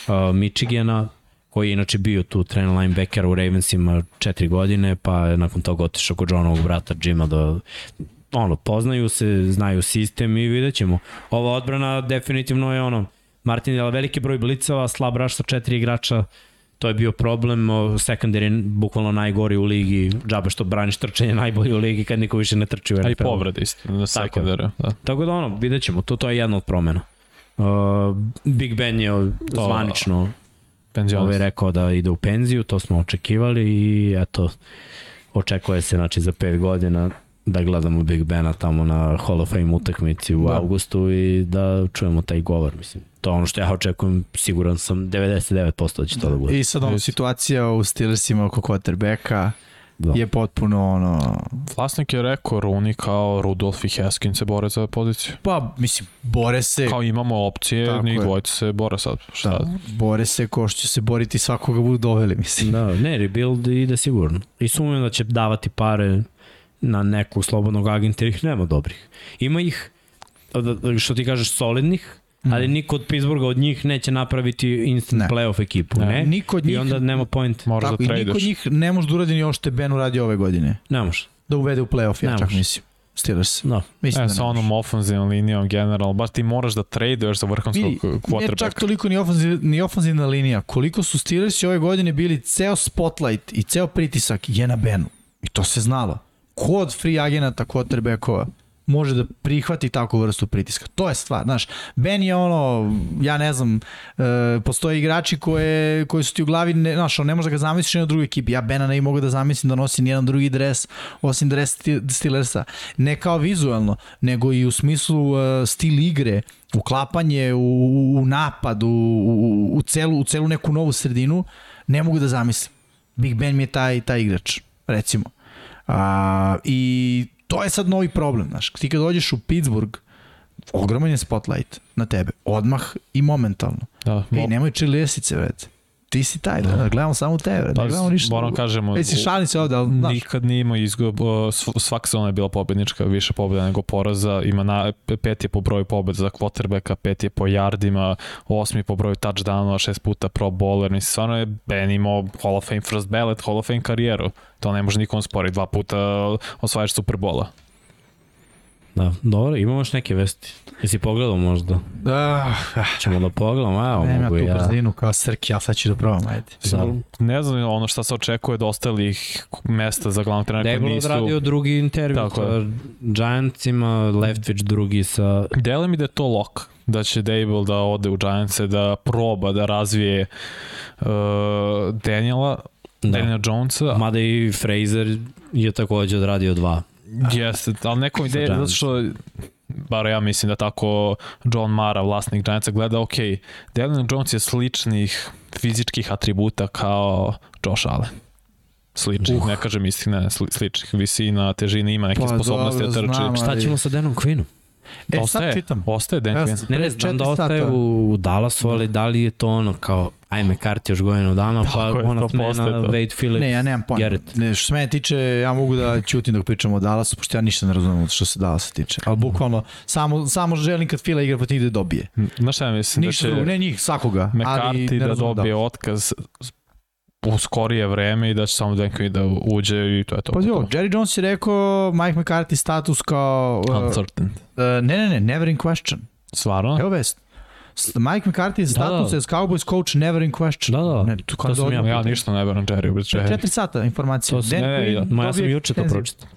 uh, Michigana, koji je inače bio tu tren linebacker u Ravensima četiri godine, pa je nakon toga otišao kod Johnovog brata Jima da ono, poznaju se, znaju sistem i vidjet ćemo. Ova odbrana definitivno je ono, Martindale veliki broj blicova, slab raš sa četiri igrača, to je bio problem, o, secondary je bukvalno najgori u ligi, džabe što braniš trčanje najbolji u ligi kad niko više ne trči u NFL. A i povrede isto, na sekundaru. Da. Tako da ono, vidjet ćemo, to, to je jedna od promena. Uh, Big Ben je To- zvanično Penzionis. ovaj rekao da ide u penziju, to smo očekivali i eto, očekuje se znači za 5 godina da gledamo Big Bena tamo na Hall of Fame utakmici u Da. avgustu i da čujemo taj govor, mislim. To je ono što ja očekujem, siguran sam 99% da će to da bude. I sad ono, situacija u Steelersima oko quarterbacka Da. je potpuno ono... Vlasnik je rekao Rooney kao Rudolf i Haskins se bore za poziciju. Pa, mislim, bore se, Kao imamo opcije, Tako njih se bore sad. Šta? da, bore se ko što će se boriti svakoga budu doveli, mislim. Da, ne, rebuild ide sigurno. I sumnjam da će davati pare na nekog slobodnog agenta, jer ih nema dobrih. Ima ih, što ti kažeš, solidnih, ali niko od Pittsburgha od njih neće napraviti instant Ne. playoff ekipu, Ne. ne? Niko od I njih, onda nema point. Moraš tako, da i niko od njih ne može da uradi ni ovo što je Ben uradio ove godine. Ne može. Da uvede u playoff, ja Ne čak mislim. Steelers. Da. Mislim E, da sa ne onom ofenzivnom linijom generalno, baš ti moraš da traduješ za vrhunskog Vidi, Nije čak quarterbacka. toliko ni, ofanziv, ni ofanzivna linija. Koliko su Steelersi ove godine bili ceo spotlight i ceo pritisak je na Benu. I to se znalo. Ko od free agenata quarterbackova može da prihvati takvu vrstu pritiska. To je stvar, znaš. Ben je ono, ja ne znam, e, postoje igrači koje, koji su ti u glavi, ne, znaš, on ne može da ga zamisliš na drugoj ekipi. Ja Bena ne mogu da zamislim da nosi nijedan drugi dres osim dres Ste- Steelersa. Ne kao vizualno, nego i u smislu e, stil igre, uklapanje u, u napad, u, u, u, celu, u celu neku novu sredinu, ne mogu da zamislim. Big Ben mi je taj, taj igrač, recimo. A, I to je sad novi problem, znaš. Ti kad dođeš u Pittsburgh, ogroman je spotlight na tebe, odmah i momentalno. Da, Ej, mo- nemoj čilesice, vred. Ti si taj, da, gledamo samo tebe. Pa, ne gledamo ništa. moram kažemo, Ej, si šalim se ovde, ali, znaš, Nikad nije imao izgub, svaka sezona je bila pobednička, više pobjeda nego poraza, ima na, pet je po broju pobjeda za quarterbacka, pet je po yardima, osmi po broju touchdownova, šest puta pro bowler, mislim, stvarno je Ben imao Hall of Fame first ballot, Hall of Fame karijeru, to ne može nikom sporiti, dva puta osvajaš Superbola. Da, dobro, imamo još neke vesti. Jesi pogledao možda? ah, Ćemo da pogledamo, evo nema mogu tu ja. brzinu kao Srki, ali sad ću da probam, ajde. Sad. Ne znam ono šta se očekuje od ostalih mesta za glavnog trenera koji nisu... odradio drugi intervju Tako sa. Giantsima, Leftwich drugi sa... Dele mi da je to lok, da će Dable da ode u Giantse, da proba da razvije uh, Daniela, da. Da. Daniela Jonesa, Mada i Fraser je takođe odradio dva. Jeste, ali neko mi Sa ideja, zato što bar ja mislim da tako John Mara, vlasnik Giantsa, gleda, ok, Daniel Jones je sličnih fizičkih atributa kao Josh Allen. Sličnih, uh. ne kažem istine, sli, sličnih visina, težina, ima neke Pa, sposobnosti da trči. Šta ćemo sa Danom Quinnom? E, ostaje, sad čitam. Ostaje Dan Ja Quinn. Ne, ne, znam da ostaje sata. u, u Dallasu, ali da li je to ono kao ajme karti još godinu dana, pa je, ona to smena. Wade Phillips. Ne, ja nemam pojma. Ne, što se mene tiče, ja mogu da ćutim dok pričamo o Dallasu, pošto ja ništa ne razumem što se Dallasa tiče. Ali bukvalno, samo, samo želim kad Fila igra protiv da dobije. Znaš šta ja mislim? Ništa da drugo, će ne njih, svakoga. ali McCarthy ne da dobije Dallas. otkaz u skorije vreme i da će samo Quinn da uđe i to je to. Pa jo, to. Jerry Jones je rekao Mike McCarthy status kao... Uh, uh, Uncertain. ne, ne, ne, never in question. Stvarno? Evo vest. Mike McCarthy status da. as Cowboys coach never in question. Da, da. Ne, kao To sam ja Ja ništa ne verujem Jerry, bez Jerry. Četiri sata informacija. To sam- ne, ne, Ma ja sam juče to pročitao.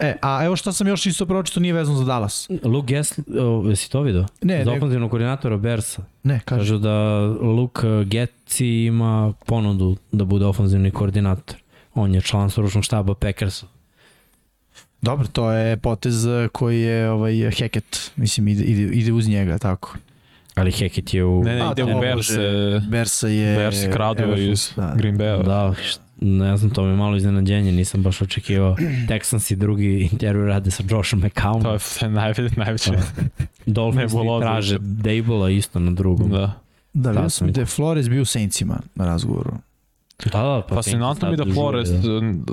E, a evo šta sam još isto pročitao, nije vezano za Dallas. Luke Gessler, jesi to vidio? Ne, Za ne, ofenzivnog koordinatora Bersa. ne, kaže. Kažu da Luke Getzi ima ponudu da bude ofenzivni koordinator. On je član stručnog štaba Packersa. Dobro, to je potez koji je ovaj Hackett, mislim ide, ide, ide uz njega, tako. Ali Hackett je u... Ne, ne, A, ide u e, Bersa je... Bears kradu iz da. Green Bay. Da, ne znam, to mi je malo iznenađenje, nisam baš očekivao. Texans i drugi intervju rade sa Joshom To McCownom. je najveće, najveće. Dolphins nebuloza traže. Dable-a isto na drugom. Da. Da, vidio Da, sam da je Flores bio u Saintsima na razgovoru. Da, da, pa Fascinantno mi da Flores, m,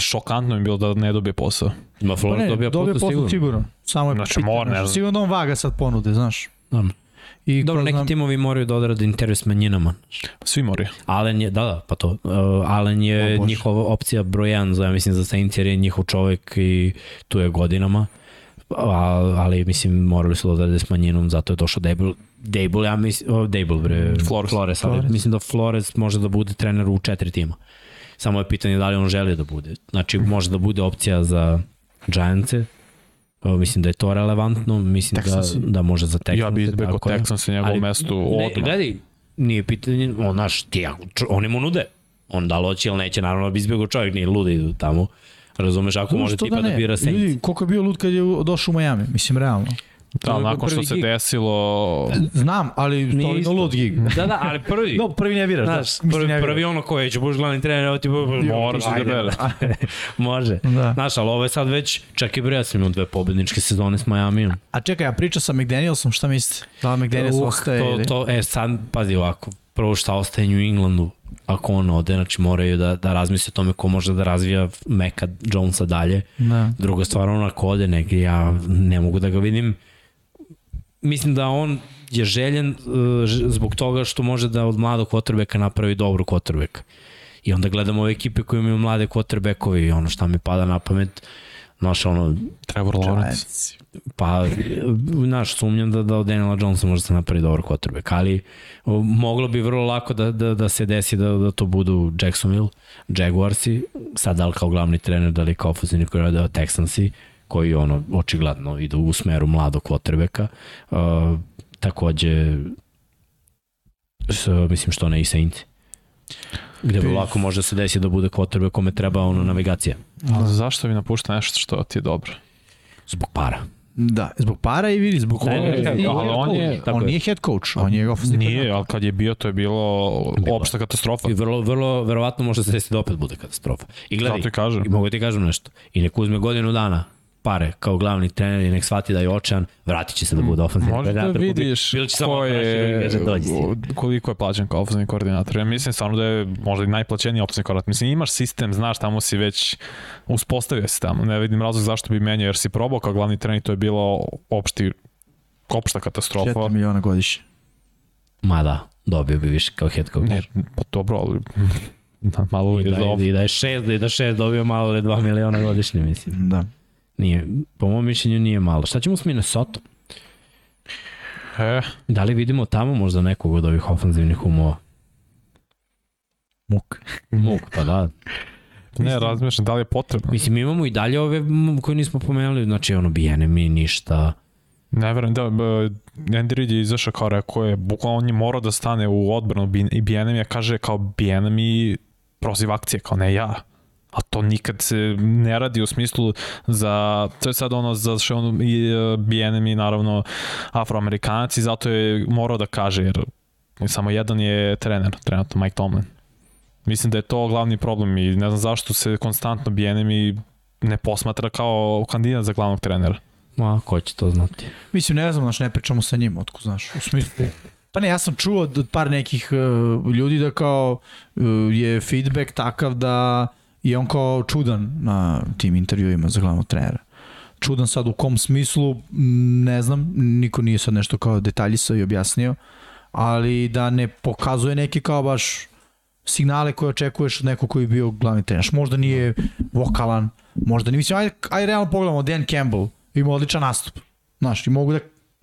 šokantno mi je bilo da ne dobije posao. Ma Pa Flores ne, dobija posao sigurno. sigurno. Samo je Znači, pitanje, mora, ne znaš, znam. sigurno da on vaga sad ponude, znaš. Da. I Dobro, neki znam- timovi moraju da odrade intervju s manjinama. Svi moraju. Allen je, da, da, pa to. Uh, Allen je O njihova opcija broj 1 za, ja mislim, za Saints jer je njihov čovek i tu je godinama. A, ali mislim morali su da odrade s manjinom zato je došao Dable Dable ja mislim oh, Dable bre Flores. Flores, ali Flores. mislim da Flores može da bude trener u četiri tima samo je pitanje da li on želi da bude znači može da bude opcija za Giantse O, mislim da je to relevantno mislim da, Texansi. da može za Texans Ja bi izbegao tako je. Texans na njegovom mestu Ne, odmah. gledaj, nije pitanje, on, znaš, ti, oni mu nude. On da li hoće ili neće, naravno da bi izbjegao čovjek, nije ludi idu tamo. Razumeš, ako može Što tipa da, ne? bira Saints. Ljudi, koliko je bio lud kad je došao u Miami, mislim, realno. Da, nakon što se gig. desilo... Znam, ali to je isto. lud gig. Da, da, ali prvi. No, prvi ne viraš, Znaš, da. Mislim, prvi, ne prvi ono koje će budeš glavni trener, evo ti Moraš da bere. Može. Da. Znaš, ali ovo je sad već, čak i bre, ja sam imao dve pobedničke sezone s Miami. A čekaj, a priča sa McDanielsom, šta mislite? Da li McDaniels Uh, ostaje to, ili? to, e, sad, pazi ovako, prvo šta ostaje New Englandu, ako on ode, znači moraju da, da razmisle o tome ko može da razvija Meka Jonesa dalje. Da. Druga stvar, on ako ode negdje, ja ne mogu da ga vidim. Mislim da on je željen uh, zbog toga što može da od mladog quarterbacka napravi dobru quarterbacka. I onda gledamo ove ekipe koje imaju mlade quarterbackovi i ono šta mi pada na pamet, Znaš, ono, Trevor Lawrence. Pa, znaš, sumnjam da, da od Daniela Jonesa može da se napravi dobar quarterback, ali o, moglo bi vrlo lako da, da, da se desi da, da to budu Jacksonville, Jaguarsi, sad da li kao glavni trener, da li kao ofenzivni koordinator Texansi, koji ono, očigledno idu u smeru mladog quarterbacka. Uh, takođe, s, mislim što ne i Saints. Gde lako može da se desi da bude quarterback kome treba ono navigacija. Ali zašto vi napušta nešto što ti je dobro? Zbog para. Da, zbog para i vidi, zbog Ne, ne, ne, ali on je- tako on je. nije head coach, on je ofenzivni Nije, ali kad je bio, to je bilo Bilo. opšta katastrofa. I vrlo, vrlo, verovatno može se desiti da opet bude katastrofa. I gledaj, Zato i kažem. i mogu ti kažem nešto, i nek uzme godinu dana pare kao glavni trener i nek shvati da je očajan, vratit će se da bude ofenzivni Možda da koordinator. vidiš Bilo će samo ko je, koliko je plaćen kao ofenzivni koordinator. Ja mislim stvarno da je možda i najplaćeniji ofenzivni koordinator. Mislim, imaš sistem, znaš, tamo si već uspostavio si tamo. Ne vidim razlog zašto bi menjao, jer si probao kao glavni trener i to je bilo opšti, opšta katastrofa. 4 miliona godišnje. Ma da, dobio bi više kao head coach. Ne, pa dobro, ali da, malo I je da, I da je šest, i da šest dobio malo ili 2 miliona godišnje, mislim. Da. Nije, po mom mišljenju nije malo. Šta ćemo s Minnesota? E, Da li vidimo tamo možda nekog od ovih ofenzivnih umova? Muk. Muk, pa da. ne, razmišljam da li je potrebno. Mislim, imamo i dalje ove koje nismo pomenuli, znači ono, Bijenemi, ništa. Ne verujem da Andy Reid je izašao kao rekao je, bukvalno on je morao da stane u odbranu Bi- i Bijenem je kaže kao Bijenem i proziv akcije, kao ne ja. A to nikad se ne radi u smislu za, to je sad ono za što on i e, Bijenem i naravno afroamerikanac i zato je morao da kaže jer samo jedan je trener, trenutno Mike Tomlin. Mislim da je to glavni problem i ne znam zašto se konstantno Bijenem i ne posmatra kao kandidat za glavnog trenera. Ma, ko će to znati? Mislim, ne znam, znaš, ne pričamo sa njim, otko, znaš, u smislu. Pa ne, ja sam čuo od par nekih uh, ljudi da kao uh, je feedback takav da je on kao čudan na tim intervjuima za glavnog trenera. Čudan sad u kom smislu, ne znam, niko nije sad nešto kao detaljisao i objasnio, ali da ne pokazuje neke kao baš signale koje očekuješ od nekog koji je bio glavni trener. Možda nije vokalan, možda nije. Mislim, ajde, ajde realno pogledamo, Dan Campbell ima odličan nastup. Znaš, i mogu da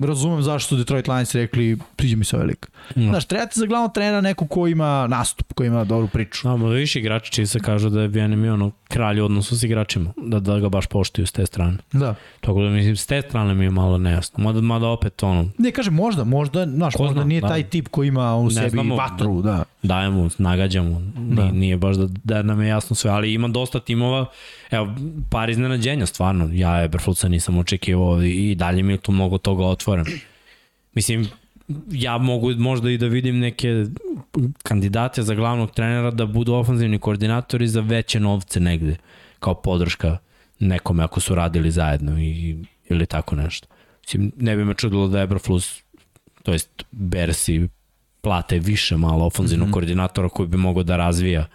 razumem zašto su Detroit Lions rekli priđe mi se ovaj lik. Mm. Znaš, treba ti za glavnog trenera neko ko ima nastup, ko ima dobru priču. Znamo, više igrači čiji se kažu da je BNM ono kralj odnosu s igračima, da, da ga baš poštuju s te strane. Da. Tako da mislim, s te strane mi je malo nejasno. Mada, mada opet ono, Ne, kaže možda, možda, znaš, Ko možda zna, nije da. taj tip koji ima u Ne sebi znamo, vatru, da. dajemo, nagađamo, Da. nije, nije baš da, da nam je jasno sve, ali ima dosta timova, evo, par iznenađenja stvarno, ja Eberflutsa nisam očekivao i, i dalje mi je tu mnogo toga otvoren. Mislim, ja mogu možda i da vidim neke kandidate za glavnog trenera da budu ofanzivni koordinatori za veće novce negde, kao podrška nekome ako su radili zajedno i, ili tako nešto. Mislim, ne bi me čudilo da Eberflus, to jest Bersi, plate više malo ofanzivnog mm -hmm. koordinatora koji bi mogao da razvija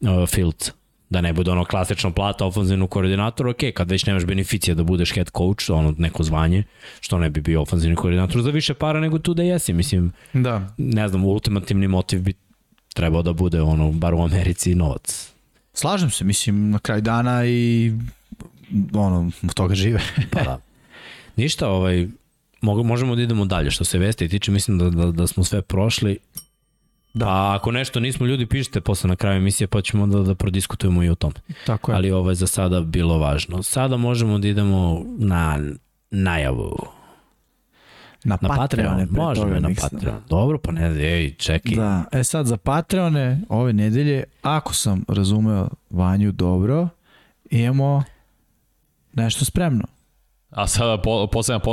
uh, Fields. Da ne bude ono klasično plata ofanzivnog koordinatora, ok, kad već nemaš beneficija da budeš head coach, ono neko zvanje, što ne bi bio ofanzivni koordinator za više para nego tu da jesi, mislim, Da. ne znam, ultimativni motiv bi trebao da bude ono, bar u Americi, novac. Slažem se, mislim, na kraj dana i ono, od toga žive. Pa da. Ništa, ovaj, možemo da idemo dalje. Što se veste tiče, mislim da, da, da smo sve prošli. Da. Pa ako nešto nismo, ljudi pišite posle na kraju emisije, pa ćemo da, da prodiskutujemo i o tom. Tako je. Ali ovo je za sada bilo važno. Sada možemo da idemo na najavu. na, Na. Patreon. pre Možemo na. Patreon. Dobro, pa ne, ej, čekaj. Da, e sad za Patreone ove nedelje, ako sam razumeo Vanju dobro, imamo nešto spremno. A sada po,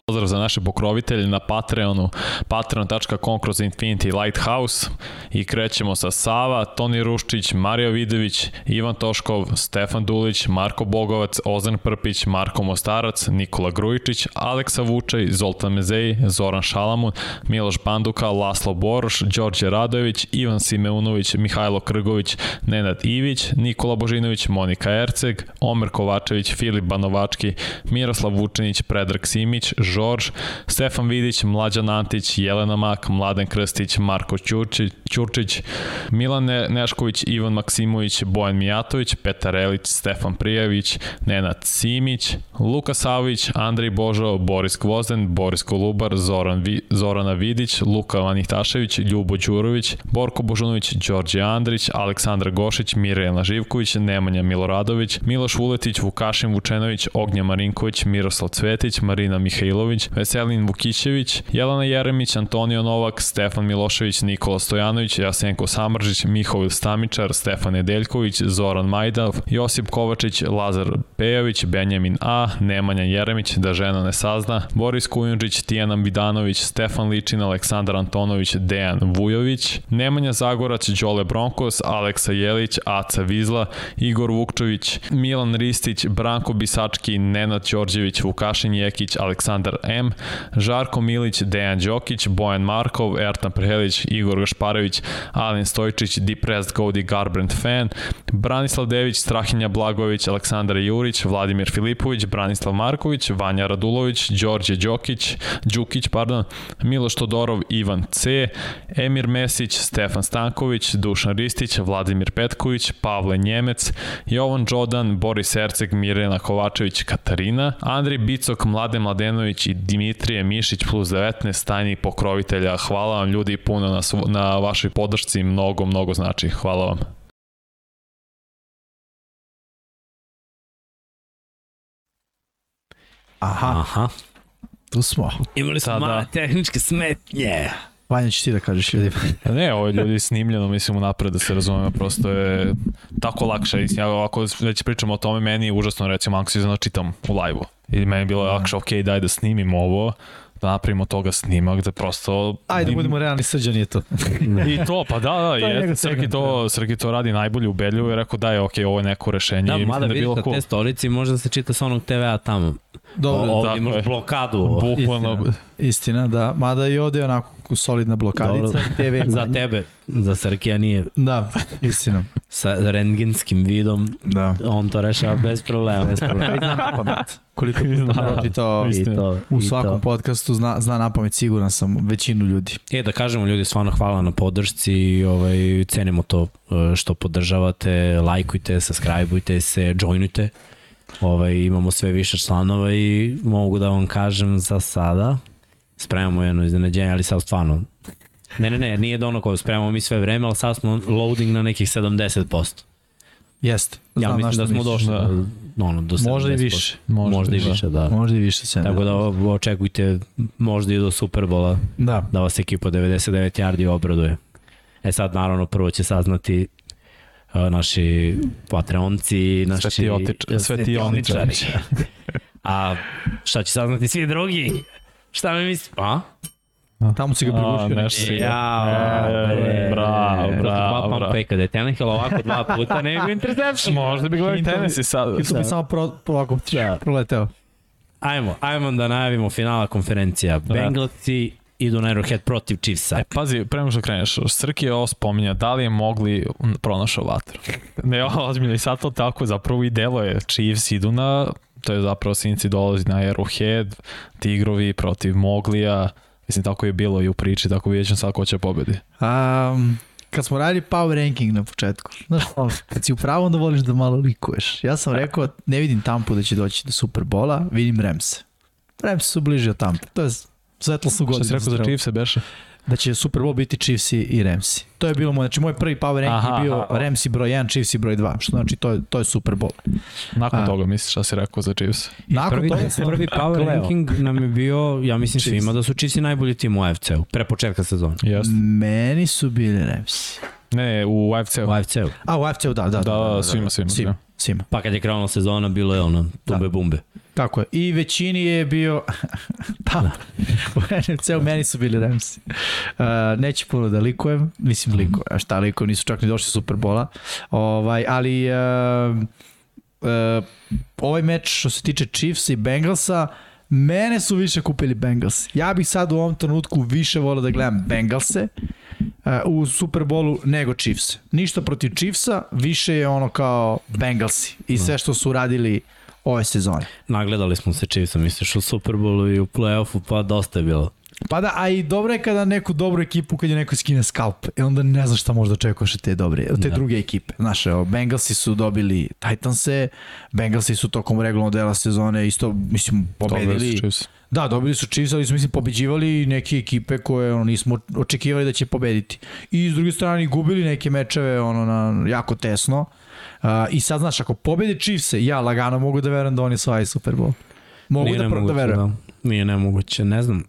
pozdrav za naše pokrovitelje na Patreonu, patreon.com kroz Infinity Lighthouse. I krećemo sa Sava, Toni Ruščić, Mario Vidović, Ivan Toškov, Stefan Dulić, Marko Bogovac, Ozan Prpić, Marko Mostarac, Nikola Grujičić, Aleksa Vučaj, Zoltan Mezej, Zoran Šalamun, Miloš Banduka, Laslo Boroš, Đorđe Radojević, Ivan Simeunović, Mihajlo Krgović, Nenad Ivić, Nikola Božinović, Monika Erceg, Omer Kovačević, Filip Banovački, Miroslav Vučinić, Predrag Simić, Žorž, Stefan Vidić, Mlađan Antić, Jelena Mak, Mladen Krstić, Marko Ćurčić, Ćurčić Milan Ne- Nešković, Ivan Maksimović, Bojan Mijatović, Petar Elić, Stefan Prijević, Nenad Simić, Luka Savić, Andrej Božo, Boris Gvozden, Boris Kolubar, Zoran Vi, Zorana Vidić, Luka Vanihtašević, Ljubo Đurović, Borko Božunović, Đorđe Andrić, Aleksandar Gošić, Mirjana Živković, Nemanja Miloradović, Miloš Vuletić, Vukašin Vučenović, Ognja Marinković, Miroslav Cvetić, Marina Mihajlović, Veselin Vukićević, Jelena Jeremić, Antonio Novak, Stefan Milošević, Nikola Stojanović, Jasenko Samržić, Mihovil Stamičar, Stefan Nedeljković, Zoran Majdav, Josip Kovačić, Lazar Pejović, Benjamin A, Nemanja Jeremić, Da žena ne sazna, Boris Kujundžić, Tijana Bidanović, Stefan Ličin, Aleksandar Antonović, Dejan Vujović, Nemanja Zagorac, Đole Bronkos, Aleksa Jelić, Aca Vizla, Igor Vukčević, Milan Ristić, Branko Bisački, Nenad Đorđević, Vukašin Jekić, Aleksandar M, Žarko Milić, Dejan Đokić, Bojan Markov, Ertan Prehelić, Igor Gašparević, Alen Stojčić, Depressed Godi Garbrand Fan, Branislav Dević, Strahinja Blagović, Aleksandar Jurić, Vladimir Filipović, Branislav Marković, Vanja Radulović, Đorđe Đokić, Đukić, pardon, Miloš Todorov, Ivan C, Emir Mesić, Stefan Stanković, Dušan Ristić, Vladimir Petković, Pavle Njemec, Jovan Đodan, Boris Erceg, Mirjana Kovačević, Katarina, Andrej Bicok, Mlade Mladenović i Dimitrije Mišić plus 19 tajnih pokrovitelja. Hvala vam ljudi puno na, svo- na vašoj podršci, mnogo, mnogo znači. Hvala vam. Aha, Aha. tu smo. Imali smo Sada- male tehničke smetnje. Vanja, ćeš ti da kažeš ljudima. Ne, ovo je ljudi snimljeno, mislim, unapred da se razumemo, prosto je tako lakše. Mislim, Ja, ako već pričamo o tome, meni je užasno, recimo, anksiozno da čitam u live-u. I meni je bilo lakše, ok, daj da snimim ovo, da napravimo toga snimak, da prosto... Ajde, im- budemo realni, srđan je to. I to, pa da, da, je njegov je, Srki to, Srki to radi najbolje ubedljivo i rekao da je, ok, ovo je neko rešenje. Da, mada da je vidiš na cool. te stolici može da se čita sa onog TV-a tamo. Dobro, O, ovdje tako imaš je. blokadu. Bukvalno, Istina. Istina, da. Mada i ovde je onako solidna blokadica. Dobro. TV. Za tebe, za Srkija nije Da, istina. sa rengenskim vidom, Da. on to rešava bez problema. Bez problema. Zna na pamet. Koliko puta pročitao I to, u i svakom to. podcastu, zna, zna na pamet, siguran sam, većinu ljudi. E, da kažemo ljudi, stvarno hvala na podršci i ovaj, cenimo to e, što podržavate, lajkujte, subscribeujte se, joinujte. Ovaj, imamo sve više članova i mogu da vam kažem za sada spremamo jedno iznenađenje, ali sad stvarno, ne, ne, ne, nije da ono koje spremamo mi sve vreme, ali sad smo loading na nekih 70%. Jeste. Ja Znam na mislim da smo misliš. došli da. do, ono, do 70%. Možda i više. Možda, možda i da. više, da. Možda i više se. Tako da očekujte možda i do Superbola Da. da vas ekipa 99 yardi obraduje. E sad naravno prvo će saznati uh, naši patreonci, naši Svetionič- svetioničari. A šta će saznati svi drugi? Šta mi misli? A? Tamo si ga prigušio. nešto si ga. Ja, E, bravo, Dva bravo, pump bravo. fake-a, da je Tannehill ovako dva puta, nego interception. Možda bi gledali tenis i sad. Hilton bi samo pro, pro, ovako, Da. proleteo. Ajmo, ajmo da najavimo finala konferencija. Bengalsi idu na Arrowhead protiv Chiefsa. E, pazi, pre nego što kreneš, Srki je ovo spominja, da li je mogli pronašao vatru? Ne, ozbiljno, i sad to tako zapravo i delo je. Chiefs idu na, to je zapravo Sinci dolazi na Arrowhead, Tigrovi protiv Moglija, mislim tako je bilo i u priči, tako vidjet ćemo sad ko će pobedi. Um, kad smo radili power ranking na početku, znaš, kad si u pravu onda voliš da malo likuješ. Ja sam rekao, ne vidim Tampu da će doći do Superbola, vidim Remse. Remse su bliži od Tampe. To je svetlo su Šta godine. si rekao za Chiefs beše? Da će Super Bowl biti Chiefs i- Ramsi. To je bilo moj, znači moj prvi power ranking Aha, je bio aha. Ramsi broj 1, Chiefs broj 2. Što znači to je, to je Super Bowl. Nakon A. toga misliš šta si rekao za Chiefs? Nakon prvi, toga sam prvi power Kleo. ranking nam je bio, ja mislim Chiefs. svima da su Chiefs najbolji tim u AFC-u, pre početka sezone. Jeste. Meni su bili Ramsi. Ne, u AFC-u. U AFC-u. A, u AFC-u, da, da. Da, da, svima, svima, Svima, da. Svima. Pa kad je krenula sezona, bilo je ono, tumbe bumbe. Tako je. I većini je bio... Tamo. U NFC-u meni su bili Ramsi. Uh, neću puno da likujem. Mislim, likujem. A šta likujem? Nisu čak ni došli Superbola. Ovaj, ali... Uh, uh, ovaj meč što se tiče Chiefsa i Bengalsa, mene su više kupili Bengals. Ja bih sad u ovom trenutku više volio da gledam Bengalse uh, u Superbolu nego Chiefs. Ništa protiv Chiefsa, više je ono kao Bengalsi i sve što su radili ove sezone. Nagledali smo se Chiefsa, misliš u Superbowlu i u playoffu, pa dosta je bilo. Pa da, a i dobro je kada neku dobru ekipu, kad je neko skine skalp, e onda ne znaš šta možda očekuješ od te, dobre, od te Da. druge ekipe. Znaš, evo, Bengalsi su dobili Titanse, Bengalsi su tokom regularnog dela sezone isto, mislim, pobedili. Da, dobili su Chiefs, ali su, mislim, pobeđivali neke ekipe koje ono, nismo očekivali da će pobediti. I s druge strane, gubili neke mečeve ono, na, jako tesno. Uh, I sad, znaš, ako pobede Chiefs, ja lagano mogu da verujem da oni osvajaju Super Bowl. Mogu Nije da, pro- da verujem. Da. Nije nemoguće, ne znam.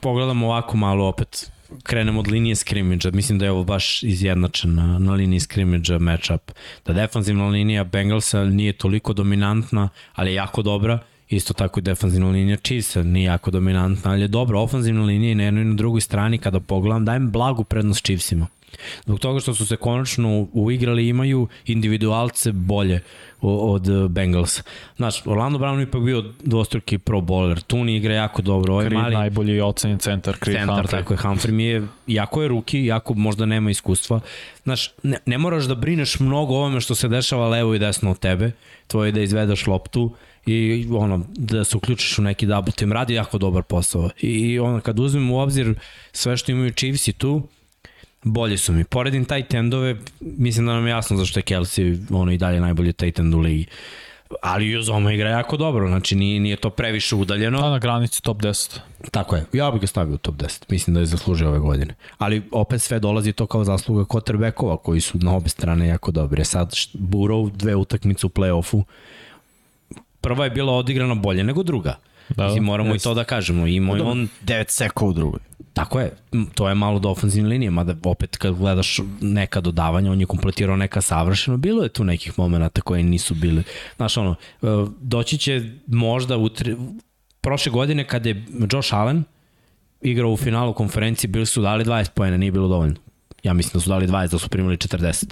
Pogledamo ovako malo opet, krenemo od linije skrimidža, mislim da je ovo baš izjednačen na, na liniji skrimidža matchup. Da defanzivna linija Bengalsa nije toliko dominantna, ali je jako dobra, isto tako i defanzivna linija Chiefsa nije jako dominantna, ali je dobra ofanzivna linija i na jednoj i na drugoj strani kada pogledam dajem blagu prednost Chiefsima. Zbog toga što su se konačno uigrali imaju individualce bolje od Bengalsa. Znaš, Orlando Brown je ipak bio dvostruki pro bowler, Tuni igra jako dobro, ovaj Creed mali najbolji ocenjen centar, Creed centar, Humphrey. tako je, Humphrey mi je, jako je ruki, jako možda nema iskustva. Znaš, ne, ne moraš da brineš mnogo ovome što se dešava levo i desno od tebe, tvoje je da izvedeš loptu i ono, da se uključiš u neki double team, radi jako dobar posao. I ono, kad uzmem u obzir sve što imaju Chiefs i tu, bolji su mi. Poredim tight endove, mislim da nam je jasno zašto je Kelsey ono i dalje najbolji tight end u ligi. Ali Uzoma igra jako dobro, znači nije, nije to previše udaljeno. Da, na granici top 10. Tako je. Ja bih ga stavio u top 10. Mislim da je zaslužio ove godine. Ali opet sve dolazi to kao zasluga quarterbackova koji su na obe strane jako dobri. Sad št- Burrow dve utakmice u play-offu. Prva je bila odigrana bolje nego druga. Da, Da, Mislim, moramo jeste. i to da kažemo. Imao je on 9 seka u drugoj. Tako je, to je malo do ofenzivne linije, mada opet kad gledaš neka dodavanja, on je kompletirao neka savršeno, bilo je tu nekih momenta koje nisu bili. Znaš, ono, e, doći će možda u tri, prošle godine kada je Josh Allen igrao u finalu konferencije, bili su dali 20 pojene, nije bilo dovoljno. Ja mislim da su dali 20, da su primili 40.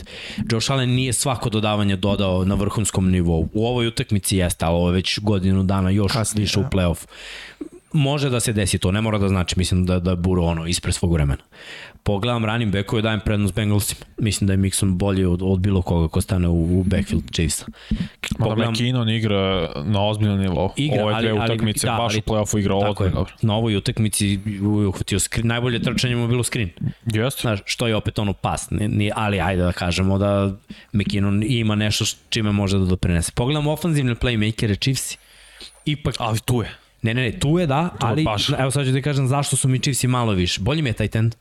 Josh Allen nije svako dodavanje dodao na vrhunskom nivou. U ovoj utakmici jeste, ali ovo je već godinu dana još Kasnije, više u da. playoff može da se desi to, ne mora da znači, mislim da, da je Buro ono ispred svog vremena. Pogledam running backove, dajem prednost Bengalsima. Mislim da je Mixon bolji od, od bilo koga ko stane u, u backfield Chiefsa. Mada McKinnon igra na ozbiljnom nivou. Igra, Ove dve ali- ali- utakmice, da, baš ali- u play-offu igra ozbiljno dobro. na ovoj utakmici uhvatio screen, najbolje trčanje mu je bilo screen. Jeste. Znaš, što je opet ono pas, ni, ni, ali ajde da kažemo da McKinnon ima nešto čime može da doprinese. Pogledamo ofanzivne playmakere Chiefsi, ipak Ali tu je. Ne, ne, ne, tu je da, ali baš. evo sad ću da kažem zašto su mi Chiefs i malo više. Bolji mi je taj tent.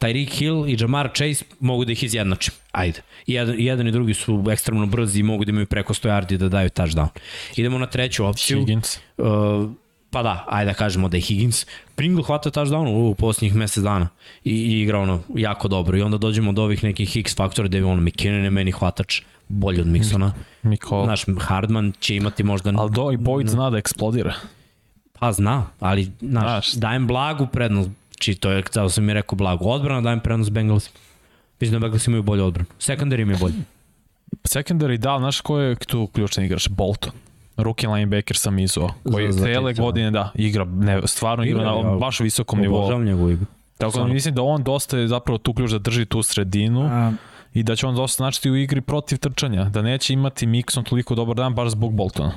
Tyreek Hill i Jamar Chase mogu da ih izjednačim. Ajde. I jedan, jedan i drugi su ekstremno brzi i mogu da imaju preko 100 yardi da daju touchdown. Idemo na treću opciju. Higgins. Uh, pa da, ajde da kažemo da je Higgins. Pringle hvata touchdown u, posljednjih mesec dana i, i igra ono jako dobro. I onda dođemo do ovih nekih X faktora gde je ono McKinnon je meni hvatač bolji od Mixona. Miko. Znaš, Hardman će imati možda... Ali do, i Boyd zna da eksplodira. Pa zna, ali Znaš. dajem blagu prednost, či to je, kao sam mi rekao, blagu odbrana, dajem prednost Bengals. Mislim da Bengals imaju bolju odbranu. Secondary im je bolji. Secondary, da, znaš ko je tu ključni igrač? Bolton. Rookie linebacker sam izuo, koji Za- za cele da. godine, da, igra, ne, stvarno igra, Igra, na ja. baš visokom nivou. Obožavam njegovu igru. Tako da mislim da on dosta je zapravo tu ključ da drži tu sredinu A, i da će on dosta značiti u igri protiv trčanja, da neće imati Mixon toliko dobar dan baš zbog Boltona.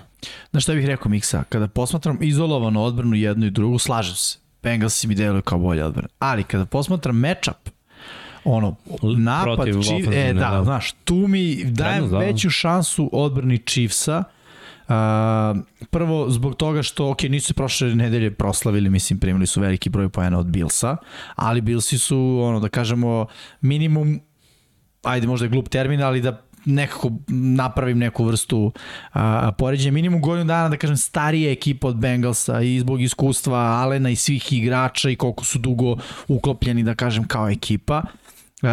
Znaš šta bih rekao Miksa? Kada posmatram izolovano odbranu jednu i drugu, slažem se. Bengals mi deluju kao bolja odbrana. Ali kada posmatram matchup, ono, napad protiv Chief, e, da, da. znaš, tu mi dajem Prednost, da. veću šansu odbrani Chiefsa, Uh, prvo zbog toga što, ok, nisu se prošle nedelje proslavili, mislim, primili su veliki broj poena od Billsa, ali Billsi su, ono, da kažemo, minimum ajde možda je glup termin, ali da nekako napravim neku vrstu a, poređenja. Minimum godinu dana, da kažem, starija ekipa od Bengalsa i zbog iskustva Alena i svih igrača i koliko su dugo uklopljeni, da kažem, kao ekipa. Uh,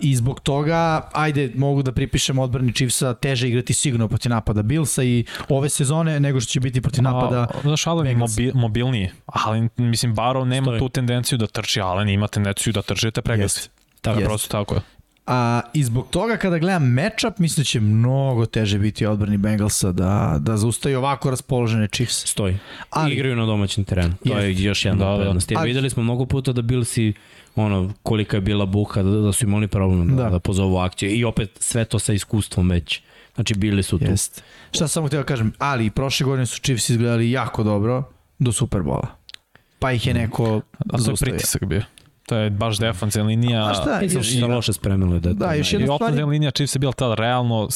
I zbog toga, ajde, mogu da pripišem odbrani Chiefsa, teže igrati sigurno protiv napada Billsa i ove sezone nego što će biti protiv napada A, znaš, Allen je Bengals. mobi, mobilniji. Allen, mislim, Barrow nema Stoji. tu tendenciju da trči, Allen ima tendenciju da trči, da te. Jeste. Tako, Jeste. prosto tako je. A, I zbog toga kada gledam matchup, mislim da će mnogo teže biti odbrani Bengalsa da, da zaustaju ovako raspoložene Chiefs. Stoji. Ali- Igraju na domaćem terenu. To Jeste. je još jedna Da, da, da. prednost. Jer Ali- videli smo mnogo puta da Billsi ono, kolika je bila buka, da, da su imali problem da, Da. da. pozovu akciju. I opet sve to sa iskustvom već. Znači bili su tu. Jeste. Šta samo htio da kažem, ali prošle godine su Chiefs izgledali jako dobro do Superbola. Pa ih je neko A to je pritisak bio. To je baš defensivna linija. A šta, što se loše spremili. Da, Da, još I jedna stvar je- ofenzivna linija Chiefs je bila tada realno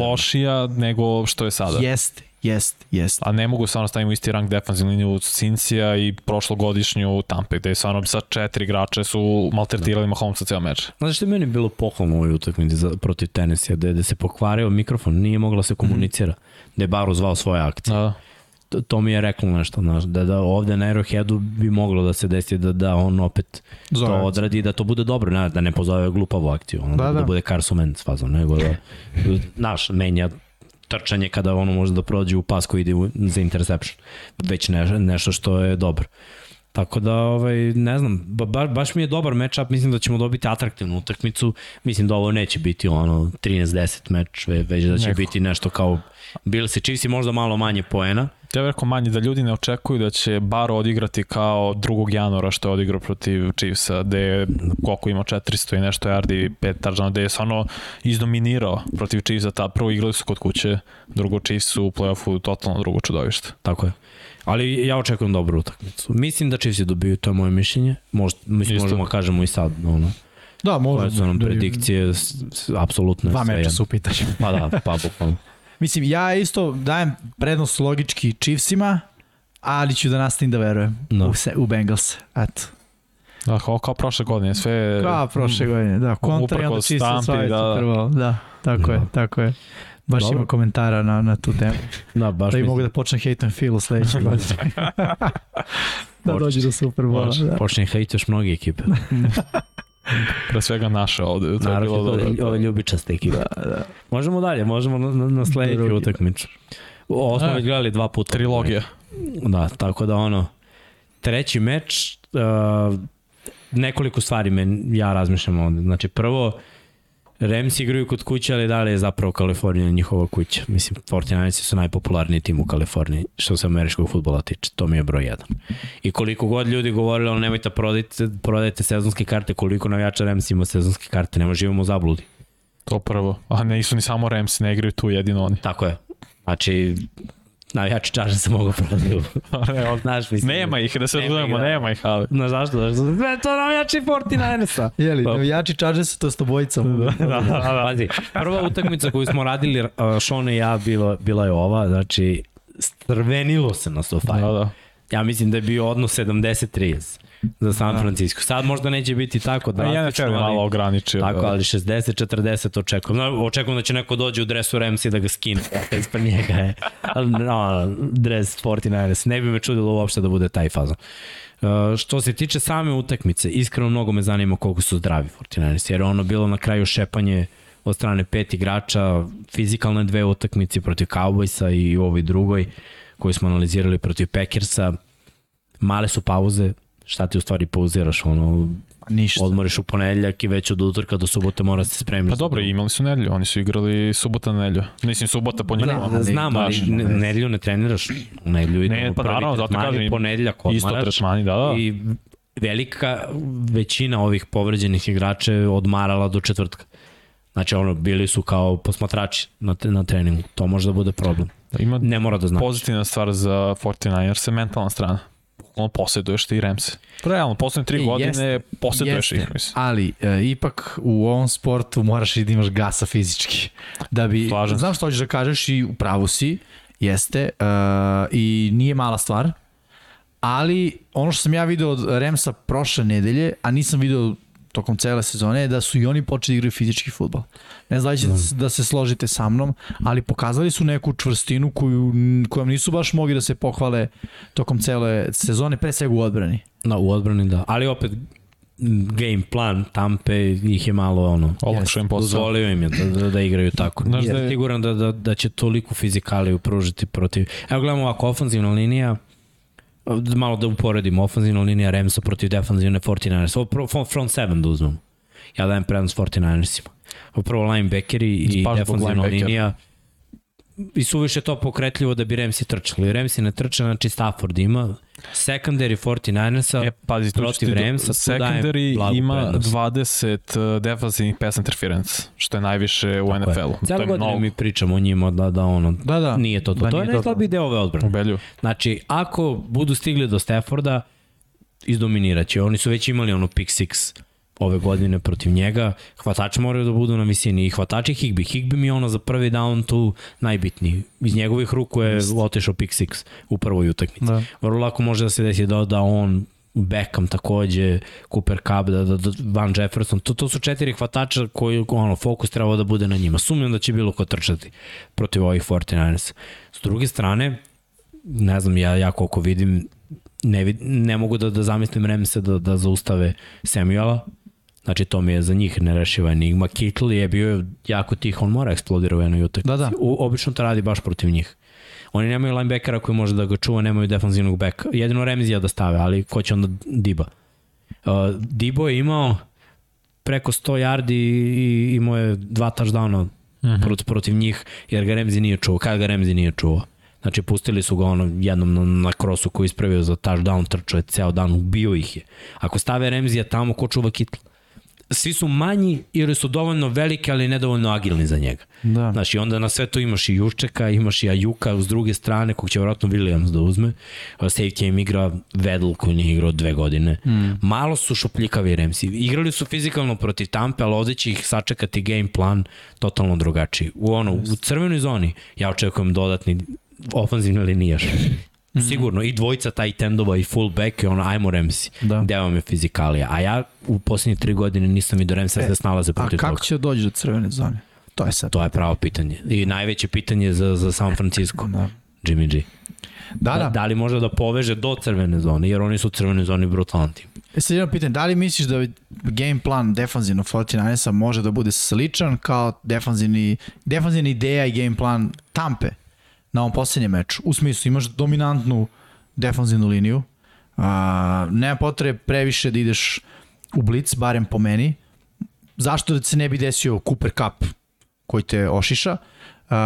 lošija nego što je sada. Jeste, jeste, jeste. A ne mogu stvarno staviti u isti rang defensivnu liniju Cincija i prošlogodišnju Tampe, gde je stvarno sa četiri igrače su maltretirali Mahomesa ceo meč. Znaš što je meni bilo pohvalno u ovoj utakmici za, protiv Tennessee, da, da se pokvario mikrofon, nije mogla se komunicira, da je Baro zvao svoje akcije. Da. To, to mi je reklo nešto, znaš, da, da ovde na Arrowheadu bi moglo da se desi da, da on opet Zove. to odradi da to bude dobro, ne, da ne pozove glupavu akciju, ono, Da, da, da, da. bude Carson Wentz fazon, nego da, znaš, menja trčanje kada ono može da prođe u pas koji ide u, za interception. Već ne, nešto što je dobro. Tako da, ovaj, ne znam, ba, ba, baš mi je dobar matchup, mislim da ćemo dobiti atraktivnu utakmicu, mislim da ovo neće biti ono 13-10 meč, ve- već da će Neko. biti nešto kao Bills i Chiefs i možda malo manje poena, Ja bih rekao manje da ljudi ne očekuju da će Baro odigrati kao 2. januara što je odigrao protiv Chiefsa, gde je koliko ima 400 i nešto yardi, 5 touchdown, gde je stvarno izdominirao protiv Chiefsa, ta prvo igrali su kod kuće, drugo Chiefs su u play-offu totalno drugo čudovište. Tako je. Ali ja očekujem dobru utakmicu. Mislim da Chiefs dobiju, to je moje mišljenje. Možda, mislim, Isto. možemo da kažemo i sad, ono, Da, koje možda. su nam da- predikcije, s, apsolutno je Dva meča su u pitanju. Pa da, pa bukvalno. Mislim, ja isto dajem prednost logički Chiefsima, ali ću da nastavim da verujem Da. u, se, u Bengals. Eto. Da, kao, kao prošle godine, sve... Kao prošle godine, da. Kontra i onda Tampi, osvajaju da, da. Bowl. Da, tako je, Da. tako je. Baš Dobro. ima komentara na, na tu temu. Da, baš Da i mislim. mogu da počnem hejtom Phil u sledećoj godini. da Može. dođe do Super Bowl. Da. Počne hejteš mnogi ekipe. Pre svega naše ovde, to je bilo Naravno, dobro. ove, ljubičaste ekipe. Da, da. Možemo dalje, možemo na, na, na sledeću utakmicu. Ovo smo E, već gledali dva puta. Trilogija. Da, tako da ono, treći meč, uh, nekoliko stvari men, ja razmišljam ovde. Znači, prvo, Rams igraju kod kuće, ali da li je zapravo Kalifornija njihova kuća? Mislim, 49 su najpopularniji tim u Kaliforniji, što se američkog futbola tiče. To mi je broj jedan. I koliko god ljudi govorili, ono, nemojte prodajte, prodajte sezonske karte, koliko navijača Rams ima sezonske karte, nema živimo u zabludi. To prvo. A nisu ni samo Rams, ne igraju tu jedino oni. Tako je. Znači, navijači čaže se mogu prodaju. ne, on, Znaš, mislim, nema ih, da se Nema razumemo, ih, da. nema ih, ali... Znaš zašto? Zašto? Sve to navijači 49ersa. Jeli, Pa- navijači Chargersa, to s tobojicom. Da, da, da. Pazi, prva utakmica koju smo radili, uh, Sean i ja, bila, bila je ova, znači, strvenilo se na sofa. Da, da. Ja mislim da je bio odnos 70-30 za San Francisco. Sad možda neće biti tako Da, ja NFL je malo ograničio. Tako, da. ali 60-40 očekujem. Zna, očekujem da će neko dođe u dresu Ramsey da ga skine. Ispred njega je no, dres 49ers. Ne bi me čudilo uopšte da bude taj fazon. Uh, što se tiče same utakmice, iskreno mnogo me zanima koliko su zdravi 49ers, jer je ono bilo na kraju šepanje od strane pet igrača, fizikalne dve utakmice protiv Cowboysa i u ovoj drugoj koju smo analizirali protiv Packersa. Male su pauze, šta ti u stvari pauziraš, ono, Ništa. odmoriš u ponedeljak i već od utorka do subote mora se spremiti. Pa dobro, imali su nedelju, oni su igrali subota na nedelju. Mislim, subota po njima. Ne, znam, ali baš, ne, ne. nedelju ne treniraš, u nedelju idemo Ne, pa prvi naravno, zato kažem, ponedeljak isto odmaraš. tretmani, da, da. I velika većina ovih povređenih igrača je odmarala do četvrtka. Znači, ono, bili su kao posmatrači na, na treningu. To može da bude problem. Ima Ne mora da znači. pozitivna stvar za 49ers je mentalna strana. Ono posjeduješ ti Ramse. Realno, poslednje tri E, godine jeste, posjeduješ Jeste, ih. Mislim. ali e, ipak u ovom sportu moraš i da imaš gasa fizički. Da bi, Slažem znam što hoćeš da kažeš i u pravu si, jeste, e, i nije mala stvar, ali ono što sam ja video od Remsa prošle nedelje, a nisam video tokom cele sezone, je da su i oni počeli da igraju fizički futbol. Ne znam da ćete da se složite sa mnom, ali pokazali su neku čvrstinu koju, kojom nisu baš mogli da se pohvale tokom cele sezone, pre svega u odbrani. Da, u odbrani da. Ali opet, game plan Tampe ih je malo ono Olakšao im posao. dozvolio im je da, da, da igraju tako. Znaš da da je- Siguran da, da, da će toliko fizikaliju pružiti protiv... Evo gledamo ovako, ofanzivna linija, malo da uporedimo, ofanzivna linija Ramsa protiv defanzivne 49ers. Ovo front- front 7 da uzmemo. Ja dajem prednost 49ersima. Ovo prvo linebackeri i Baš defanzivna linija i suviše to pokretljivo da bi Ramsi trčali. Ramsi ne trče, znači Stafford ima secondary 49ersa E, pazi, protiv Ramsa, secondary ima prednost. 20 uh, defensivnih pass interference, što je najviše u NFL-u. Cijelo je godine mnogo. mi pričamo o njima da, da ono, Da, da. nije to to. Da to je najslabiji deo ove odbrane. U Belju. Znači, ako budu stigli do Stafforda, izdominirat će. Oni su već imali ono pick six ove godine protiv njega. Hvatači moraju da budu na visini i hvatači Higby. Higby mi je ono za prvi down tu najbitniji. Iz njegovih ruku je otešao pick six u prvoj utakmici. Da. Vrlo lako može da se desi da, da on Beckham takođe, Cooper Cup, da, da, da Van Jefferson, to, to su četiri hvatača koji, ono, fokus treba da bude na njima. Sumnjam da će bilo ko trčati protiv ovih 49ers. S druge strane, ne znam, ja, ja koliko vidim, ne, vid, ne mogu da, da zamislim Remse da, da zaustave Samuela, Znači, to mi je za njih nerešiva enigma. Kittle je bio jako tih, on mora eksplodira u jednoj utakmici. Da, da. U, obično to radi baš protiv njih. Oni nemaju linebackera koji može da ga čuva, nemaju defanzivnog beka. Jedino Remzija da stave, ali ko će onda Diba? Uh, Dibo je imao preko 100 yardi i imao je dva touchdowna uh -huh. protiv, protiv njih, jer ga Remzi nije čuo. Kada ga Remzi nije čuo? Znači, pustili su ga ono jednom na, na krosu koji ispravio za touchdown, trčao je ceo dan, ubio ih je. Ako stave Remzija tamo, ko čuva Kittle? Svi su manji ili su dovoljno veliki, ali nedovoljno agilni za njega. Da. Znači, onda na sve to imaš i Juščeka, imaš i Ajuka uz druge strane, kog će vjerojatno Williams da uzme. Safety im igra Vedl, koji nije igrao dve godine. Mm. Malo su šupljikavi Remsi. Igrali su fizikalno protiv Tampe, ali ovde će ih sačekati game plan totalno drugačiji. U, ono, u crvenoj zoni ja očekujem dodatni ofanzivni linijaš. Mm. Sigurno, i dvojica taj tendova i fullback i ono, ajmo Remsi. Da. Gde vam je fizikalija. A ja u posljednje tri godine nisam i do Remsa e, da snalaze A protiv kako toga. će doći do crvene zone? To je sad. To je pravo pitanje. I najveće pitanje za, za San Francisco. Da. Jimmy G. Da, Da, da. da li može da poveže do crvene zone, jer oni su u crvenoj zoni brutalan tim. E sad jedno pitanje, da li misliš da game plan defanzivno 49ersa može da bude sličan kao defanzivni, defanzivna ideja i game plan Tampe na ovom poslednjem meču? U smislu, imaš dominantnu defanzivnu liniju, a, nema potrebe previše da ideš u blic, barem po meni. Zašto da se ne bi desio Cooper Cup koji te ošiša, uh,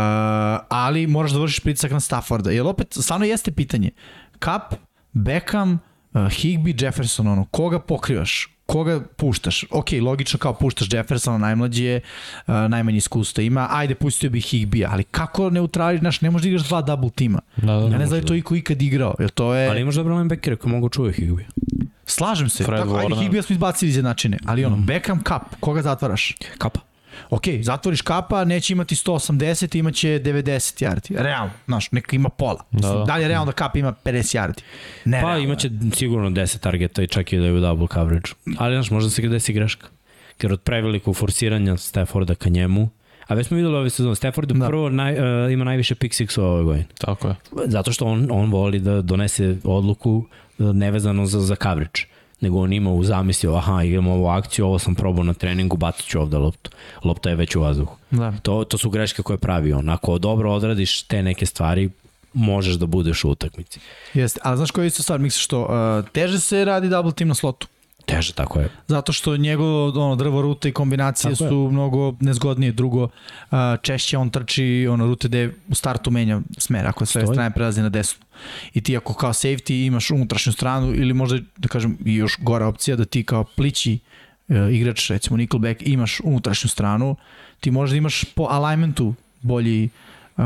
ali moraš da vršiš pritisak na Stafforda. Jer opet, stvarno jeste pitanje. Cup, Beckham, Higby, Jefferson, ono, koga pokrivaš? Koga puštaš? Ok, logično kao puštaš Jeffersona, najmlađi je, uh, najmanje iskustva ima, ajde pustio bi Higby, ali kako neutrališ, znaš, ne možeš da igraš dva double tima. Da, da, Ja ne može znam da je to iko ikad igrao, jer to je... Ali imaš dobre linebackere koji mogu čuvati Higby. Slažem se, Fred tako, ajde, Warner. Higby smo izbacili iz jednačine, ali ono, Beckham, Cup, koga zatvaraš? Kapa. Ok, zatvoriš kapa, neće imati 180, imaće 90 yardi. Realno, znaš, neka ima pola. Da, Da, da. li je realno da kapa ima 50 yardi? Ne, Pa realno. imaće sigurno 10 targeta i čak i da je u double coverage. Ali znaš, možda se desi greška. Jer od prevelikog forsiranja Stafforda ka njemu, a već smo videli ove sezone, Stafford Da. prvo naj, uh, ima najviše pick six ove godine. Tako je. Zato što on, on voli da donese odluku uh, nevezano za, za coverage nego on ima u zamisli, aha, igramo ovu akciju, ovo sam probao na treningu, bacit ću ovde loptu. Lopta je već u vazduhu. Da. To, to su greške koje pravi on. Ako dobro odradiš te neke stvari, možeš da budeš u utakmici. Jeste, ali znaš koja je isto stvar, misliš što uh, teže se radi double team na slotu. Teže, tako je. Zato što njegovo ono, drvo rute i kombinacije Tako je. su mnogo nezgodnije. Drugo, češće on trči ono, rute gde u startu menja smer, ako sve Stoji. strane prelazi na desnu. I ti ako kao safety imaš unutrašnju stranu ili možda, da kažem, i još gora opcija da ti kao plići uh, igrač, recimo nickelback, imaš unutrašnju stranu, ti možda imaš po alignmentu bolji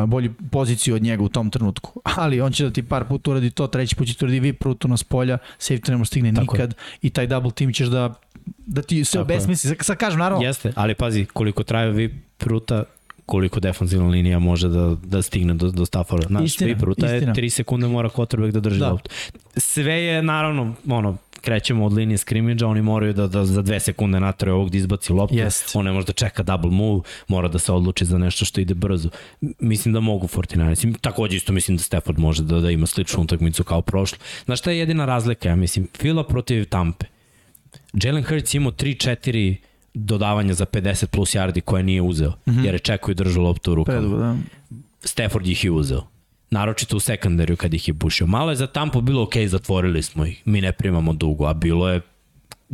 bolju poziciju od njega u tom trenutku. Ali on će da ti par puta uradi to, treći put će ti uradi vip rutu na spolja, safety ne može stigne Tako je. nikad i taj double team ćeš da da ti se Tako je. obesmisli. Sad- kažem, naravno, Jeste, ali pazi, koliko traje vip ruta, koliko defanzivna linija može da, da stigne do, do Staffora. Znaš, Istina, vip ruta istina. je 3 sekunde mora quarterback da drži da. loptu. Sve je, naravno, ono, krećemo od linije skrimidža, oni moraju da, da za dve sekunde natraju ovog da izbaci loptu. Jest. On ne može da čeka double move, mora da se odluči za nešto što ide brzo. Mislim da mogu 49 Takođe isto mislim da Stafford može da, da ima sličnu utakmicu kao prošlo. Znaš šta je jedina razlika? Ja mislim, Fila protiv Tampe. Jalen Hurts imao 3-4 dodavanja za 50 plus yardi koje nije uzeo, mm -hmm. jer je čekao i držao loptu u rukama. predugo, da. Stafford ih je uzeo. Naročito u sekundariju kad ih je bušio. Malo je za Tampa bilo ok, zatvorili smo ih. Mi ne primamo dugo, a bilo je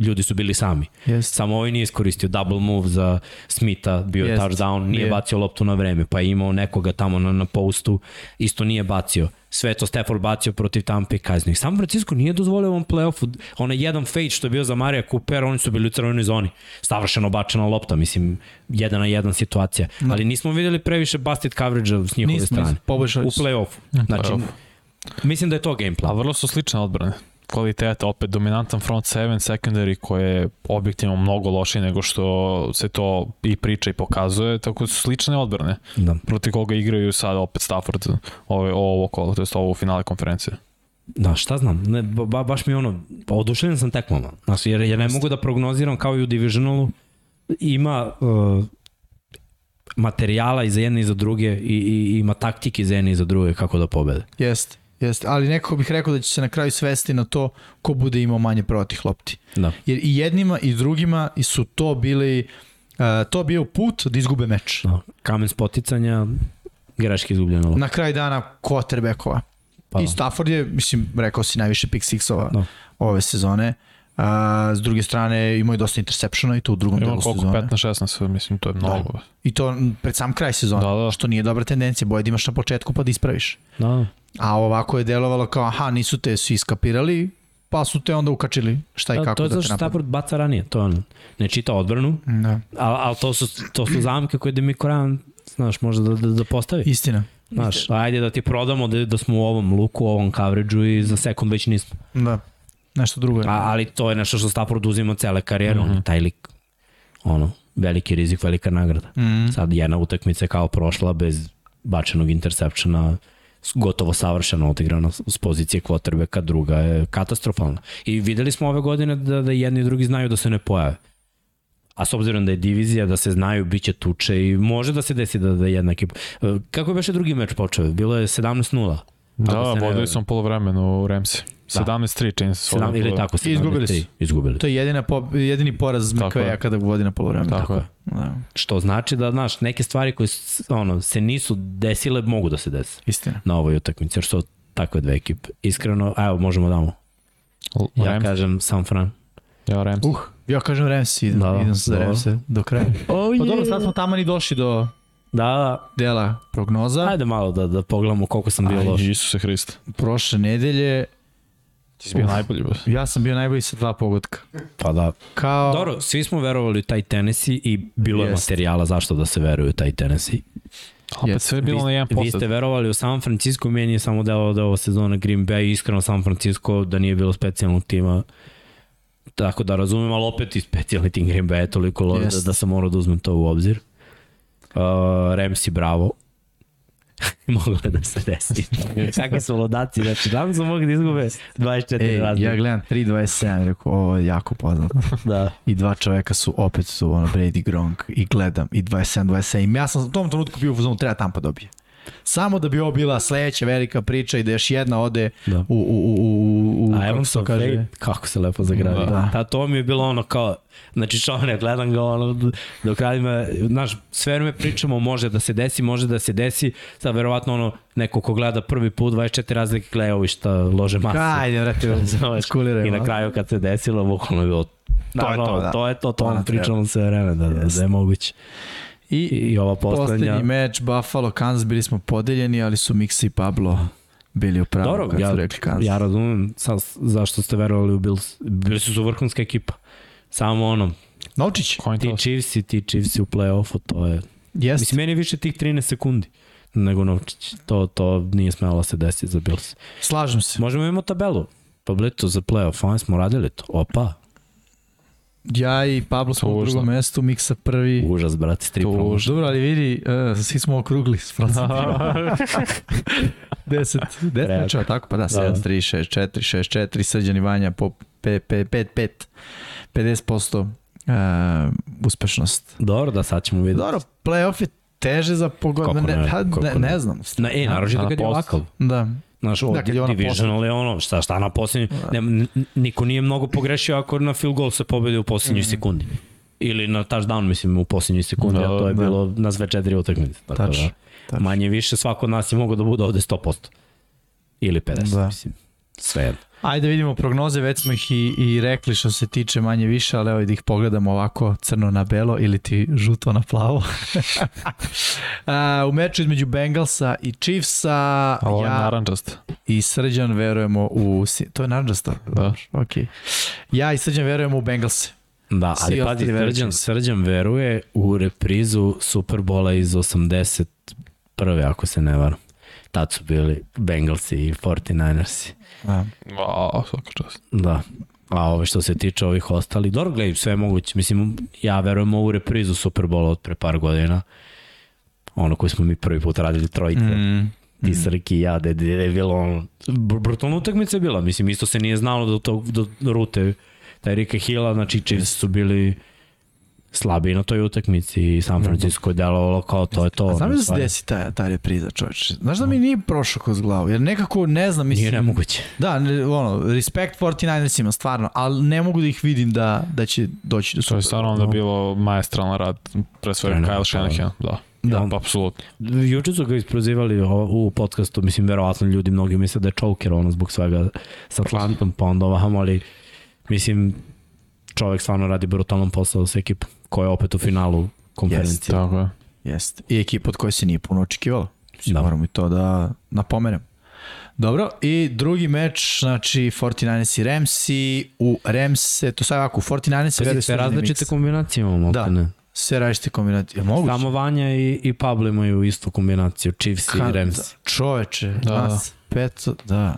ljudi su bili sami. Jeste. Samo ovaj nije iskoristio double move za Smitha, bio Jest. touchdown, nije Je. bacio loptu na vreme, pa je imao nekoga tamo na, na postu, isto nije bacio. Sve to Stafford bacio protiv Tampa i kaznio. ih. San Francisco nije dozvolio ovom playoffu, onaj jedan fade što je bio za Marija Coopera, oni su bili u crvenoj zoni. Savršeno bačena lopta, mislim, jedan na jedan situacija. Da. Ali nismo videli previše busted coverage s njihove Nismo, strane. nismo, poboljšali U play-offu. Znači, play-offu. mislim da je to game A plan. vrlo su slične odbrane. Kvaliteta, opet dominantan front seven, secondary koji je objektivno mnogo lošiji nego što se to i priča i pokazuje, tako da su slične odbrane. Da. Protiv koga igraju sad opet Stafford ovo, ovo kolo, to je ovo u finale konferencije. Da, šta znam, ne, ba, baš mi ono, pa oduševljen sam tekmama, znači, jer, jer ne mogu da prognoziram kao i u divisionalu, ima uh, materijala i za jedne i za druge i, i ima taktike za jedne i za druge kako da pobede. Jeste, jeste. Ali nekako bih rekao da će se na kraju svesti na to ko bude imao manje protih lopti. Da. Jer i jednima i drugima su to bili uh, to bio put da izgube meč. da. Kamen spoticanja, greške izgubljena lopta. Na kraj dana quarterbackova. Pa I da. Stafford je, mislim, rekao si najviše pick sixova Da. ove sezone. A, s druge strane imao je dosta interseptiona i to u drugom Ima delu koliko, sezone. 15-16, mislim, to je mnogo. I to pred sam kraj sezone, Da, da. što nije dobra tendencija, bolje da imaš na početku pa da ispraviš. Da. A ovako je delovalo kao, aha, nisu te svi skapirali, pa su te onda ukačili šta i Da, kako to je da zato što. Stafford baca ranije, to ono, ne čita odbranu, Da, ali, ali to, su, to su zamke koje Demi Koran, znaš, može da, da, da postavi. istina. Znaš, ajde da ti prodamo da, da smo u ovom luku, u ovom coverage-u i za sekund već nismo. Da, nešto drugo je. A, ali to je nešto što Stafford uzima cele karijere, mm -hmm. on je taj lik, ono, veliki rizik, velika nagrada. Mm. Sad jedna utakmica je kao prošla bez bačenog interseptiona, s- gotovo savršeno odigrana s pozicije quarterbacka, druga je katastrofalna. I videli smo ove godine da, da jedni i drugi znaju da se ne pojave. A s obzirom da je divizija, da se znaju, bit će tuče i može da se desi da, da jedna ekipa... E, Kako je beše drugi meč počeo? Bilo je 17-0. Da, vodili smo polovremenu u Remsi. 17-3 čini se. Sedam, ili tako, I izgubili 17-3. su. Izgubili. To je jedina po, jedini poraz Tako McVeja je. kada vodi na polovreme. Tako je. Da, Što znači da, znaš, neke stvari koje ono, se nisu desile, mogu da se dese istina. na ovoj utakmici, jer su takve dve ekipe. Iskreno, evo, možemo damo. Ja Rams. kažem San Fran. Ja, Rams. Uh, ja kažem Rams, idem, Da, idem se za da. Rams do kraja. Oh, Pa dobro, sad smo tamo ni došli do Da, dela prognoza. ajde malo da, da pogledamo koliko sam bio Aj, loš. Isuse Hriste. Prošle nedelje Ti si bio Uf. najbolji. Bas. ja sam bio najbolji sa dva pogotka. Pa da. Kao, Dobro, svi smo verovali u taj Tennessee i bilo je Jest. materijala zašto da se veruje u taj Tennessee. Opet Jeste. sve je bilo na jedan Vi ste verovali u San Francisco, meni je samo delo da ova sezona Green Bay, iskreno San Francisco, da nije bilo specijalnog tima. Tako da razumem, ali opet i specijalni tim Green Bay je toliko loš da, da sam morao da uzmem to u obzir. Uh, Ramsey bravo. Moglo da se desi. Kakve su lodaci, znači da su mogli da izgube 24 Ej, razlike. ja gledam 3.27, rekao, ovo je jako poznato. Da. I dva čoveka su, opet su ono, Brady Gronk i gledam i 27-27. Ja sam u tom trenutku bio u fazonu, treba Tampa dobije. Samo da bi ovo bila sledeća velika priča i da još jedna ode Da. u, u, u, u, u A kako Evan se kaže? kako se lepo zagradio. Da. Da. Ta, to mi je bilo ono kao, znači čovne, gledam ga ono, dok radimo, znaš, sve vreme pričamo, može da se desi, može da se desi, sad verovatno ono, neko ko gleda prvi put, 24 razlike, gleda ovi šta lože masu. Ajde, vrati, skuliraj. I na kraju kad se desilo, bukvalno je bilo To je to, da. To je to, to, To to pričamo sve vreme, da, da, da je moguće. I, I, ova poslednja. poslednji meč Buffalo, Kansas, bili smo podeljeni, ali su Mixa i Pablo bili u pravu Dobro, kad ja, su rekli Kansas. ja razumem sa, zašto ste verovali u Bills. Bili su su vrhunska ekipa. Samo ono, Novčić, ti. Chiefs ti Chiefs u play-offu, to je... jeste. Mislim, meni je više tih 13 sekundi nego Novčić. To, to nije smelo da se desiti za Bills. Slažem se. Možemo imamo tabelu. Pablito za play-off, oni smo radili to. Opa, Ja i Pablo smo Tužno. drugom mestu, Miksa prvi. užas, brate, s tri Tužno. promoša. Dobro, ali vidi, uh, svi smo okrugli s procentima. 10, 10 Realno. mečeva, tako? Pa da, 7, Da. 3, 6, 4, 6, 4, Srđan i Vanja po 5, 5, 5, 50% uh, uspešnost. Dobro, da sad ćemo vidjeti. Dobro, playoff je teže za pogod... Kako Ne, ne, ne, ne. znam. Na, e, naročito na kad je ovakav. Da. Znaš, Da, je ona divisional je ono, šta, šta na posljednju, ne, n- niko nije mnogo pogrešio ako na field goal se pobedi u posljednjoj sekundi. Ili na touchdown, mislim, u posljednjoj sekundi, Da, a to je da. bilo na sve četiri utakmice. Tako Tačno, da, tačno. manje više svako od nas je mogao da bude ovde 100%. Ili 50, Da. mislim. Sve jedno. Ajde vidimo prognoze, već smo ih i, i rekli što se tiče manje više, ali evo da ih pogledamo ovako crno na belo ili ti žuto na plavo. A, u meču između Bengalsa i Chiefsa ovo je ja narančast. i Srđan verujemo u... To je naranđasta? Da. Ok. Ja i Srđan verujemo u Bengalse. Da, Svi ali pazi, ostali veruju Srđan. Srđan veruje u reprizu Superbola iz 81. ako se ne varam. Tad su bili Bengalsi i 49ersi. Da. Wow, svaka čast. Da. A ove što se tiče ovih ostalih, dobro gledaj, sve je moguće. Mislim, ja verujem ovu reprizu Superbola od pre par godina. Ono koji smo mi prvi put radili trojice. Mm. Ti Srki i ja, da da je bilo ono, br- brutalna utakmica je bila. Mislim, isto se nije znalo do, tog, do rute Terika Hilla, znači Chiefs su bili slabi na toj utakmici i San Francisco je delovalo kao to je to. A znam ono, da se desi ta, ta repriza, čovječe. Znaš da mi nije prošao kroz glavu, jer nekako ne znam, mislim... Nije nemoguće. Da, ne, ono, respekt 49ersima, stvarno, ali ne mogu da ih vidim da, da će doći do To je super. stvarno onda bilo maestralan rad, pre svega Kyle da. Shanahan, da. Da. Da, apsolutno. Juče su ga isprozivali u podcastu, mislim, verovatno ljudi mnogi misle da je choker ono zbog svega sa Atlantom, pa onda ovamo, ali mislim, čovek stvarno radi brutalan posao sa ekipom, koja je opet u finalu konferencije. Tako je. Jeste. I ekipa od koje se nije puno očekivalo. Da. Da. Moramo i to da napomenem. Dobro, i drugi meč, znači 49ers i Ramsi, u Ramse, to sad ovako, u 49ers Sve, veruju sve i različite kombinacije imamo. Da. Da. Ne. Sve različite kombinacije. Je moguće? Samo Vanja i, i Pablo imaju istu kombinaciju, Chiefs Ka- i Rams. Da, čoveče, Da, nas pet, da,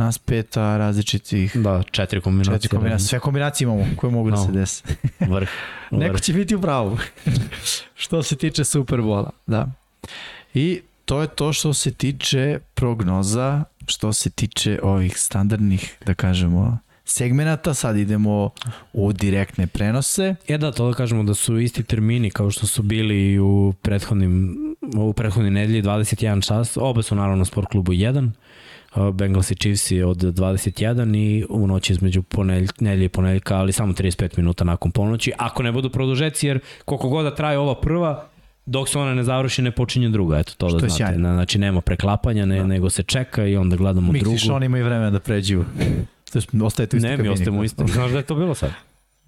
nas peta različitih Da, četiri kombinacije. četiri kombinacije. Sve kombinacije imamo koje mogu da No. se desi. Vrh. Neko će biti u pravu. što se tiče Superbola, da. I to je to što se tiče prognoza, što se tiče ovih standardnih, da kažemo, segmenata. Sad idemo u direktne prenose. E da, to da kažemo da su isti termini kao što su bili i u prethodnim u prethodnoj nedelji 21 čas. Obe su naravno na sport klubu 1. Uh, Bengals i Chiefs je od 21 i u noći između ponelj, i ponedeljka, ali samo 35 minuta nakon ponoći. Ako ne budu produžeci, jer koliko god da traje ova prva, dok se ona ne završi, ne počinje druga. Eto, to Što da znate. sjajno. Znači, nema preklapanja, ne, nego se čeka i onda gledamo drugu. Misliš, oni imaju vremena da pređu. To je, ostajete u istoj Ne, mi ostajemo isto. Znaš da je to bilo sad?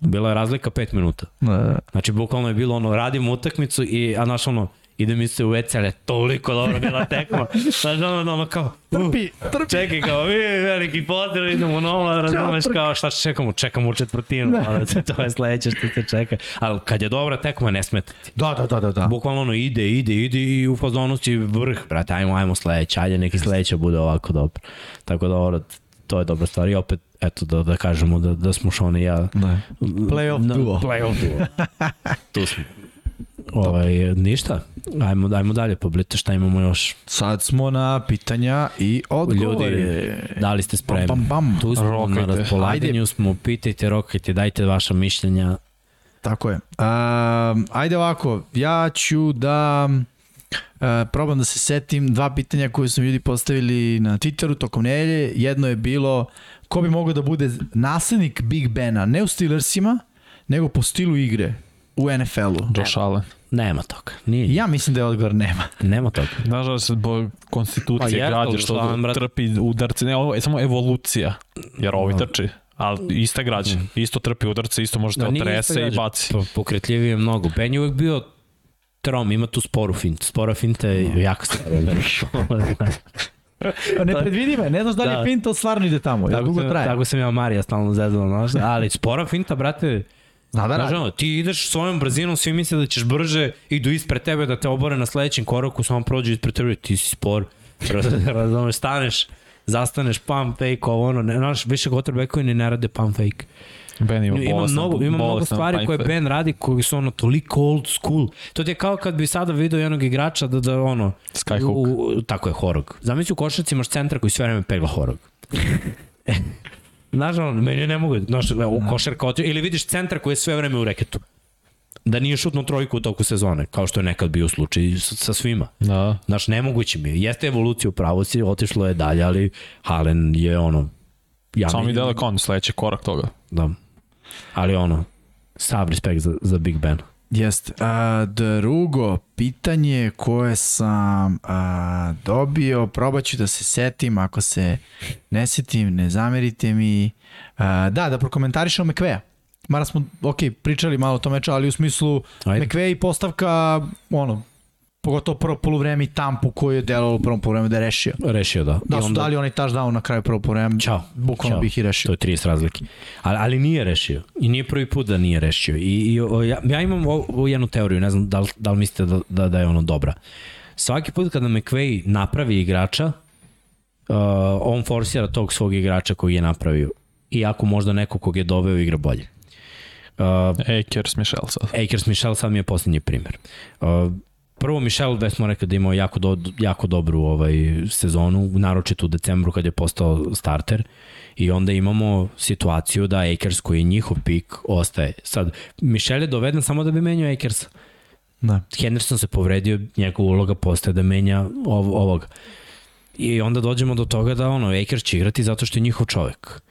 Bila je razlika 5 minuta. Da, Znači, bukvalno je bilo ono, radimo utakmicu i, a znaš ono, idem isto u WC, ali je toliko dobro bila tekma. Znaš, ono, ono kao, uh, Trpi, trpi. čekaj, kao, vi veliki pozdrav, idemo nova, razumeš, kao, šta čekamo, čekamo u četvrtinu, ali to je sledeće što se čeka. Ali kad je dobra tekma, ne smeta ti. Da, da, da, da. da. Bukvalno ono, ide, ide, ide i u fazonu si vrh, brate, ajmo, ajmo sledeće, ajde, neki sledeće bude ovako dobro. Tako da, ovo, to je dobra stvar i opet, eto, da, da kažemo da, da smo Šone i ja Da. Playoff duo. Playoff duo. tu smo. Ovaj, ništa. Ajmo, ajmo dalje, poblite šta imamo još. Sad smo na pitanja i odgovore. Ljudi, da li ste spremni? Bam, bam, bam. Tu smo Rokajte. na raspolaganju, smo, pitajte, rokajte, dajte vaša mišljenja. Tako je. Um, ajde ovako, ja ću da uh, probam da se setim dva pitanja koje su ljudi postavili na Twitteru tokom nedelje. Jedno je bilo ko bi mogao da bude naslednik Big Bena, ne u Steelersima, nego po stilu igre u NFL-u. Josh Allen. Nema toga. Nije, Ja mislim da je odgovor nema. nema toga. Se zbog konstitucije Pa pa građe što brate. trpi udarce, ne, ovo je samo evolucija, jer ovi trči, ali ista građa, isto trpi udarce, isto može da otrese i baci. Po- Pokretljiviji je mnogo. Ben je uvek bio trom, ima tu sporu fintu. Spora finta je jako stara. Pa nepredvidiva je, ne znaš da li Da. je finta stvarno ide tamo, tako, dugo sam, traje. tako sam ja Marija stalno zezala, znaš. Ali spora finta, brate, Zna da Znaš, ono, ti ideš svojom brzinom, svi misle da ćeš brže, idu ispred tebe da te obore na sledećem koraku, samo prođu ispred tebe, ti si spor, Raz- razumeš, staneš, zastaneš, pump fake, ovo ono, ne, znaš, više quarterbackovi ni ne rade pump fake. Ben ima Ima bolestan, mnogo, ima mnogo stvari koje. Ben radi koji su ono toliko old school. To ti je kao kad bi sada video jednog igrača da, da ono... Skyhook. U, u, tako je, horog. Zamisli u košarci imaš centra koji sve vreme pegla horog. Ono, meni ne mogu, znaš, u košarka, otiče- ili vidiš centra koji je sve vreme u reketu. Da nije šutno trojku u toku sezone, kao što je nekad bio slučaj sa, sa svima. Da. Znaš, nemoguće mi je. Jeste evolucija u pravo si, otišlo je dalje, ali Halen je ono... Ja Samo mi vidim- deluje kao on sledeći korak toga. Da. Ali ono, sav respekt za, za Big Ben. Jeste. A, drugo pitanje koje sam a, dobio, probat ću da se setim, ako se ne setim, ne zamerite mi. A, da, da prokomentarišemo McVeja. Mara smo, ok, pričali malo o tom meču, ali u smislu Ajde. I postavka, ono, pogotovo prvo polovreme i Tampu koji je delalo u prvom polovreme da je rešio. Rešio da. Da I su onda- dali onaj touchdown na kraju prvog polovremena, Ćao. bukvalno Ćao. bih i rešio. To je 30 razlike. Ali, ali nije rešio. I nije prvi put da nije rešio. I, i o, ja, ja imam ovu jednu teoriju, ne znam da li, da li mislite da, da, da je ono dobra. Svaki put kada McVay napravi igrača, uh, on forsira tog svog igrača koji je napravio. Iako možda neko kog je doveo igra bolje. Uh, Akers, Michel sad. Akers Michel sad mi je posljednji primer. Uh, prvo Michel, već smo rekli da imao jako, do, jako dobru ovaj, sezonu, naročito u decembru kad je postao starter. I onda imamo situaciju da Akers koji je njihov pik ostaje. Sad, Michel je doveden samo da bi menjao Akers. Da. Henderson se povredio, njegova uloga postaje da menja ov, ovog. I onda dođemo do toga da ono, Akers će igrati zato što je njihov čovek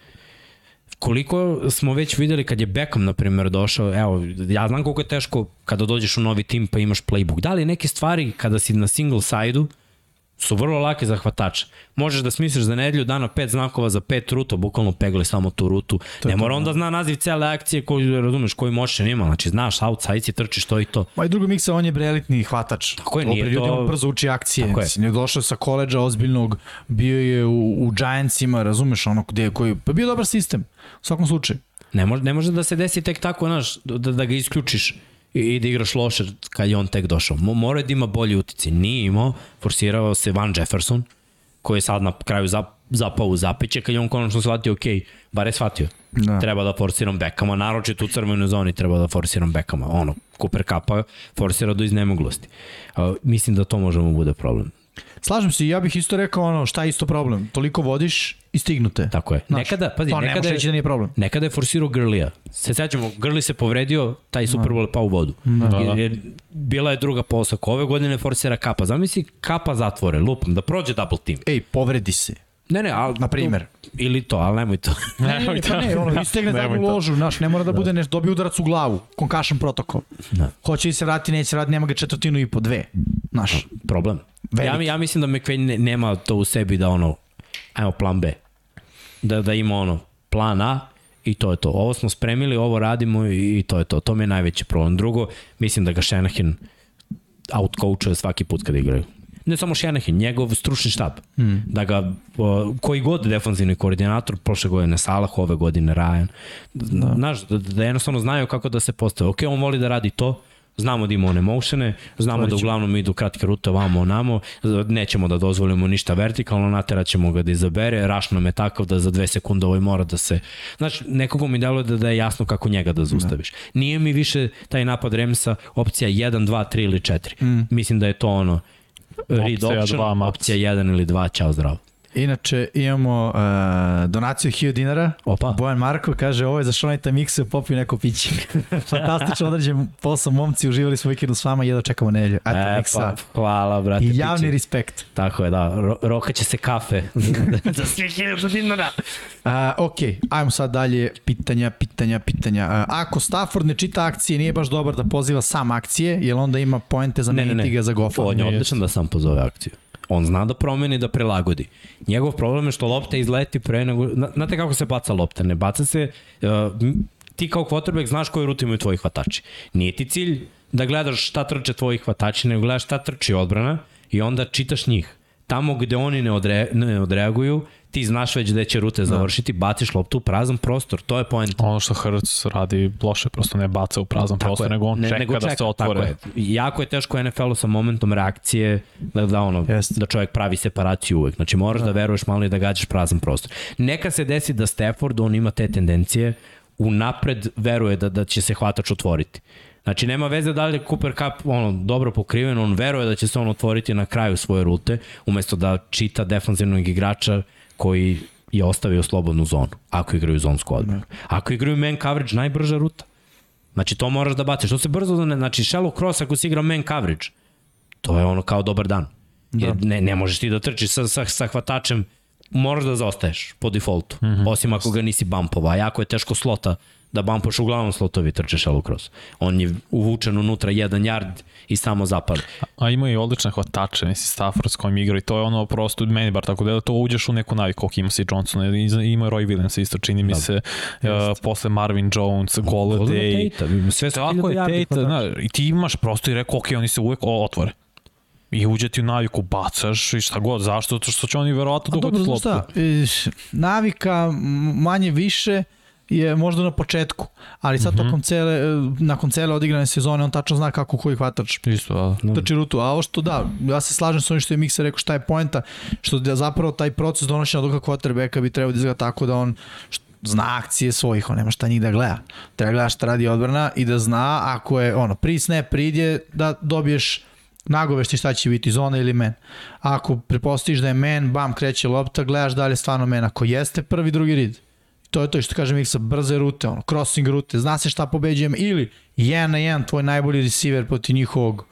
koliko smo već videli kad je Beckham, na primjer, došao, evo, ja znam koliko je teško kada dođeš u novi tim pa imaš playbook. Da li neke stvari kada si na single side-u su vrlo lake za hvatača. Možeš da smisliš za nedelju dana pet znakova za pet ruta, bukvalno pegli samo tu rutu. Ne mora onda zna naziv cele akcije koju, razumeš, koji motion ima. Znači, znaš, outside si trčiš to i to. Ma i drugo miksa, on je bre elitni hvatač. Tako je, nije to- On brzo uči akcije. Tako je. Mislim, je došao sa koleđa ozbiljnog, bio je u, u Giantsima, razumeš, ono gde je koji, pa bio dobar sistem, u svakom slučaju. Ne može, ne može da se desi tek tako, znaš, da, da ga isključiš i, da igraš loše kad je on tek došao. Mo, mora da ima bolji utici. Nije imao, forsirao se Van Jefferson, koji je sad na kraju zap, zapao u zapeće, kad je on konačno shvatio, ok, bar je shvatio. Da. Treba da forsiram bekama, naročito u crvenoj zoni treba da forsiram bekama. Ono, Cooper Kappa forsira do iznemoglosti. Uh, mislim da to može mu bude problem. Slažem se, ja bih isto rekao ono, šta je isto problem? Toliko vodiš i stignute. Tako je. Znaš, nekada, pazi, pa ne nekada je, da nije problem. Nekada je forsirao Grlija. Se sećamo, Grli se povredio, taj Super Bowl je pao u vodu. Da, da. Jer, jer bila je druga posaka. Ove godine forsira kapa. Zamisli kapa zatvore, lupam, da prođe double team. Ej, povredi se. Ne, ne, ali... Na primer. Ili to, ali nemoj to. Ne, ne, ne, ne, ono, istegne Nemoj to. ložu, znaš, ne mora da bude nešto, dobije udarac u glavu, concussion protokol. Da. Hoće li se vrati, neće se vrati, nema ga četvrtinu i po dve. Znaš, Problem. Ja, ja mislim da McVay ne, nema to u sebi da ono, ajmo plan B. Da, da ima ono, plan A i to je to. Ovo smo spremili, ovo radimo i, i to je to. To mi je najveći problem. Drugo, mislim da ga Shanahan outcoachuje svaki put kad igraju. Ne samo Shanahan, njegov stručni štab. Hmm. Da ga, o, koji god defanzivni koordinator, prošle godine Salah, ove godine Ryan, da. znaš, da, da jednostavno znaju kako da se postave. Ok, on voli da radi to, Znamo da ima one motione, znamo da uglavnom idu kratke rute ovamo onamo, nećemo da dozvolimo ništa vertikalno, naterat ćemo ga da izabere, raš nam je takav da za dve sekunde ovaj mora da se... Znači, nekoga mi deluje da, da je jasno kako njega da zaustaviš. Nije mi više taj napad Remsa opcija 1, 2, 3 ili 4. Mm. Mislim da je to ono read Opcija option, dva, opcija 1 ili 2, ćao zdravo. Inače, imamo uh, donaciju 1000 dinara. Opa. Bojan Marko kaže, ovo je za Šonajta Mikse, popiju neko piće. Fantastično određen posao, momci, uživali smo vikendu s vama i jedno čekamo nedelju. Eto, E, Miksa. pa, hvala, brate. I javni piće. respekt. Tako je, da. Ro roka će se kafe. za svih hiljada dinara. Uh, ok, ajmo sad dalje. Pitanja, pitanja, pitanja. Uh, ako Stafford ne čita akcije, nije baš dobar da poziva sam akcije, jer onda ima poente za Ne, ne, ne. ga za gofa. On je odličan da sam pozove akciju. On zna da promeni, da prilagodi. Njegov problem je što lopta izleti pre nego... Zna- Znate kako se baca lopta? Ne baca se... Uh, ti kao quarterback znaš koju rutu imaju tvoji hvatači. Nije ti cilj da gledaš šta trče tvoji hvatači, nego gledaš šta trči odbrana i onda čitaš njih. Tamo gde oni ne, odre, ne odreaguju, ti znaš već gde će rute završiti, baciš loptu u prazan prostor. To je point. Ono što Hurts radi loše, prosto ne baca u prazan prostor, nego on čeka da se otvore. Tako je. Jako je teško NFL-u sa momentom reakcije da, da, ono, Jeste. da čovjek pravi separaciju uvek. Znači moraš da, da veruješ malo i da gađaš prazan prostor. Neka se desi da Stafford, on ima te tendencije, unapred veruje da, da će se hvatač otvoriti. Znači, nema veze da li je Cooper Cup ono, dobro pokriven, on veruje da će se on otvoriti na kraju svoje rute, umesto da čita defanzivnog igrača koji je ostavio slobodnu zonu, ako igraju zonsku odbranu. Ako igraju man coverage, najbrža ruta. Znači, to moraš da baciš. To se brzo, da ne, znači, shallow cross ako si igra man coverage, to je ono kao dobar dan. Jer ne, ne možeš ti da trčiš sa, sa, sa hvatačem, moraš da zaostaješ po defaultu, mm -hmm. osim ako ga nisi bumpova. A jako je teško slota da bumpaš, uglavnom slotovi trče shallow cross. On je uvučen unutra jedan yard i samo zapali. A ima i odlične hvatače, misli Stafford s kojim igra i to je ono prosto, meni bar tako da to uđeš u neku naviku, koliko ima si Johnson, ima Roy Williams isto, čini mi se, uh, posle Marvin Jones, Golladay, Tate, sve su Tako je, Tate, hvatača. znaš, i ti imaš prosto i rekao, ok, oni se uvek otvore. I uđe ti u naviku, bacaš i šta god, zašto? Zato što će oni verovatno A dobro, dohvatiti znaš loptu. šta, navika manje više je možda na početku, ali sad Mhm. tokom cele, e, nakon cele odigrane sezone on tačno zna kako koji hvatač Isto, da. trči rutu, a ovo što da, ja se slažem s onim što je Miksa rekao šta je poenta, što da zapravo taj proces donošenja odluka quarterbacka bi trebao da izgleda tako da on zna akcije svojih, on nema šta njih da gleda. Treba gleda šta radi odbrana i da zna ako je ono, pri snap pridje da dobiješ nagovešti šta će biti zona ili men. Ako prepostaviš da je men, bam, kreće lopta, gledaš da li je stvarno men. Ako jeste, prvi, drugi rid. To je to što kaže Miksa, brze rute, ono, crossing rute, zna se šta pobeđujem, ili jedan na jedan tvoj najbolji receiver protiv njihovog,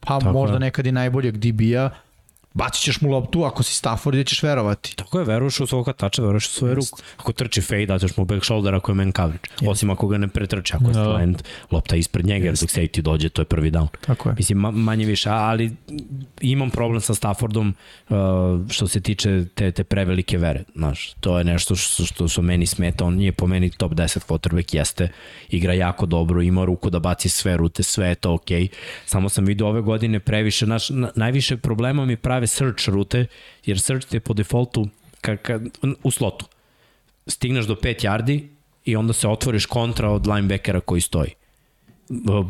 pa Tako možda je. nekad i najboljeg DB-a, bacit ćeš mu loptu, ako si Stafford, da ćeš verovati. Tako je, veruješ u svog hvatača, veruješ u svoju ruku. Ako trči fade, daćeš mu back shoulder ako je man coverage. Osim ako ga ne pretrči, ako je Da. slant, lopta ispred njega, jer dok safety dođe, to je prvi down. Tako je. Mislim, ma, manje više, ali imam problem sa Staffordom uh, što se tiče te, te prevelike vere. Znaš, to je nešto što, što su meni smeta. On je po meni top 10 quarterback, jeste. Igra jako dobro, ima ruku da baci sve rute, sve je to okej. Okay. Samo sam vidio ove godine previše, naš, na, najviše problema mi prave search rute, jer search je po defaultu ka, ka, u slotu. Stigneš do 5 yardi i onda se otvoriš kontra od linebackera koji stoji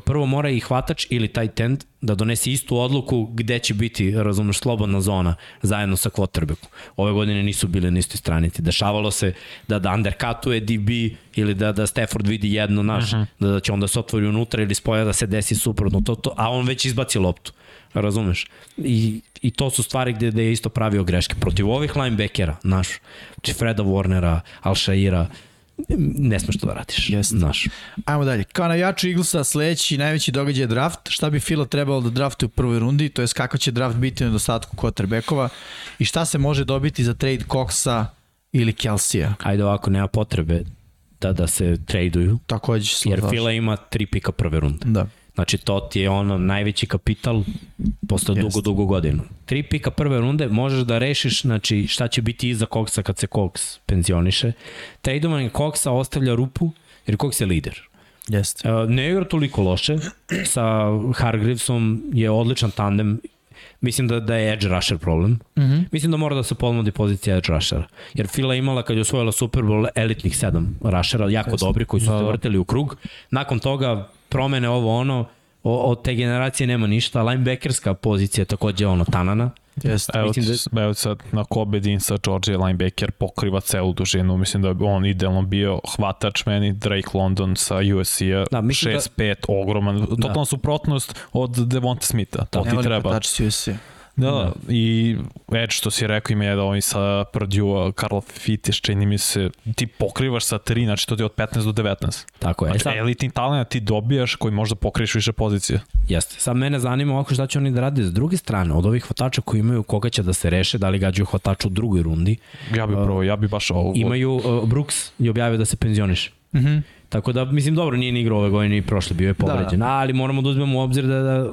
prvo mora i hvatač ili taj tend da donese istu odluku gde će biti, razumeš, slobodna zona zajedno sa quarterbackom. Ove godine nisu bile na istoj stranici. Dešavalo se da da undercutuje DB ili da, da Stafford vidi jedno naš, uh -huh. da, da će onda se otvori unutra ili spoja da se desi suprotno, to, to, a on već izbaci loptu. Razumeš? I, I to su stvari gde, gde je isto pravio greške. Protiv ovih linebackera, naš, znači Freda Warnera, Alshaira, ne smeš to da radiš. Jeste. Znaš. Ajmo dalje. Kao navijaču Eaglesa sledeći najveći događaj je draft. Šta bi Fila trebalo da draftuje u prvoj rundi, to je kako će draft biti na dostatku quarterbackova i šta se može dobiti za trade Coxa ili Kelsija. Ajde ovako, nema potrebe da, da se traduju, Takođe jer. Fila ima tri pika prve runde. Da. Znači to ti je ono najveći kapital posle Jeste. dugo, dugo godinu. Tri pika prve runde možeš da rešiš znači, šta će biti iza Coxa kad se Cox penzioniše. Tradovanje Coxa ostavlja rupu jer Cox je lider. Jeste. Ne igra toliko loše, sa Hargreavesom je odličan tandem, mislim da, da je edge rusher problem. Mm -hmm. Mislim da mora da se pomodi pozicija edge rushera. Jer Fila je imala kad je osvojila Super Bowl elitnih sedam rushera, jako Jeste. dobri, koji su se vrteli u krug. Nakon toga promene ovo ono, O, od te generacije nema ništa. Linebackerska pozicija je takođe ono Tanana. Jeste. Evo, da... evo sad na Kobe Dean sa Georgia linebacker pokriva celu dužinu, mislim da bi on idealno bio hvatač meni, Drake London sa USC-a, Da, da, mislim da- 6-5, ogroman, totalna suprotnost od Devonta Smitha, to ti treba. USC. Da, da, i Edge što si rekao ima jedan ovaj sa Purdue, Karl Fitiš, čini mi se, ti pokrivaš sa 3, znači to ti je od 15 do 19. Tako je. E, Znači, sad, elitni talent ti dobijaš koji možda pokriješ više pozicije. jeste. Sad mene zanima ovako šta će oni da rade s druge strane, od ovih hvatača koji imaju koga će da se reše, da li gađaju hvatača u drugoj rundi. Ja bih prvo, ja bih baš ovo... Imaju, uh, Brooks je objavio da se penzioniše. Mhm. Mm Tako da, mislim, dobro, nije ni igrao ove godine ni prošle, bio je povređen, da, da. ali moramo da uzmemo u obzir da, da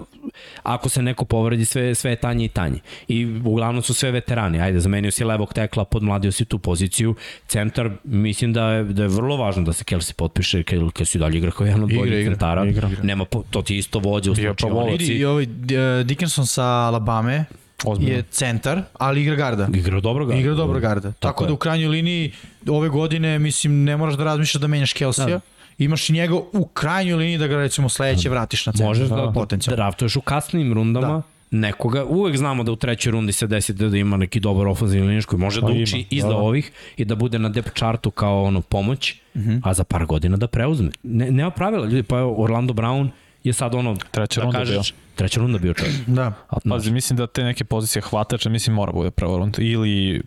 ako se neko povredi, sve, sve je tanje i tanje. I uglavnom su sve veterani. Ajde, zamenio si levog tekla, podmladio si tu poziciju. Centar, mislim da je, da je vrlo važno da se Kelsey potpiše, Kelsey dalje igra kao jedan od boljih igra, centara. igra. Nema, to ti isto vođa u slučionici. Vidi, i ovaj uh, Dickinson sa Alabame Ozbiljno. je centar, ali igra garda. Igra dobro ga. Igra dobro garda. Tako, Tako da u krajnjoj liniji ove godine, mislim, ne moraš da razmišljaš da menjaš Kelsija. Da. Imaš i njega u krajnjoj liniji da ga recimo sledeće vratiš na centar. Možeš da, da draftuješ u kasnim rundama, da nekoga, uvek znamo da u trećoj rundi se desi da, da ima neki dobar ofenzivni liniš koji može Pa da ima, uči da, iza da. ovih i da bude na depth chartu kao ono pomoć, uh -huh. a za par godina da preuzme. Ne, nema pravila, ljudi, pa evo, Orlando Brown je sad ono, Treća da runda kažeš, treća runda bio čovjek. Da. A pazi, mislim da te neke pozicije hvatača, mislim mora bude prva runda. Ili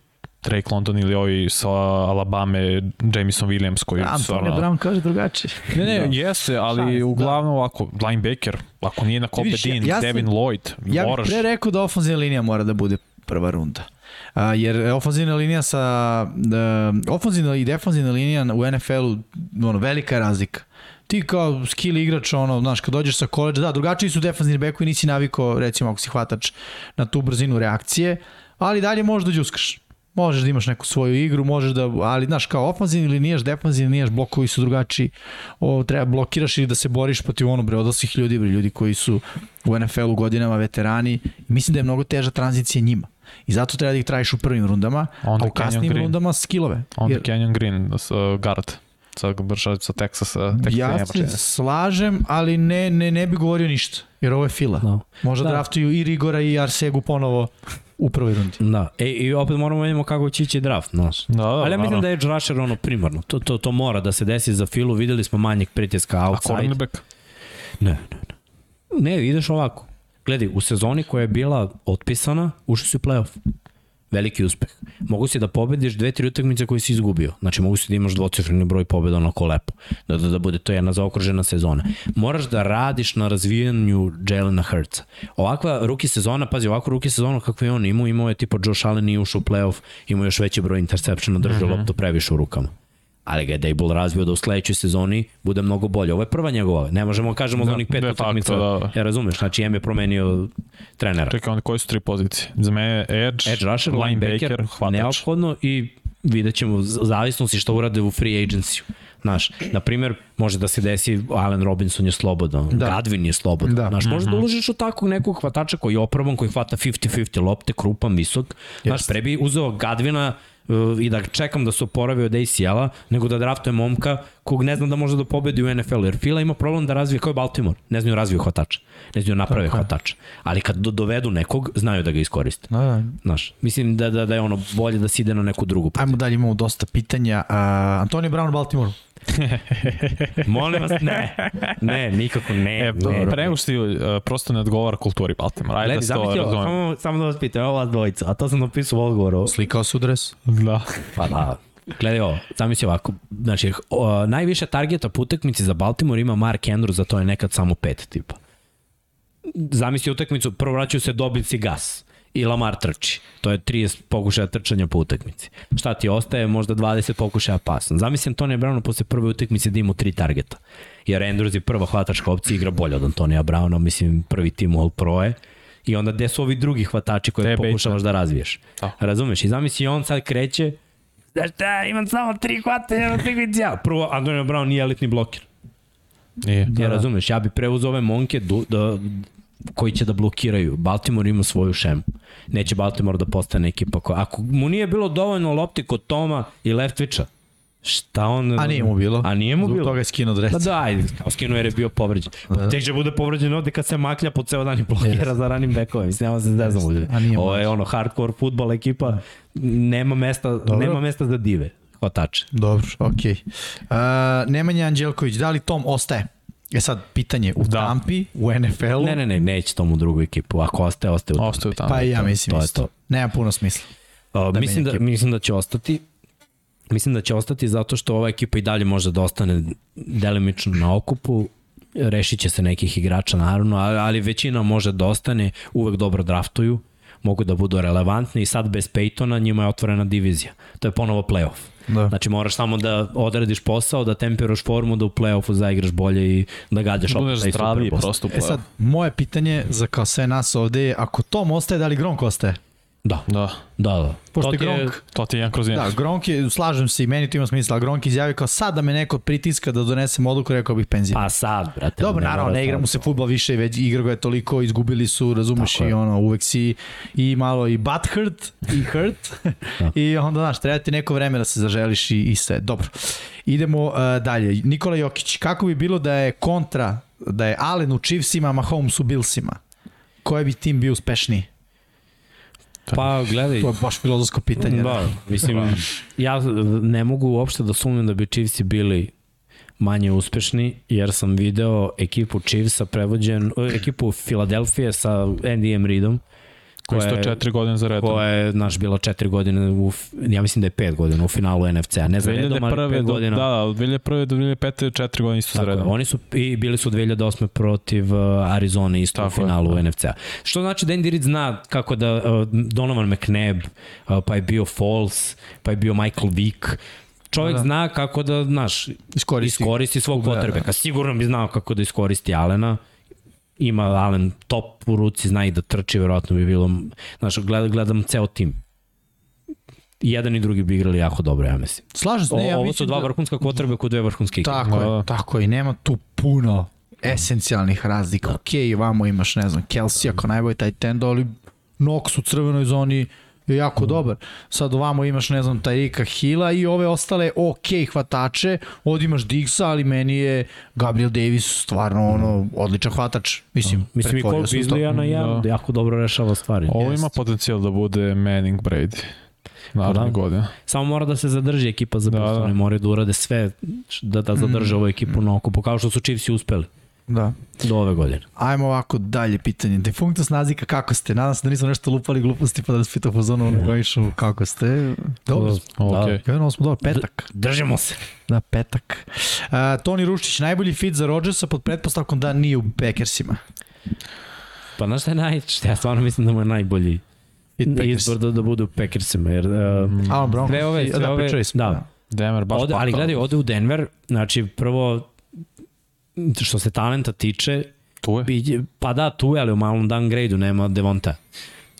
Drake London ili ovi sa Alabame, Jameson Williams koji Antonio stvarno... Brown kaže drugačije. Ne, ne, jeste, ali Šalim se, uglavnom ovako, linebacker, ako nije na Kobe ja- Dean, ja sam- Devin Lloyd, Ja bih moraš... pre rekao da ofenzivna linija mora da bude prva runda. A, jer ofenzivna linija sa uh, ofenzivna i defanzivna linija u NFL-u ono velika je razlika. Ti kao skill igrač, ono, znaš, kad dođeš sa koleđa, da, drugačiji su defanzivni bekovi, nisi navikao, recimo, ako si hvatač na tu brzinu reakcije, ali dalje možeš da džuskaš. Možeš da imaš neku svoju igru, možeš da, ali znaš, kao ofanzivni linijaš, defanzivni linijaš, blokovi su drugačiji, o, treba blokiraš ili da se boriš protiv ono, bre, odraslih ljudi, bre, ljudi koji su u NFL-u godinama veterani, i mislim da je mnogo teža tranzicija njima. I zato treba da ih trajiš u prvim rundama, Onda a u kasnim Green. rundama skillove. Onda Jer- Kenyon Green, uh, guard, sa, sa, sa Texasa, Texas Ja nema se slažem, ali ne, ne, ne bi govorio ništa, jer ovo je fila. Da. Možda Da. draftuju i Rigora i Arsegu ponovo u prvoj rundi. Da, e, i opet moramo vidimo kako će ići draft, znaš. Da, da, Ali ja mislim da je edge rusher ono primarno. To, to, to mora da se desi za filu. Videli smo manjeg pritiska A outside. cornerback? Ne, ne, ne. Ne, ideš ovako. Gledaj, u sezoni koja je bila otpisana, ušli si u playoff. Veliki uspeh. Mogu si da pobediš dve, tri utakmice koje si izgubio. Znači, mogu si da imaš dvocifreni broj pobeda onako lepo. Da, da, da bude to jedna zaokružena sezona. Moraš da radiš na razvijanju Jelena Hurtsa. Ovakva ruki sezona, pazi, ovakvu ruki sezonu kako je on imao, imao je tipa Josh Allen nije ušao u playoff, imao još veći broj interceptiona, držao mm -hmm. loptu previše u rukama ali ga je Dable razvio da u sledećoj sezoni bude mnogo bolje. Ovo je prva njegova. Ne možemo da kažemo za onih pet utakmica. da. Ja razumeš, znači M je promenio trenera. Čekaj, onda koji su tri pozicije? Za mene je Edge, Edge rusher, linebacker, hvatač. neophodno i vidjet ćemo z- zavisnosti šta urade u free agency. Znaš, na primjer, može da se desi Allen Robinson je slobodan, da. Da. Gadvin je slobodan. Da. Da. Znaš, može da uložiš u takvog nekog hvatača koji je opravan, koji hvata 50-50 lopte, krupan, visok. Znaš, pre bi uzeo Gadvina i da čekam da se oporavi od ACL-a, nego da draftuje momka kog ne znam da može da pobedi u NFL-u, jer Fila ima problem da razvije, kao Baltimore, ne znaju razviju hvatača, ne znaju naprave Tako hvatača, ali kad do, dovedu nekog, znaju da ga iskoriste. Da, da. Znaš, mislim da, da, da je ono bolje da se ide na neku drugu. put. Ajmo dalje, imamo dosta pitanja. Uh, Antonio Brown u Baltimore. Molim vas, ne. Ne, nikako ne. E, ne. pre nego što ti, uh, prosto ne odgovara kulturi Baltimore. Ajde Gledaj, da se to razumem. samo, samo da vas pitam, evo vas dvojica, a to sam napisao u odgovoru. Slikao su dres. Da. Pa da, gledaj ovo, zamisli ovako, znači, o, najviše targeta po utakmici za Baltimore ima Mark Andrews, za to je nekad samo pet tipa. Zamisli utakmicu, prvo vraćaju se Dobbins i Gas i Lamar trči. To je 30 pokušaja trčanja po utakmici. Šta ti ostaje? Možda 20 pokušaja pasa. Zamisli Antonija Browna posle prve utakmice da ima tri targeta. Jer Andrews je prva hvatačka opcija, igra bolje od Antonija Browna, mislim prvi tim All Pro je. I onda gde su ovi drugi hvatači koje Tebe pokušavaš da razviješ? Da. Razumeš? I zamisli on sad kreće, Znaš šta, imam samo tri hvatanja na utakmici. Ja, prvo, Antonio Brown nije elitni bloker. Nije. Ja razumeš, ja bi preuzeo ove monke du, da, koji će da blokiraju. Baltimore ima svoju šemu. Neće Baltimore da postane ekipa koja... Ako mu nije bilo dovoljno lopti kod Toma i Leftvića, Šta on... A nije mu bilo. A nije mu Zbog bilo? toga je skinuo dres. Pa da, ajde, kao skinuo jer je bio povređen. Pa Da. tek će bude povređen ovde kad se maklja po ceo dan i blokira za ranim bekovima. Mislim, nema se ne znam ljudi. A nije Ovo je ono hardcore futbol ekipa, nema mesta, nema mesta za dive. Hvatače. Dobro, okej. Okay. Uh, Nemanja Anđelković, da li Tom ostaje? E sad, pitanje, u Da. Tampi, u NFL-u? Ne, ne, ne, neće tom u drugu ekipu. Ako ostaje, ostaje u Ostaju tamo. Pa i ja mislim to isto. to. Nema puno smisla. Uh, Da mislim, da, ekipu. mislim da će ostati. Mislim da će ostati zato što ova ekipa i dalje može da ostane delimično na okupu. Rešit će se nekih igrača naravno, ali, ali većina može da ostane, uvek dobro draftuju, mogu da budu relevantni i sad bez Peytona njima je otvorena divizija. To je ponovo playoff. Da. Znači moraš samo da odradiš posao, da tempiraš formu, da u play-offu zaigraš bolje i da gađaš opet Budeš taj zdraviji prosto u E sad, moje pitanje za kao sve nas ovde je, ako Tom ostaje, da li Gronk ostaje? Da, Da, da, da. Pošto To je Gronk, to ti je jedan kroz jedan. da, Gronk je, slažem se i meni to ima smisla, ali Gronk izjavio kao sad da me neko pritiska da donesem odluku, rekao bih penziju. Pa sad, brate. Dobro, ne naravno, ne igra mu se futbol više, već igra ga je toliko, izgubili su, razumeš, Tako i je. ono, uvek si i malo i butt hurt, i hurt, i onda, znaš, treba ti neko vreme da se zaželiš i, i sve. Dobro, idemo uh, dalje. Nikola Jokić, kako bi bilo da je kontra, da je Allen u Chiefsima, a Mahomes u Billsima? Koji bi tim bio uspešniji? Pa gledaj, To je baš filozofsko pitanje. Da, mislim, ja ne mogu uopšte da sumnjam da bi Chiefsi bili manje uspešni, jer sam video ekipu Chiefsa prevođen, ekipu Filadelfije sa Andyjem Reidom, Koji koja je, četiri godine za redom. koja je, naš, bila četiri godine, u, ja mislim da je pet godina u finalu NFC-a, ne za redom, ali 2001. pet do, godina. da, da, od 2001. do 2005. četiri godine isto za Tako je, redom. oni su i bili su 2008. protiv uh, Arizone isto Tako u je, finalu da. NFC-a. Što znači da Andy Reid zna kako da uh, Donovan McNabb, uh, pa je bio Foles, pa je bio Michael Vick, čovjek Da, da, da. zna kako da, znaš, Iskoristi. iskoristi svog Da, da. potrebeka. Sigurno bi znao kako da iskoristi Alena. Ima Allen top u ruci, zna i da trči, verovatno bi bilo, znaš, gledam, gledam ceo tim. I jedan i drugi bi igrali jako dobro, ja mislim. Slažem se, ne, ja ovo su dva da- vrhunska kvotrbe kod dve vrhunske ekipe. Tako Da. je, tako je, nema tu puno esencijalnih razlika. Ok, vamo imaš, ne znam, Kelsey ako najbolji taj tendo, ali Nox u crvenoj zoni je jako Mhm. dobar. Sad ovamo imaš, ne znam, Tyrika Hila i ove ostale ok hvatače, ovdje imaš Diggsa, ali meni je Gabriel Davis stvarno ono, odličan hvatač. Mislim, Mhm. Mislim i Cole. Beasley na jedan, Da. jako dobro rešava stvari. Ovo Jest. ima potencijal da bude Manning Brady. Naravno Da. godina. Samo mora da se zadrži ekipa za Da, da. oni moraju da urade sve da, da zadrže ovu ekipu na okupu, kao što su Chiefs i uspeli Da. do ove godine. Ajmo ovako dalje pitanje. Defunctus nazika, kako ste? Nadam se da nismo nešto lupali gluposti pa da vas pitao po zonu ono koji išu, kako ste? Dobro. Ok. Krenuo smo dobro, petak. Držimo se. Da, petak. Uh, Toni Rušić, najbolji fit za Rodgersa pod pretpostavkom da nije u Packersima. Pa znaš šta je naj... šta Ja stvarno mislim da mu je najbolji izbor da, da bude u Packersima, jer... Uh, Alan Brown. sve ove, sve da, ove, smo. da, Denver baš ode, ali gledaj, ode u Denver, znači prvo što se talenta tiče, Tu je. Bi- Pa da, tu je, ali u malom downgrade-u nema Devonta.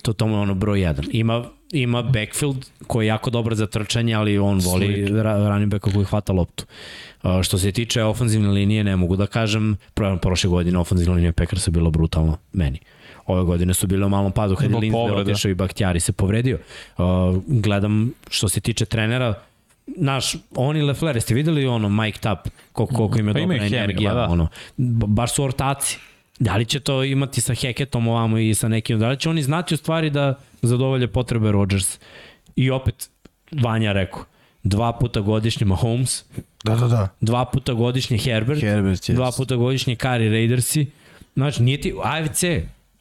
To to mu je ono broj jedan. Ima, ima backfield koji je jako dobar za trčanje, ali on voli ra, running backa koji hvata loptu. Uh, što se tiče ofenzivne linije, ne mogu da kažem, pro, prošle godine ofenzivna linija Packersa bila brutalna meni. Ove godine su bile u malom padu kad je Lindsay otišao i Bakhtiari se povredio. Uh, gledam što se tiče trenera, naš, oni Lefler, jeste videli ono Mike Tap, koliko, koliko im je Pa dobra i hemija, energija, ba da. ono, ba- baš su ortaci. Da li će to imati sa Heketom ovamo i sa nekim, da li će oni znati u stvari da zadovolje potrebe Rodgers? I opet, Vanja rekao, dva puta godišnje Mahomes, Da, da, da. dva puta godišnje Herbert, Herbert, yes. dva puta godišnje Kari Raidersi. Znači, nije ti AFC,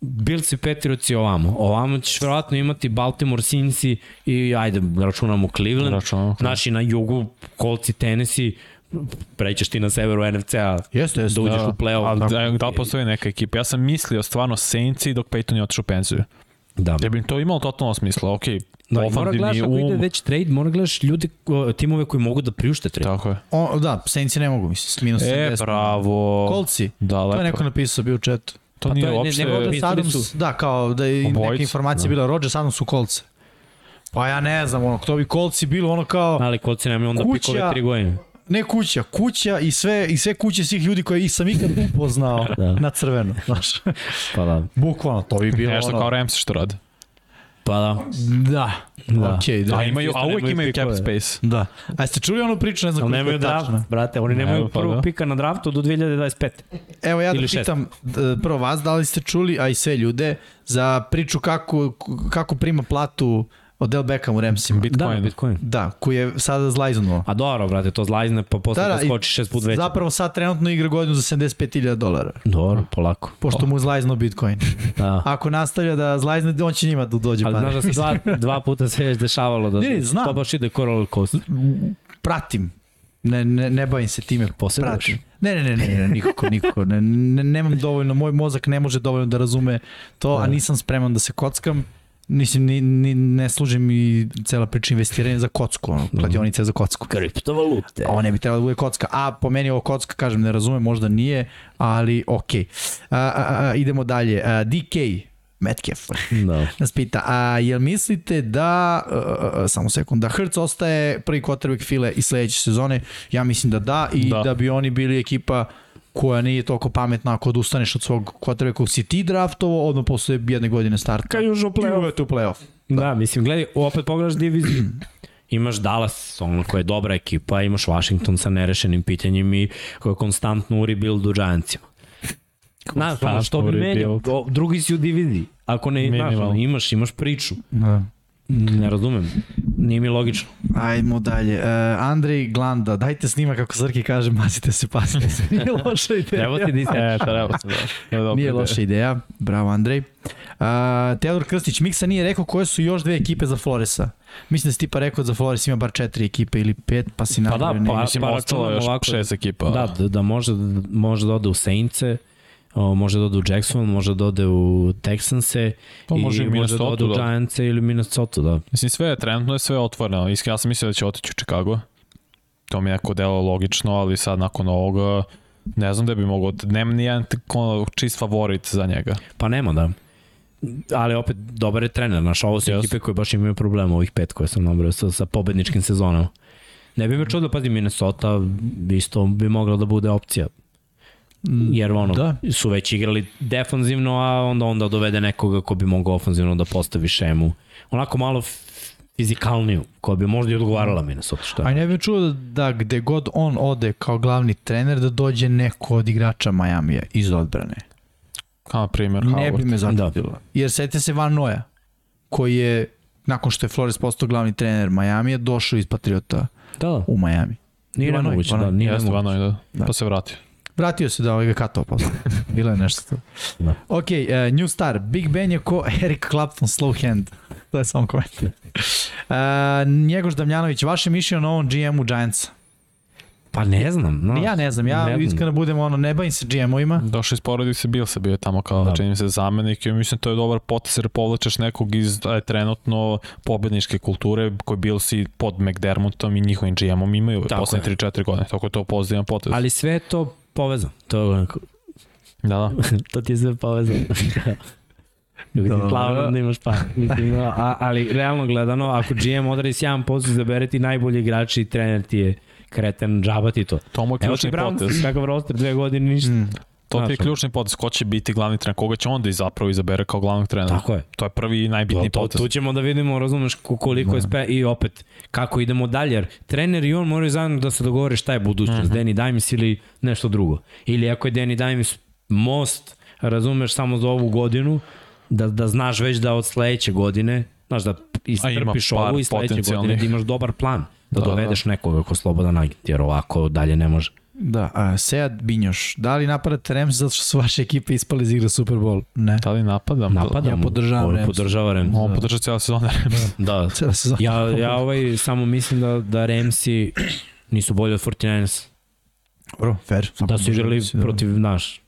Bills i Patriotsi ovamo. Ovamo ćeš verovatno imati Baltimore, Cincy i ajde, računamo Cleveland. Računamo. Znači, na jugu, Colts i Tennessee, prećeš ti na severu NFC-a, Jeste, jeste. da uđeš Da. u play-off. Ali Tako- da, da li postoji neka ekipa? Ja sam mislio stvarno Saintsi dok Peyton je otišao u penziju. Da. Ja bi to imalo totalno smisla. Ok, Da, i mora gledaš ako ide um. već trade, mora gledaš ljudi, timove koji mogu da priušte trade. Tako je. O, da, Saintsi ne mogu, mislim, minus E, 70. bravo. Kolci. Da, To lepo. je neko napisao, bio u chatu. To Pa nije to je- ne- uopšte... nego da- Rodgers Adams, da, kao da je neka Obojica, informacija da. bila Rodgers Adams su kolce. Pa ja ne znam, ono, to bi kolci bilo ono kao, Ali kolci nemaju onda Kuća- pikove tri godine. ne kuća, kuća i sve, i sve kuće svih ljudi koje i sam ikad upoznao Da. na crveno, znaš. Pa da. Bukvalno, to bi bilo Nešto ono. kao Ramsey što rade. Pa da. Da, Da. okej, da. A, imaju, a uvek imaju cap space. Da. A jeste čuli onu priču, ne znam koliko je draft, brate, oni nemaju Evo, pa prvog da. pika na draftu do 2025. Evo ja da Ili šest. pitam d- prvo vas, da li ste čuli, a i sve ljude, za priču kako, kako prima platu Odell Beckham u Ramsima. Bitcoin. Da, Bitcoin. Da, koji je sada zlajznuo. A dobro, brate, to zlajzne, pa posle da, da, i skoči šest put veće. Zapravo sad trenutno igra godinu za 75.000 dolara. Dobro, polako. Pošto mu je zlajznuo Bitcoin. Da. Ako nastavlja da zlajzne, on će njima da dođe Ali pare. znaš da se dva, dva puta se već dešavalo da Ne, ne, znam. to baš ide ko roller coaster. Pratim. Ne, ne, ne bavim se time. Posjeduješ? Pratim. Ne, ne, ne, ne, ne, nikako, nikako. Ne, ne, nemam dovoljno, moj mozak ne može dovoljno da razume to, a nisam spreman da se kockam. Mislim, ni, ni, ne služi mi cela priča investiranja za kocku, ono, kladionice za kocku. Kriptovalute. Ovo ne bi trebalo da bude kocka. A po meni ovo kocka, kažem, ne razume, možda nije, ali okej. A, a, a, idemo dalje. A, DK, Metcalf, Da. nas pita, a jel mislite da, uh, uh, samo sekund, da Hertz ostaje prvi quarterback file i sledeće sezone? Ja mislim da da i Da. da bi oni bili ekipa koja nije toliko pametna ako odustaneš od svog quarterbacka kog si ti draftovo, odmah posle jedne godine starta. Kad uđu u I play-off. uvete u playoff. Da, mislim, gledaj, opet pogledaš diviziju. Imaš Dallas, ono koja je dobra ekipa, imaš Washington sa nerešenim pitanjem i koja je konstantno u rebuildu Giantsima. Znaš, ono, što bi meni, drugi si u diviziji. Ako ne, znaš, imaš, imaš priču. Da. Ne razumem. Nije mi logično. Ajmo dalje. Uh, Andrej Glanda, dajte snima kako Srki kaže, mazite se, pasite se. Nije loša ideja. Evo ti di E, treba se da. To je dobra Nije ideja. loša ideja. Bravo, Andrej. Uh, Teodor Krstić, Miksa nije rekao koje su još dve ekipe za Floresa. Mislim da si tipa rekao da za Flores ima bar četiri ekipe ili pet, pa si Pa da, napravio pa, pa, Mislim, pa ostalo je još ovako. šest ekipa. Da, da, da može, može da ode u Saintse, o, može da ode u Jacksonville, može da ode u Texanse Pa može i i može da ode u da. Giantse ili Minnesota, da. Mislim, sve je trenutno je sve otvoreno. Iskreno, ja sam mislio da će otići u Chicago. To mi je neko delo logično, ali sad nakon ovoga ne znam da bi mogao, nema ni jedan tako čist favorit za njega. Pa nema, da. Ali opet, dobar je trener, znaš, ovo su Yes. ekipe koje baš imaju problema, ovih pet koje sam nabrao sa, sa pobedničkim sezonama. Ne bi me čuo da pazi Minnesota, isto bi mogla da bude opcija. Jer ono, Da. su već igrali defanzivno, a onda onda dovede nekoga ko bi mogao ofanzivno da postavi šemu. Onako malo fizikalniju, koja bi možda i odgovarala Minnesota, što A je. ne bih čuo da, da gde god on ode kao glavni trener da dođe neko od igrača Majamija iz odbrane. Kao na primjer Ne bi Howard. me začudilo. Da. Jer setite se Van Noja, koji je nakon što je Flores postao glavni trener Majamija, došao iz Patriota Da, da. u Majami. Nije nemoguće, da, nije nemoguće. da. Da. Pa se vratio. Vratio se da ovaj ga katao posle. Bilo je nešto tu. Da. Ok, uh, New Star. Big Ben je ko Eric Clapton, slow hand. To je samo komentar. Uh, Njegoš Damljanović, vaše mišljenje o novom GM-u Giantsa? Pa ne znam. No. Ja ne znam, ja Ne iskreno budem ono, ne bavim se GM-ovima. Došao iz porodice Bilsa, bio je tamo kao, Da. čini mi se, zamenik i mislim to je dobar potes jer povlačeš nekog iz e, trenutno pobedničke kulture koji Bilsi pod McDermottom i njihovim GM-om imaju Tako poslednje je. 3-4 godine, tako je to pozitivan potez. Ali sve to povezano. To je onako, Da, da. to ti je sve povezano. Mislim, Dobro. slavno da imaš pa. Mislim, no, a, ali realno gledano, ako GM odradi sjajan posao, izabere ti najbolji igrači i trener ti je kreten, džaba ti to. To mu je Evo ti ključni Browns, potez. kakav roster, dve godine, ništa. Mm. To ti je ključni potez. Ko će biti glavni trener? Koga će onda i zapravo izabere kao glavnog trenera? Tako je. To je prvi i najbitniji To, to, potez. tu ćemo da vidimo, razumeš, ko- koliko je spe i opet kako idemo dalje, jer trener i on moraju zajedno da se dogovore šta je budućnost, mm -hmm. Danny Dimes ili nešto drugo. Ili ako je Danny Dimes most, razumeš, samo za ovu godinu, da, da znaš već da od sledeće godine, znaš da istrpiš ovu i sledeće godine da imaš dobar plan, da, Da, da dovedeš nekoga ko slobodan agent, jer ovako dalje ne može. Da, a, Sead Binjoš, da li napadate Rams zato što su vaše ekipe ispali iz igre Super Bowl? Ne. Da li napadam? Napadam, Ja podržavam Rams. Podržava Rams. On podrža cijela sezona. Da, Cela sezona. ja, ja ovaj samo mislim da, da Ramsi nisu bolji od 49ers. Dobro, fair. Samo Da su igrali možda- protiv, naš,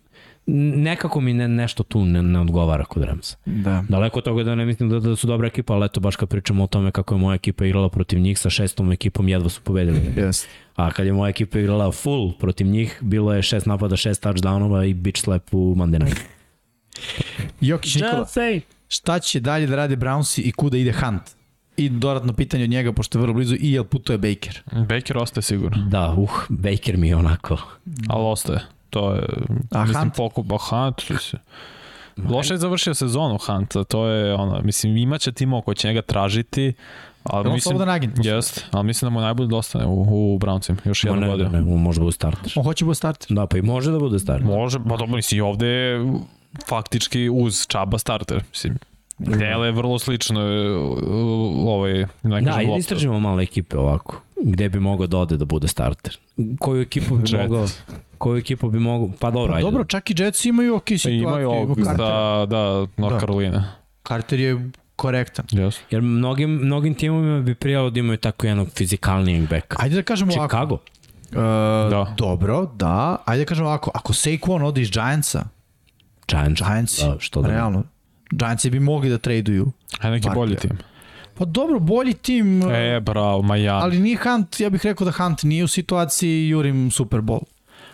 nekako mi ne, nešto tu ne, ne odgovara kod Ramsa. Da. Daleko od toga da ne mislim da, da su dobra ekipa, ali eto baš kad pričamo o tome kako je moja ekipa igrala protiv njih sa šestom ekipom jedva su pobedili. Yes. A kad je moja ekipa igrala full protiv njih, bilo je šest napada, šest touchdownova i bitch slap u Monday night. Jokić Nikola, šta će dalje da rade Brownsi i kuda ide Hunt? I dodatno pitanje od njega, pošto je vrlo blizu, i jel putuje Baker? Baker ostaje sigurno, Da, uh, Baker mi je onako. ali ostaje. To je, A mislim, Hunt? pokup, a Hunt, mislim, Loše je završio sezonu Hunt, to je ono, mislim imaće timo ko će njega tražiti, ali mislim, slobodan agent. jest, ali mislim da mu je najbolje da ostane u, u Browncima, još jednu ne, godinu. ne, ne, može da bude starter. On hoće da bude starter. Da, pa i može da bude starter. Može, pa dobro, mislim, i ovde je faktički uz Čaba starter, mislim. Dele je vrlo slično e, ovaj, Da, ajde lopta. istražimo malo ekipe ovako. Gde bi mogao da ode da bude starter? Koju ekipu bi Jets. mogao... Koju ekipu bi mogao... Pa dobro, Pa ajde. dobro, čak i Jets imaju ok Pa situaciju. Imaju ovog, Carter, da, da, North Da. Carolina. Carter je korektan. Yes. Jer mnogim, mnogim timovima bi prijalo da imaju tako jednog fizikalnijeg beka. Ajde da kažemo ovako. Chicago. Uh, Da. Dobro, da. Ajde da kažemo ovako. Ako Saquon ode iz Giantsa, Giants. Giants, Da, što da realno, Giantsi bi mogli da traduju. Ajde neki bolji tim. Pa dobro, bolji tim, E, bravo, Miami. ali nije Hunt, ja bih rekao da Hunt nije u situaciji jurim Super Bowl.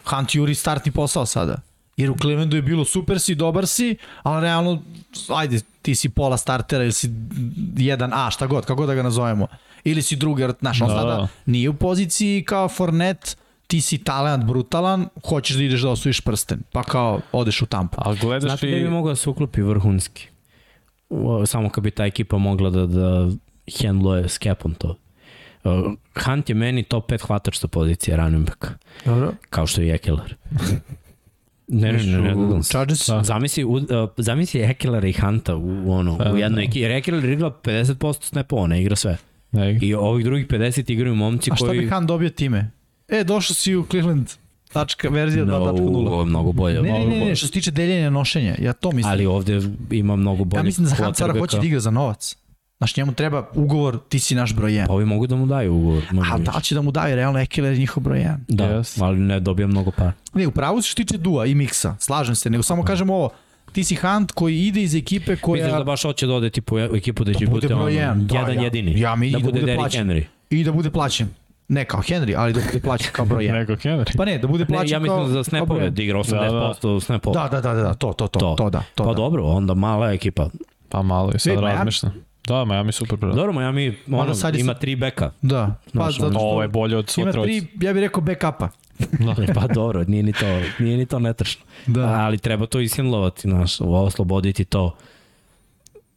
Hunt juri startni posao sada. Jer u Clevelandu je bilo super si, dobar si, ali realno, ajde, ti si pola startera ili si 1A, šta god, kako da ga nazovemo. Ili si drugar, znaš, on Da. sada nije u poziciji kao Fournette, ti si talent brutalan, hoćeš da ideš da osvojiš prsten, pa kao odeš u tampu. Ali gledaš Znate i... gde bi mogao da se uklopi vrhunski? Samo kad bi ta ekipa mogla da, da handluje s capom to. Hunt je meni top 5 hvatač sa pozicije running back, Dobro. kao što je Ekeler. Ne, ne, ne, ne, ne. Chargers? Da. Zamisli, u, uh, zamisli Ekelera i Hunta u, ono, Pa, u jednoj da. ekipi. Jer Ekeler igra 50% snapova, ne igra sve. Ne, I ovih drugih 50 igraju momci A šta koji... bi Hunt dobio time? E, došao si u Cleveland, tačka, verzija 2.0. No, mnogo bolje. Ne, ne, mnogo ne, ne, što se tiče deljenja nošenja, ja to mislim. Ali ovde ima mnogo bolje ja mislim da Hunt sada hoće da igra za novac. Znaš, njemu treba ugovor, ti si naš broj 1. Pa ovi mogu da mu daju ugovor. A više. da li će da mu daju realno Ekeler je njihov broj 1? Da, Yes. ali ne dobija mnogo para. Ne, upravo se što tiče Dua i Miksa, slažem se, nego samo kažem ovo, ti si Hunt koji ide iz ekipe koja... Misliš da baš hoće da ode tipu, u ekipu da će Da bude bude broj jedan, da, jedan ja- jedini. ja mi- da i da bude, bude Derrick plaćen. Henry. I da bude plaćen. Ne kao Henry, ali da bude plaćen kao broj 1. Nego Henry. Pa ne, da bude Ne, plaćen ja mislim kao, za kao snapove, da igra 80% snapova. Da, da, da, da, to, to, to, to, to da, to pa da. dobro, onda mala ekipa. Pa malo je sad razmišljam. Da, Miami super broj. Dobro, Miami ono, sad je ima sad- tri beka. Da, pa Znaš, zato što Ovo je bolje od ima sutra. tri, ja bih rekao backupa. pa dobro, nije ni to, nije ni to netačno. Da. Ali treba to ishendlovati, znaš, osloboditi to.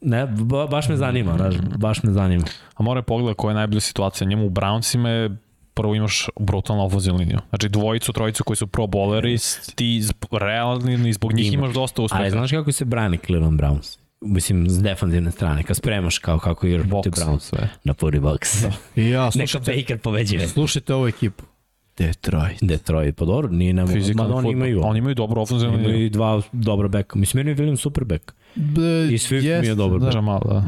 Ne, ba, baš me zanima, znaš, baš me zanima. A mora pogleda koja je najbolja situacija. Njemu u Brownsima je prvo imaš brutalnu ofenzivnu liniju. Znači dvojicu, trojicu koji su pro bowleri, ti realni zbog njih Ima. imaš dosta uspeha. Ali znaš kako se brani Cleveland Browns? Mislim, s defanzivne strane, kad spremaš kao kako igra protiv Browns. sve. Na puri box. I ja, Neka slušajte, Baker pobeđive. slušajte ovu ekipu. Detroit. Detroit, pa dobro, nije nemo. Fizikalni Mada oni imaju. Oni imaju dobru ofenzivnu Imaju i dva dobra beka. Mislim, meni je William super bek. B, I Swift mi je dobar. Da, Jamal, da.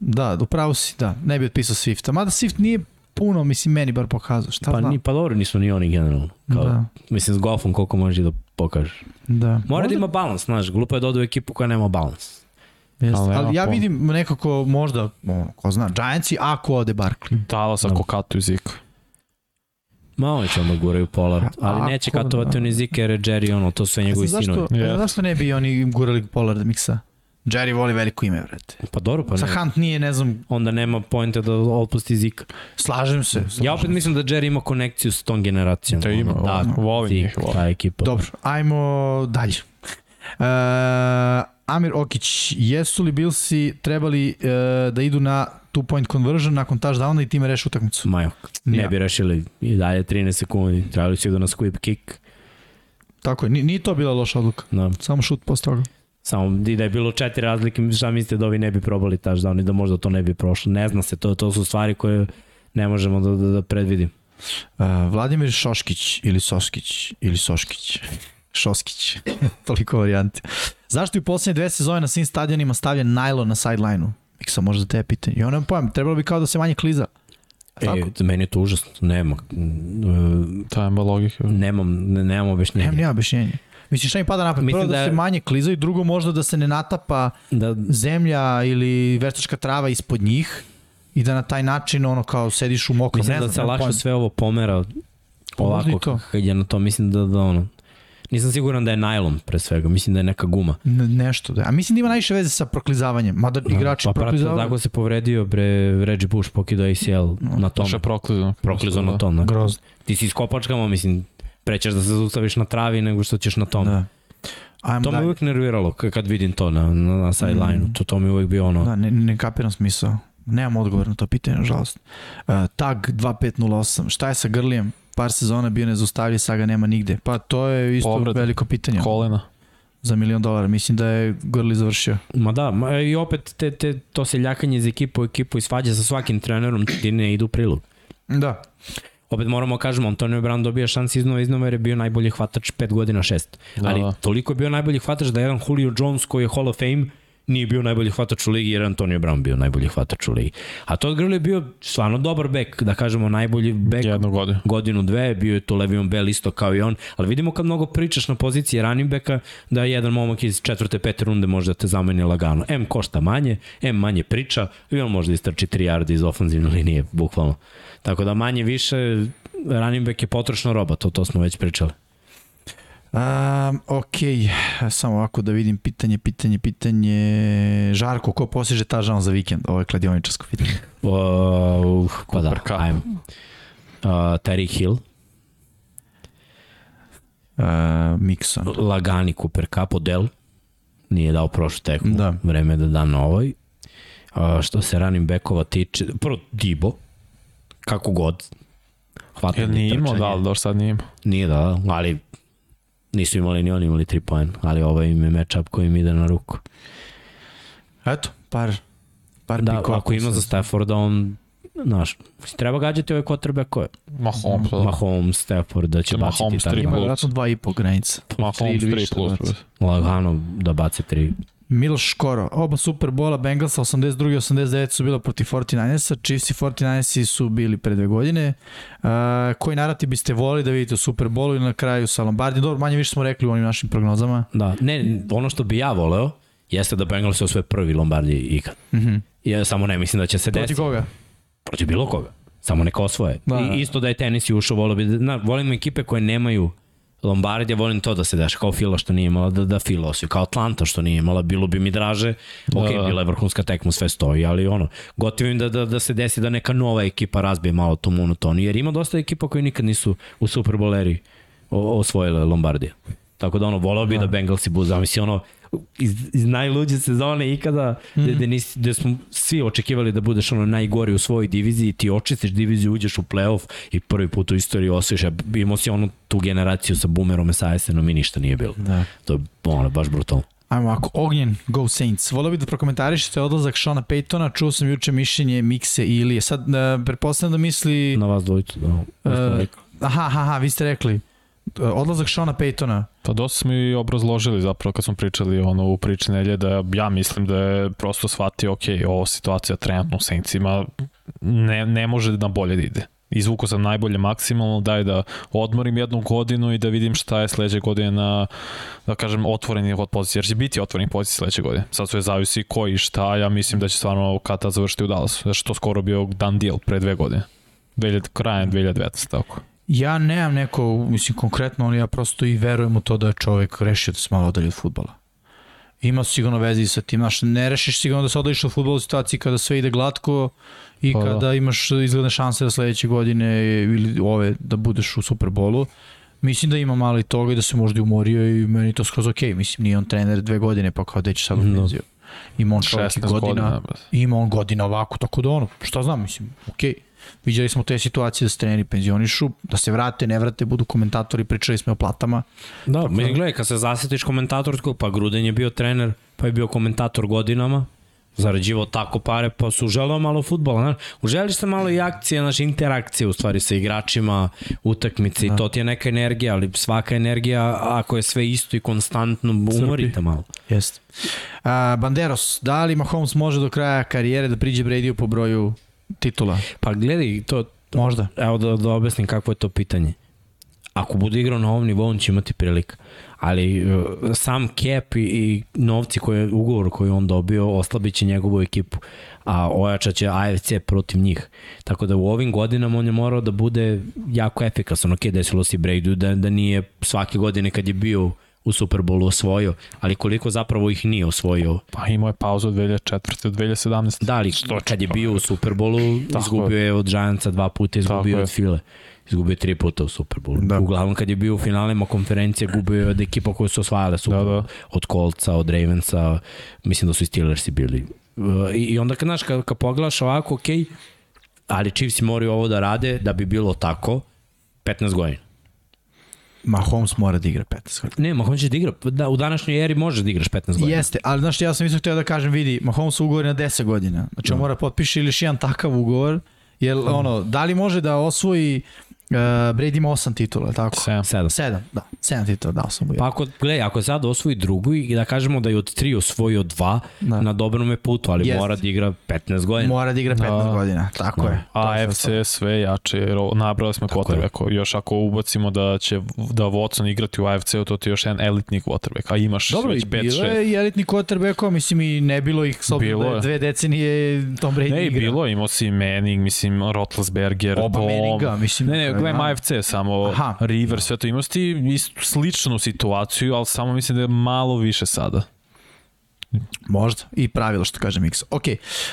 da, da, upravo si, da. Ne bi otpisao Swifta. Mada Swift nije puno, mislim, meni bar pokazao. Šta Pa, znam? ni, pa dobro, nisu ni oni generalno. Kao, Da, Mislim, s Goffom koliko možeš da pokažeš. da. Mora Možda- da ima balans, znaš, glupo je da ode u ekipu koja nema balans. Jeste, Ali ali ja puno. vidim nekako možda, ono, ko zna, Giantsi ako ode Barkley. Dallas ako katu iz Zika. Ma oni će onda guraju Pollard, ali Ako neće da. katovati oni Zike jer je Jerry ono, to su sve njegovi Zašto, sinovi. Ja. zašto ne bi oni gurali Pollard miksa? Jerry voli veliko ime, vrete. Pa dobro, pa Sa ne. Hunt nije, ne znam, Onda nema pojenta da otpusti Zika. slažem se. Ja opet mislim da Jerry ima konekciju s tom generacijom. To ima, da, volim Zik, njih, volim. ta ekipa. Dobro, ajmo dalje. Uh, Amir Okić, jesu li Billsi trebali uh, da idu na two point conversion nakon touchdowna i time reši utakmicu? Majok. Ne Ja. bi rešili i dalje 13 sekundi. Trebali su idu na squib kick. Tako je, ni- nije to bila loša odluka. Da. Samo šut posle toga. Samo i da je bilo četiri razlike, šta mislite da ovi ne bi probali touchdown i da možda to ne bi prošlo. Ne zna se, to, to su stvari koje ne možemo da, da, da predvidim. Uh, Vladimir Šoškić ili Soškić ili Soškić. Šoskić. Toliko varijanti. Zašto je u poslednje dve sezone na svim stadionima stavljen najlon na sideline-u? Miksa, možda te pitanje. I ono je pojam, trebalo bi kao da se manje kliza. Tako. E, meni je to užasno. Nema. e, Ta ima logika. Nemam, ne, nemam objašnjenja. Nemam nija objašnjenje. Mislim, šta mi pada napad? Mislim Prvo da, da se manje kliza i drugo možda da se ne natapa Da, zemlja ili veštačka trava ispod njih i da na taj način ono kao sediš u mokrom. mislim ne da znam, se nemam lakše pojma. sve ovo pomera Pa ovako to. kad je na to. Mislim da, da ono, nisam siguran da je najlon pre svega. Mislim da je neka guma. Ne- nešto da. A mislim da ima najviše veze sa proklizavanjem. Mada igrači pa prate, proklizavaju. tako se povredio bre Reggie Bush pokidao ACL na tom. Baš je proklizano. Proklizao na tom. Da. Grozno. Ti si iskopačkama, mislim, prećeš da se zaustaviš na travi nego što ćeš na tom. Da. Ajmo To me uvijek nerviralo kad vidim to na, na, na sideline-u. To, to mi je uvijek bio ono... Da, ne, ne kapiram smisao. Nemam odgovor na to pitanje, nažalost. Uh, tag 2508. Šta je sa Grlijem? Par sezona bio nezaustavljiv, sad ga nema nigde. Pa to je isto Povreda. veliko pitanje. Kolena. Za milion dolara. Mislim da je Grli završio. Ma da, ma, i opet te, te, to se ljakanje iz ekipu u ekipu i svađa sa svakim trenerom ti ne idu prilog. Da. Opet moramo kažemo, Antonio Brown dobija šans iznova iznova jer je bio najbolji hvatač 5 godina 6. Da, Ali da. toliko je bio najbolji hvatač da jedan Julio Jones koji je Hall of Fame nije bio najbolji hvatač u ligi jer je Antonio Brown bio najbolji hvatač u ligi. A Todd Gurley je bio stvarno dobar bek, da kažemo najbolji bek Jednu godinu. godinu, dve, bio je to Le'Veon Bell isto kao i on, ali vidimo kad mnogo pričaš na poziciji running backa, da jedan momak iz četvrte, pete runde može da te zameni lagano. M košta manje, M manje priča i on može da istrči 3 yardi iz ofenzivne linije, bukvalno. Tako da manje više running back je potrošna roba, to, to smo već pričali. Um, ok, samo ovako da vidim pitanje, pitanje, pitanje. Žarko, ko postiže ta žan za vikend? Ovo je kladioničarsko pitanje. Uh, pa da, Cup. ajmo. Uh, Terry Hill, Uh, Mixon. Lagani Cooper Cup, Odell, nije dao prošlu tekmu, Da. vreme da da na ovoj. Uh, što se running backova tiče, prvo Dibo, kako god, hvatanje, Jel nije imao, da, ali do sad nije imao. Nije da, ali nisu imali ni oni imali 3 poena, ali ovaj im je matchup koji im ide na ruku. Eto, par, par Da, pikova ako ima za Stafforda, on Znaš, treba gađati ove quarterbacke. Mahomes, da. Mahomes, Stafford, da će Će baciti Mahomes taj tri Ima plus. vjerojatno dva i po granica. Mahomes ili 3 više plus. da lagano da baci tri. Miloš Škoro, oba Superbola Bengalsa 82. i 89 su bila protiv 49ersa, Chiefs i 49ersi su bili pre dve godine. Uh, koji narati biste volili da vidite u Superbolu ili na kraju sa Lombardi? Dobro, manje više smo rekli u onim našim prognozama. Da, ne, ono što bi ja voleo jeste da Bengals osvoje prvi Lombardi ikad. Mm -hmm. Ja samo ne mislim da će se Protiv desiti. koga? Protiv bilo koga. Samo neka osvoje. Da, Da, da. I, isto da je tenis i ušao, volio bi da, na, volim ekipe koje nemaju Lombardija, volim to da se deša, kao Fila što nije imala, da, da Fila osvoji, kao Atlanta što nije imala, bilo bi mi draže, ok, da. bila je vrhunska tekma, sve stoji, ali ono, gotivim da, da, da se desi da neka nova ekipa razbije malo tu monotoniju, jer ima dosta ekipa koji nikad nisu u Superboleri osvojile Lombardija. Tako da ono, volao bi da, da Bengalsi budu, zamisli ono, iz, iz najluđe sezone ikada, mm. gde, gde, nisi, gde smo svi očekivali da budeš ono najgori u svojoj diviziji, ti očistiš diviziju, uđeš u playoff i prvi put u istoriji osvojiš, a imao si onu tu generaciju sa Boomerom, Esajesenom i ništa nije bilo. Da. To je ono, baš brutalno. Ajmo ovako, Ognjen, Go Saints. Volio bih da prokomentarišete odlazak Shona Paytona, čuo sam juče mišljenje Mikse i Ilije. Sad, uh, pretpostavljam da misli... Na vas dvojicu, da. Uh, aha, aha, aha, vi ste rekli. Uh, odlazak Shona Paytona. Pa dosta smo i obrazložili zapravo kad smo pričali ono u priči nelje da ja mislim da je prosto shvatio ok, ovo situacija trenutno u Saintsima ne, ne može na bolje da ide. Izvuko sam najbolje maksimalno, daj da odmorim jednu godinu i da vidim šta je sledeće godine na, da kažem, otvorenih od pozicije, jer će biti otvorenih pozicija sledeće godine. Sad sve zavisi ko i šta, ja mislim da će stvarno Kata završiti u Dallasu, što to skoro bio done deal pre dve godine. 2000, krajem 2019, tako. Ja nemam neko, mislim, konkretno, ali ja prosto i verujem u to da je čovek rešio da se malo odalje od futbala. Ima sigurno veze i sa tim, znaš, ne rešiš sigurno da se odališ od futbola u situaciji kada sve ide glatko i Pa da. kada imaš izgledne šanse da sledeće godine ili ove da budeš u Superbolu. Mislim da ima malo i toga i da se možda umorio i meni to skroz okej. Mislim, nije on trener dve godine, pa kao da će sad u No. penziju. Ima on čovjek i 16 godina, godina, ima on godina ovako, tako da ono, šta znam, mislim, okej. Viđali smo te situacije da se treneri penzionišu, da se vrate, ne vrate, budu komentatori, pričali smo o platama. Da, mi gledaj, kad se zasetiš komentatorskog, pa Gruden je bio trener, pa je bio komentator godinama, zarađivao tako pare, pa su želeo malo futbola, znaš, uželiš se malo i akcije, znaš, interakcije u stvari sa igračima, utakmice da. i to ti je neka energija, ali svaka energija, ako je sve isto i konstantno, umorite malo. Jeste. A, Banderos, da li Mahomes može do kraja karijere da priđe Brady po broju titula? Pa gledaj, to, Možda. evo da, da objasnim kako je to pitanje. Ako bude igrao na ovom nivou, on će imati prilika. Ali uh, sam cap i, i novci koje, ugovor koji on dobio oslabit će njegovu ekipu, a ojačat će AFC protiv njih. Tako da u ovim godinama on je morao da bude jako efikasan. Ok, desilo se i Brady da, da nije svake godine kad je bio u Superbowlu osvojio, ali koliko zapravo ih nije osvojio. Pa imao je pauzu od 2004. do 2017. Da, ali kad je bio u Superbowlu, Tako izgubio je od Giantsa dva puta, izgubio od File. Izgubio je tri puta u Superbowlu. Da. Uglavnom kad je bio u finalima konferencije, gubio je od ekipa koje su osvajale Super Da, da. Od Coltsa, od Ravensa, mislim da su i Steelersi bili. I, i onda kad, znaš, kad, kad pogledaš ovako, okej, okay, ali Chiefs moraju ovo da rade da bi bilo tako 15 godina. Mahomes mora da igra 15 godina. Ne, Mahomes će da igra, da, u današnjoj eri možeš da igraš 15 godina. Jeste, ali znaš, ja sam isto htio da kažem, vidi, Mahomes ugovor na 10 godina. Znači, on mora potpiše ili još jedan takav ugovor, jer ono, da li može da osvoji uh, Brady ima 8 titula, tako? Sam. Sedam. 7, da, 7 titula dao sam mu. Pa ako, gledaj, ako sad osvoji drugu i da kažemo da je od tri osvojio dva, Da. na dobrom je putu, ali Jest. mora da igra 15 godina. Mora da igra 15 Da. godina, tako Da. je. A je AFC je sve jače, jer nabrali smo je. quarterbacka. Još ako ubacimo da će da Watson igrati u AFC-u, to ti je još jedan elitni quarterback, a imaš Dobro, već i 5 bilo 6. je elitni quarterbackova, mislim i ne bilo ih s obzirom Bilo da je je. dve decenije Tom Brady Ne, i igra. bilo, je, imao si Manning, mislim, Roethlisberger, Oba Dom. Manninga, mislim. Ne, ne, gledam da. AFC, samo Aha. River, sve to imao si ti istu, sličnu situaciju, ali samo mislim da je malo više sada. Možda. I pravilo što kaže Mix. Ok,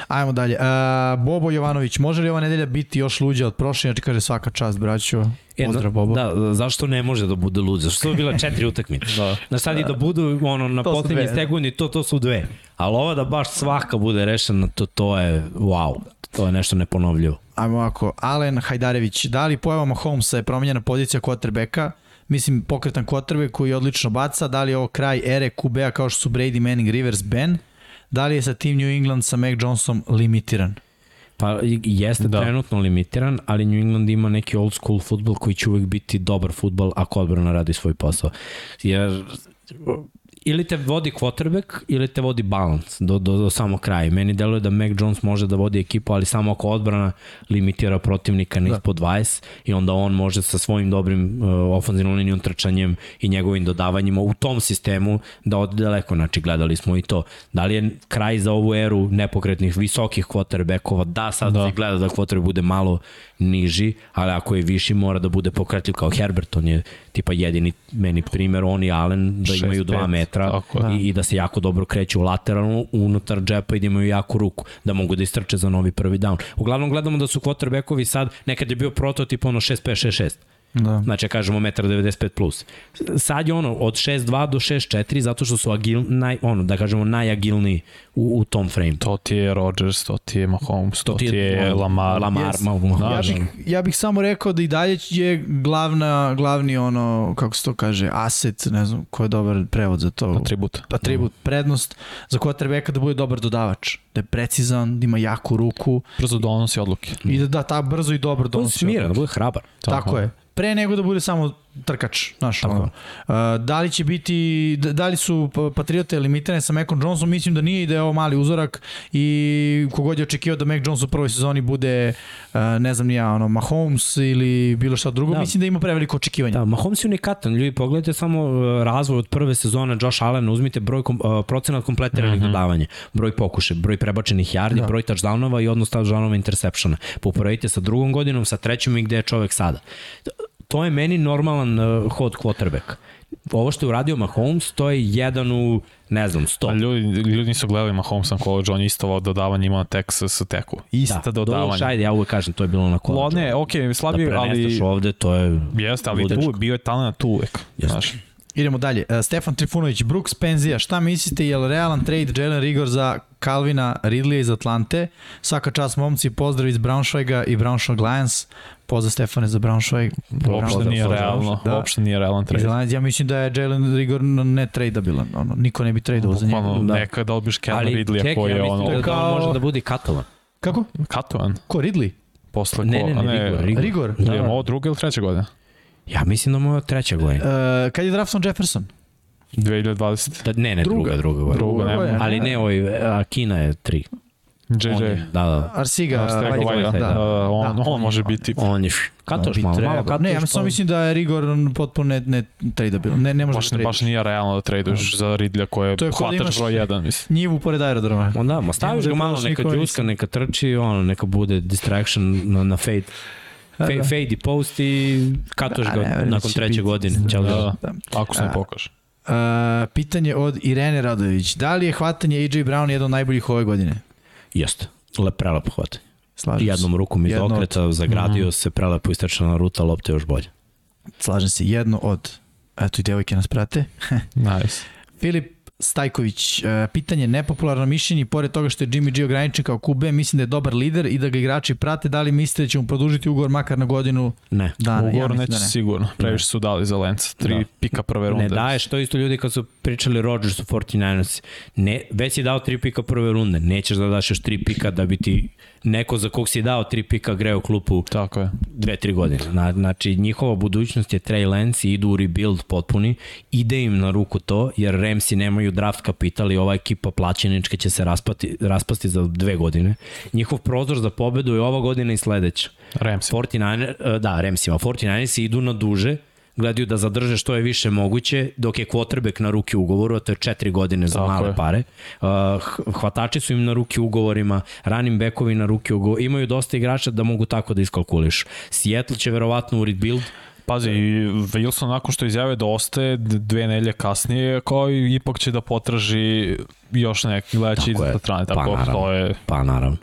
ajmo dalje. Uh, Bobo Jovanović, može li ova nedelja biti još luđa od prošle? Znači kaže svaka čast, braćo. Pozdrav, Bobo. Da, zašto ne može da bude lud? Zašto je bila četiri utakmice? Da. Na sad i da budu ono, na poslednji dve. stegovni, to, to su dve. Ali ova da baš svaka bude rešena, to, to je wow. To je nešto neponovljivo. Ajmo ovako, Alen Hajdarević, da li pojava Mahomesa je promenjena pozicija quarterbacka? Mislim, pokretan quarterback koji odlično baca, da li je ovo kraj ere QB-a kao što su Brady, Manning, Rivers, Ben? Da li je sa tim New England sa Mac Johnsonom limitiran? Pa jeste Da. da. trenutno limitiran, ali New England ima neki old school futbol koji će uvek biti dobar futbol ako odbrana radi svoj posao. Jer ili te vodi quarterback ili te vodi balance do, do, do samog kraja. Meni deluje da Mac Jones može da vodi ekipu, ali samo ako odbrana limitira protivnika na Da. ispod 20 i onda on može sa svojim dobrim uh, ofenzivnom linijom trčanjem i njegovim dodavanjima u tom sistemu da ode daleko. Znači, gledali smo i to. Da li je kraj za ovu eru nepokretnih visokih quarterbackova? Da, sad da. se gleda da quarterback bude malo niži, ali ako je viši mora da bude pokretljiv kao Herbert, on je tipa jedini meni primer, on i Allen da imaju 2 6'5", metra i, i da se jako dobro kreću lateralno unutar džepa i da imaju jaku ruku, da mogu da istrče za novi prvi down. Uglavnom gledamo da su quarterbackovi sad, nekad je bio prototip ono 6'5", 6'6", Da. Znači, kažemo 1,95 plus. Sad je ono od 6'2 do 6'4 zato što su agil, naj, ono, da kažemo najagilniji u, u tom frame. To ti je Rodgers, to ti je Mahomes, to, ti ti je, je Lamar. Lamar, Yes. ma, ma, Ja Da, bih, ja bih samo rekao da i dalje je glavna, glavni ono, kako se to kaže, aset, ne znam, ko je dobar prevod za to. Atribut. Atribut, prednost za quarterbacka da bude dobar dodavač, da je precizan, da ima jaku ruku Brzo donosi odluke. i da da ta brzo i dobro da bude donosi. smiren, da odluke. bude hrabar. Tako, Tako je. Pre nego da bude samo trkač, znaš, Tako ono. Da li će biti, da, da li su pa- Patriote limitirane sa Macom Johnsonom, mislim da nije i da je ovo mali uzorak i kogod je očekivao da Mac Jones u prvoj sezoni bude, ne znam ni ja, ono, Mahomes ili bilo šta drugo, da. Mislim da ima preveliko očekivanje. Da, Mahomes je unikatan, ljudi, pogledajte samo uh, razvoj od prve sezone Josh Allen, uzmite broj kom, uh, procenat kompletiranih mm -hmm. dodavanja, broj pokuše, broj prebačenih yardi, Da. broj touchdownova i odnos touchdownova interceptiona. Poporedite sa drugom godinom, sa trećom i gde je čovek sada. To je meni normalan uh, hod quarterback. Ovo što je uradio Mahomes, to je jedan u, ne znam, 100. A ljudi, ljudi nisu gledali Mahomes na college, on je isto ovo dodavanje imao na Texas Teku. Ista da, dodavanja. Dobro, ajde, ja uvek kažem, to je bilo na college. ne, okej, da slabije, preneseš ali... ovde, to je... Jeste, ali tu, bio je talent tu uvek. Jeste. Znaš, Idemo dalje. Uh, Stefan Trifunović, Brooks Penzija, šta mislite, je li realan trade Jalen Rigor za Calvina Ridley iz Atlante? Svaka čast momci, pozdrav iz Braunschweiga i Braunschweig Lions. Pozdrav Stefane za Braunschweig. uopšte nije pozdrav. realno, Da. uopšte nije realan trade. Lions, ja mislim da je Jalen Rigor ne tradeabilan, ono, niko ne bi tradeo za njega. Da. neka da odbiš Calvin Ali, Ridley, čekaj, koji je ono... da, kao- da on može da bude katovan. Kako? Katovan. Ko, Ridley? Posle Ne, ko, ne, ne, a Rigor, Rigor. Rigor? Da, Da, da. ovo druga ili treća godina? Ja mislim da mu je treća godina. Uh, kad je drafton Jefferson? 2020. Da, ne, ne, druga, druga, druga. Druga, Druga nema. je. Ali ne, ovaj, Akina je tri. JJ. On je, da, da. Arsiga, White, da, da, da, on, Da, on može biti On je katoš malo, trebao. malo katoš. Ne, ja pa- samo mislim da je Rigor potpuno ne, ne tradeabilan. Ne, ne može baš, da baš tradeš. nije realno da traduješ za Ridlja koje To je je da hvatač imaš- broj 1, mislim. Njivu pored aerodroma. Ma da, ma staviš ga može malo, neka džuska, neka trči, ono, neka bude distraction na, na fade. Da, Fade, da. fade i post i katoš Da, ga ne, nakon će treće biti- godine. Ćao, Da, da. da. Da. Ako se ne pokaže. pitanje od Irene Radović. Da li je hvatanje AJ Brown jedan od najboljih ove godine? Jeste. Le prelepo hvatanje. Slažem Jednom rukom iz Jedno od- okreta, zagradio Mhm. se, prelepo istračana ruta, lopta još bolje. se. Slažem se. Jedno od... Eto i devojke nas prate. Nice. Filip Stajković, e, pitanje nepopularno mišljenje, pored toga što je Jimmy G ograničen kao QB, mislim da je dobar lider i da ga igrači prate, da li mislite da će mu produžiti ugovor makar na godinu Ne. dana? Ugovor mislim neće da ne. sigurno. Previše su dali za Lenca. Tri Da. pika prve runde. Ne daješ to isto ljudi kad su pričali Rodgersu 49ers. Ne, već si dao tri pika prve runde, nećeš da daš još tri pika da bi ti neko za kog si dao tri pika greo klupu Tako je. dve, tri godine. Na, znači, njihova budućnost je Trey Lance i idu u rebuild potpuni. Ide im na ruku to, jer Ramsi nemaju draft kapital i ova ekipa plaćenička će se raspati, raspasti za dve godine. Njihov prozor za pobedu je ova godina i sledeća. Ramsey. 49, eh, da, Ramsima. 49 idu na duže, gledaju da zadrže što je više moguće, dok je quarterback na ruki ugovoru, a to je četiri godine za Tako male je. pare. Uh, hvatači su im na ruki ugovorima, running backovi na ruki ugovorima, imaju dosta igrača da mogu tako da iskalkuliš. Seattle će verovatno u rebuild, Pazi, Wilson nakon što izjavio da ostaje dve nelje kasnije, kao i ipak će da potraži još neki je. iza strane. Tako, Pa, naravno. to je... pa naravno,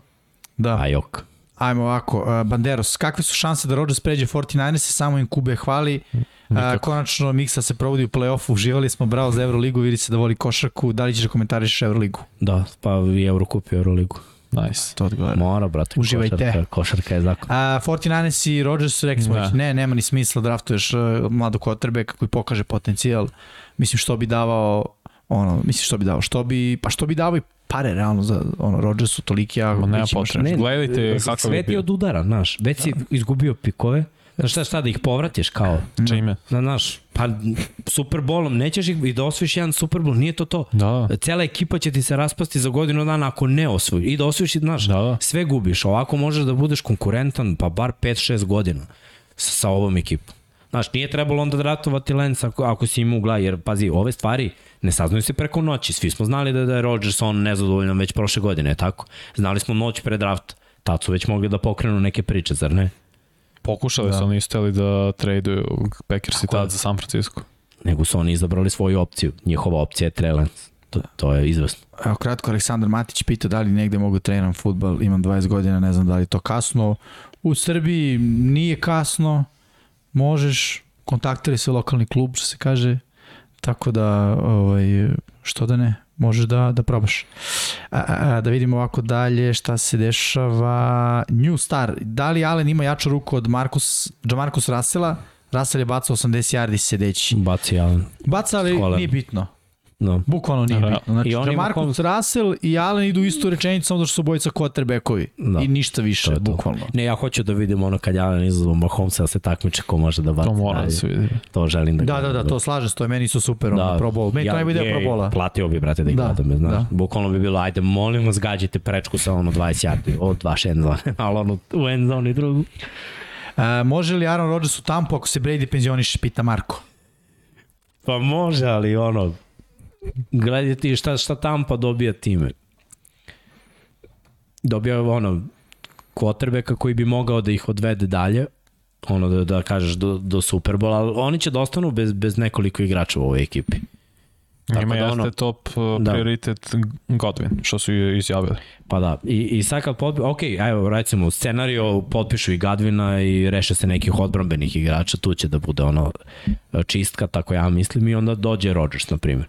Da. a jok. Ajmo ovako, uh, Banderos, kakve su šanse da Rodgers pređe 49ers se samo im Kube hvali? Uh, Nikako. konačno Miksa se provodi u play-offu, uživali smo, bravo za Euroligu, vidi se da voli košarku, da li ćeš da komentarišeš Euroligu? Da, pa i Eurocup i Euroligu. Nice. To odgovara. Mora, brate, Uživajte. košarka, košarka je zakon. A 49ers i Rodgers rekli smo Da. ne, nema ni smisla da draftuješ uh, mladog quarterbacka koji pokaže potencijal. Mislim što bi davao ono, mislim što bi davao, što bi, pa što bi davao i pare realno za ono Rodgersu toliki, a Ma nema potrebe. Gledajte kako bi Svet je bio. od udara, znaš. Već si izgubio pikove, Znaš šta, šta da ih povratiš kao? Čime? Na, znaš, pa Super Bowlom, nećeš ih i da osvojiš jedan Super Bowl, nije to to. Da. Cela ekipa će ti se raspasti za godinu dana ako ne osvoji. I da osvojiš, i, znaš, Da, da. sve gubiš. Ovako možeš da budeš konkurentan, pa bar 5-6 godina sa, sa ovom ekipom. Znaš, nije trebalo onda dratovati Lens ako, ako si imao gla, jer pazi, ove stvari ne saznaju se preko noći. Svi smo znali da, da je Rodgers on nezadovoljan već prošle godine, tako? Znali smo noć pre drafta. Tad su već mogli da pokrenu neke priče, zar ne? Pokušali Da. su, oni steli da traduju Packers i tad za San Francisco. Nego su oni izabrali svoju opciju. Njihova opcija je Trey Lance. To, to je izvesno. Evo kratko, Aleksandar Matić pita da li negde mogu treniram futbal, imam 20 godina, ne znam da li je to kasno. U Srbiji nije kasno, možeš, kontaktiraj se lokalni klub, što se kaže, tako da, ovaj, što da ne, možeš da, da probaš. A, a, da vidimo ovako dalje šta se dešava. New Star, da li Allen ima jaču ruku od Marcus, Jamarcus Russella? Russell je bacao 80 yardi sedeći. Baci Allen. Baca, ali Hvala. nije bitno. No. Bukvalno nije Da. bitno. Znači, I on ima Jamarcus Russell i Allen idu u istu rečenicu, samo da su obojica quarterbackovi. Da. I ništa više, To bukvalno. Ne, ja hoću da vidim ono kad Allen izazva Mahomesa da se takmiče ko može da baci. To mora da se vidi. To želim da Da, gledam. da, da, to slažem se, to je meni su super, da. ono, Pro Bowl. Meni ja, to najbolje je, Pro Bowla. Platio bi, brate, da ih Da, gledam, me, znaš. da. Bukvalno bi bilo, ajde, molim vas, gađajte prečku sa ono 20 yardi, od vaš end zone, ali ono u end zone i drugu. A, može li Aaron Rodgers u Tampu ako se Brady penzioniš, pita Marko. Pa može, ali ono, gledaj ti šta, šta Tampa dobija time. Dobija ono, kvotrbeka koji bi mogao da ih odvede dalje, ono da, da kažeš do, do Superbola, ali oni će da ostanu bez, bez nekoliko igrača u ovoj ekipi. Tako Njima da jeste ono- top uh, Da. prioritet Godwin, što su izjavili. Pa da, i, i sad kad potpi... ok, evo recimo scenario, potpišu i Gadvina i reše se nekih odbrambenih igrača, tu će da bude ono čistka, tako ja mislim, i onda dođe Rodgers, na primjer.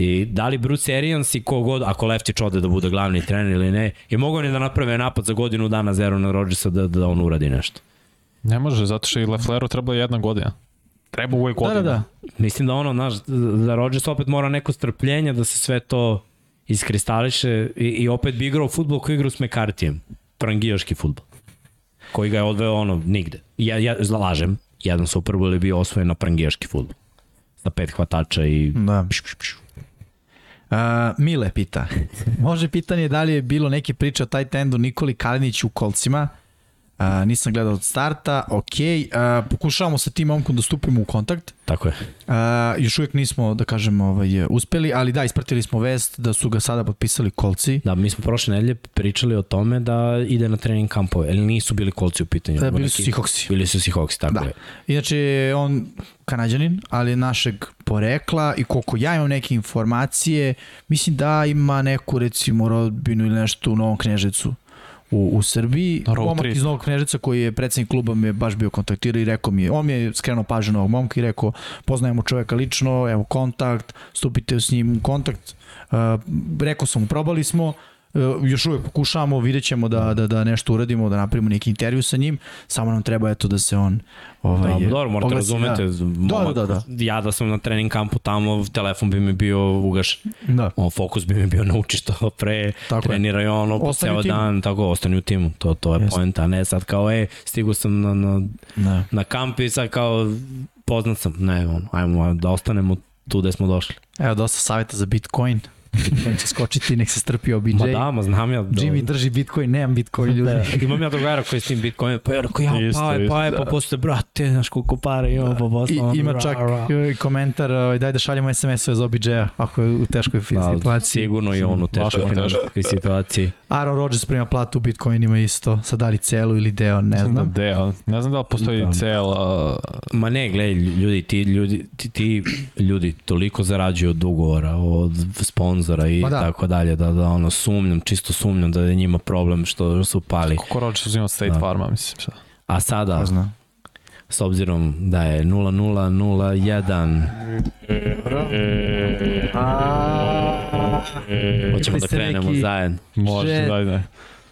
I da li Bruce Arians i kogod, ako Leftić ode da bude glavni trener ili ne, je mogao ni da naprave napad za godinu dana zero na Rodgersa da, da on uradi nešto. Ne može, zato što i Lefleru treba jedna godina. Treba uvek Da, godina. da, da. Mislim da ono, znaš, za Rodgers opet mora neko strpljenje da se sve to iskristališe i, i opet bi igrao futbol koji igrao s Mekartijem. Prangijaški futbol. Koji ga je odveo ono nigde. Ja, ja lažem, jedan Super Bowl je bio osvojen na prangijaški futbol. Sa pet hvatača i... Da. Pš, pš, pš. Uh, Mile pita. Može pitanje da li je bilo neke priče o taj tendu Nikoli Kalinić u kolcima. A, nisam gledao od starta, ok, a, pokušavamo sa tim momkom da stupimo u kontakt. Tako je. A, još uvijek nismo, da kažem, ovaj, uspeli, ali da, ispratili smo vest da su ga sada potpisali kolci. Da, mi smo prošle nedelje pričali o tome da ide na trening kampove, ali nisu bili kolci u pitanju. Da, bili su Seahawksi. Bili su Seahawksi, tako Da. je. Inače, on kanadjanin, ali našeg porekla i koliko ja imam neke informacije, mislim da ima neku recimo rodbinu ili nešto u Novom Knežecu u, u Srbiji. Road Momak trip. iz Novog Knežeca koji je predsednik kluba me je baš bio kontaktirao i rekao mi je, on mi je skrenuo pažnju na ovog momka i rekao poznajemo čoveka lično, evo kontakt, stupite s njim u kontakt. Uh, rekao sam mu, probali smo, još uvek pokušavamo, vidjet ćemo da, da, da nešto uradimo, da napravimo neki intervju sa njim, samo nam treba eto da se on ovaj, Da, dobro, morate oglasi, razumete, Da. momak, da, da. ja da sam na trening kampu tamo, telefon bi mi bio ugašen. Da. On fokus bi mi bio nauči što pre, Tako je. treniraj ono po ceo dan, tako ostani u timu. To, to je Jeste. poenta, a ne sad kao, e, stigu sam na, na, Da. na kamp i sad kao, poznat sam. Ne, on, ajmo da ostanemo tu gde smo došli. Evo dosta savjeta za Bitcoin. Bitcoin će skočiti, nek se strpi OBJ. Ma da, ma znam ja. Da, Jimmy drži Bitcoin, nemam Bitcoin ljudi. Da, imam ja drugara koji je s tim Bitcoin, pa ja rekao, ja, Isto, pa je, pa je, pa posle, brate, znaš koliko pare imamo, pa posle. I, ima čak komentar, ovaj, daj da šaljemo SMS-ove za OBJ-a ako je u teškoj Da, situaciji. sigurno i on u teškoj je teško. finansijskoj situaciji. Aaron Rodgers prima platu u Bitcoinima isto, sad da li celu ili deo, ne znam da znam. deo. Ne znam da li postoji Da. cela... Ma ne, gledaj, ljudi, ti ljudi, ti, ti ljudi toliko zarađuju od ugovora, od sponzora i Ma da. tako dalje, da, da ono, sumnjam, čisto sumnjam da je njima problem što su pali. Kako Rodgers uzima State Da. Farma, mislim. Šta? A sada, Ne znam. s obzirom da je 0-0-0-1, hoćemo da krenemo neki- zajedno. Može, Že- daj, daj.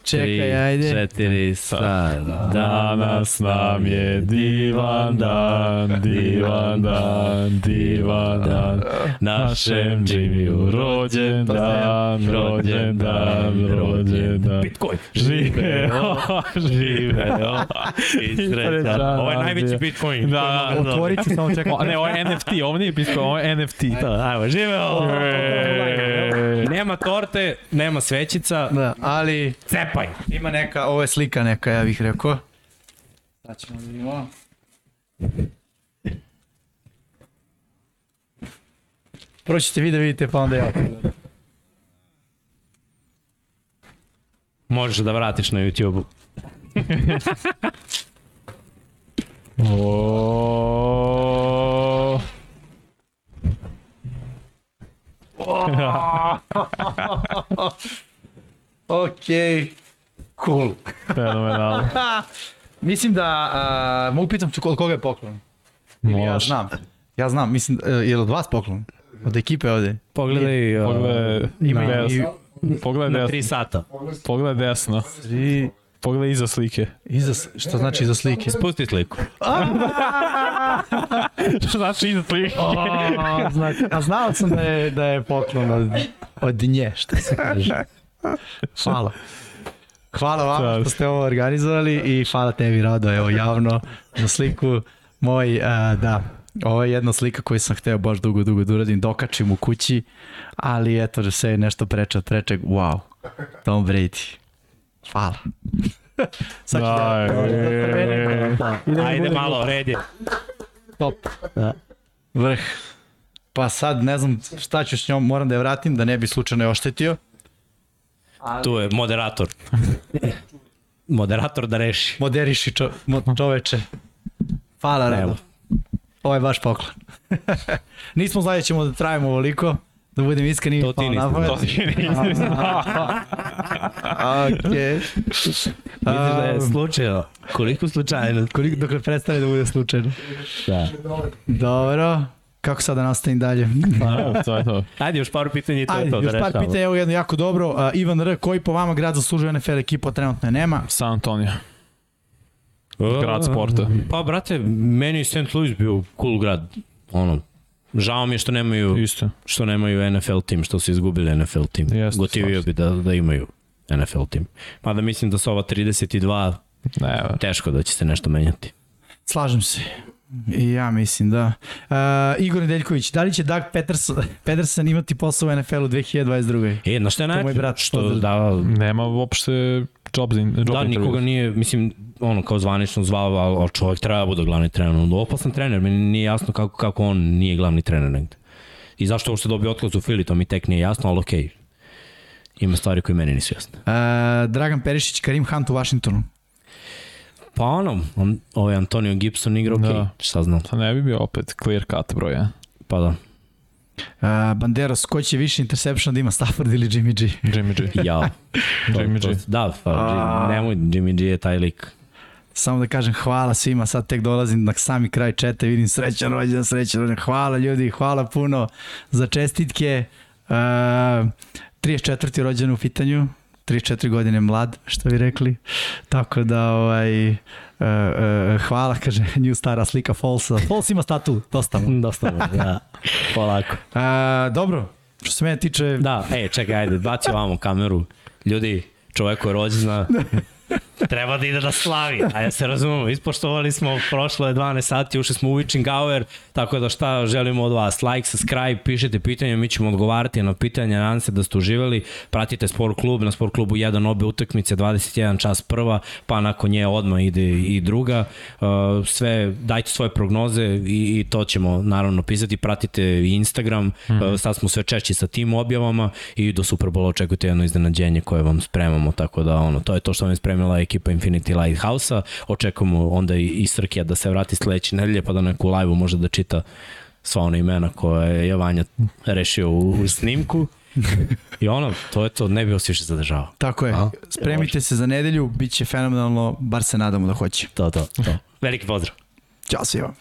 Čekaj, ajde. Četiri, sad. Danas nam je divan dan, divan dan, divan dan. Našem Jimmyu rođen dan, rođen dan, rođen dan. Bitcoin. Živeo, živeo. I srećan. Ovo je najveći Bitcoin. Da, koji mogu Otvoriti, samo čekaj. O, ne, ovo je NFT, ovo nije Bitcoin, ovo je NFT. Da, ajmo, živeo! Nema torte, nema svećica, Da, ali cepaj! ima neka, ovo je slika neka, ja bih rekao. Sad ćemo da vidimo. Prvo ćete vi da vidite, pa onda ja. Možeš da vratiš na YouTube-u. Okej. Cool. Fenomenalno. Mislim da, uh, mogu pitam ću od koga je poklon? Ili Ja znam. Ja znam, mislim, uh, je li od vas poklon? Od ekipe ovde? Pogledaj, uh, Pogledaj, Ima i- desno. Pogledaj na desno. 3 sata. Pogledaj desno. Tri, Pogledaj iza slike. iza, što znači iza slike? Spusti sliku. Što znači iza slike? A, znači, a znao sam da je, da je poklon od, od nje, što se kaže. Hvala. Hvala Čast. što ste ovo organizovali i hvala tebi Rado, evo javno za sliku. Moj, a, da, ovo je jedna slika koju sam hteo baš dugo, dugo da uradim, dokačim u kući, ali eto, da se nešto preče od prečeg, wow, Tom Brady. Hvala. Sad ću. Idemo Ajde malo, red je. Top. Da. Vrh. Pa sad ne znam šta ću s njom, moram da je vratim da ne bi slučajno je oštetio. Tu je moderator. moderator da reši. Moderiši čo, mo, čoveče. Hvala, Rado. Evo. Ovo je baš poklon. Nismo znali da ćemo da trajimo ovoliko, da budem iskren i To ti nisi To ti nisi Okej. Misliš da je slučajno? Koliko slučajno? Koliko dok ne prestane da bude slučajno. Da. Dobro. Kako sad da nastavim dalje? znao. To je to. Ajde, još par pitanja i to je Ajde, to da još par rešavamo. pitanja, evo jedno jako dobro. Uh, Ivan R, koji po vama grad zaslužuje NFL ekipa, trenutno je nema. San Antonio. Grad sporta. Pa, brate, meni je St. Louis bio cool grad. Ono, žao mi je što nemaju, Isto. što nemaju NFL tim, što su izgubili NFL tim. Jeste, Gotivio bi da, da imaju NFL tim. Mada mislim da su ova 32 Ne, teško da će se nešto menjati. Slažem se. I ja mislim da. Uh, Igor Nedeljković, da li će Doug Peterson, Peterson imati posao u NFL-u 2022. E, na šta je najče? brat Što, da, nema uopšte jobs in, job da, interviews. nikoga nije, mislim, ono kao zvanično zvao, ali, ali čovjek treba da bude glavni trener. On je opasan trener, meni nije jasno kako, kako on nije glavni trener negde. I zašto uopšte dobio otkaz u Fili, to mi tek nije jasno, ali okej. Okay. Ima stvari koje meni nisu jasne. Uh, Dragan Perišić, Karim Hunt u Washingtonu. Pa ono, on, ovaj Antonio Gibson igra okej, okay, Da. šta znam. To ne bi bio opet clear cut broj, ja. Pa da. Uh, Banderas, ko će više interception da ima, Stafford ili Jimmy G? Jimmy G. Ja. Jimmy G. to, da, pa, A. nemoj, Jimmy G je taj lik. Samo da kažem hvala svima, sad tek dolazim na sami kraj četa i vidim srećan rođendan, srećan rođendan. Hvala ljudi, hvala puno za čestitke. Uh, 34. rođen u pitanju, 34 godine mlad, što bi rekli. Tako da, ovaj, uh, uh, hvala, kaže, nju stara slika Falsa. False ima statu, dosta mu. Dosta mu, ja. Polako. Uh, dobro, što se mene tiče, Da, ej, čekaj, ajde, baci ovamo kameru. Ljudi, čoveko je rođena, treba da ide da slavi. Ajde se razumemo, ispoštovali smo, prošlo je 12 sati, ušli smo u witching hour, tako da šta želimo od vas? Like, subscribe, pišite pitanja, mi ćemo odgovarati na pitanja, nadam se da ste uživali. Pratite Sport klub, na Sport klubu 1 obe utakmice, 21 čas prva, pa nakon nje odmah ide i druga. Uh, sve, dajte svoje prognoze i, i to ćemo naravno pisati. Pratite Instagram, mm. sad smo sve češći sa tim objavama i do Superbola očekujte jedno iznenađenje koje vam spremamo, tako da ono, to je to što vam je spremila ekipa Infinity Lighthouse-a. Očekujemo onda i, Srkija da se vrati sledeće nedelje pa da neku live može da čita sva ona imena koje je Vanja rešio u, u snimku. I ono, to je to, ne bi vas više zadržavao. tako je, A? spremite se za nedelju, bit će fenomenalno, bar se nadamo da hoće. To, to, to. Veliki pozdrav. Ćao svima.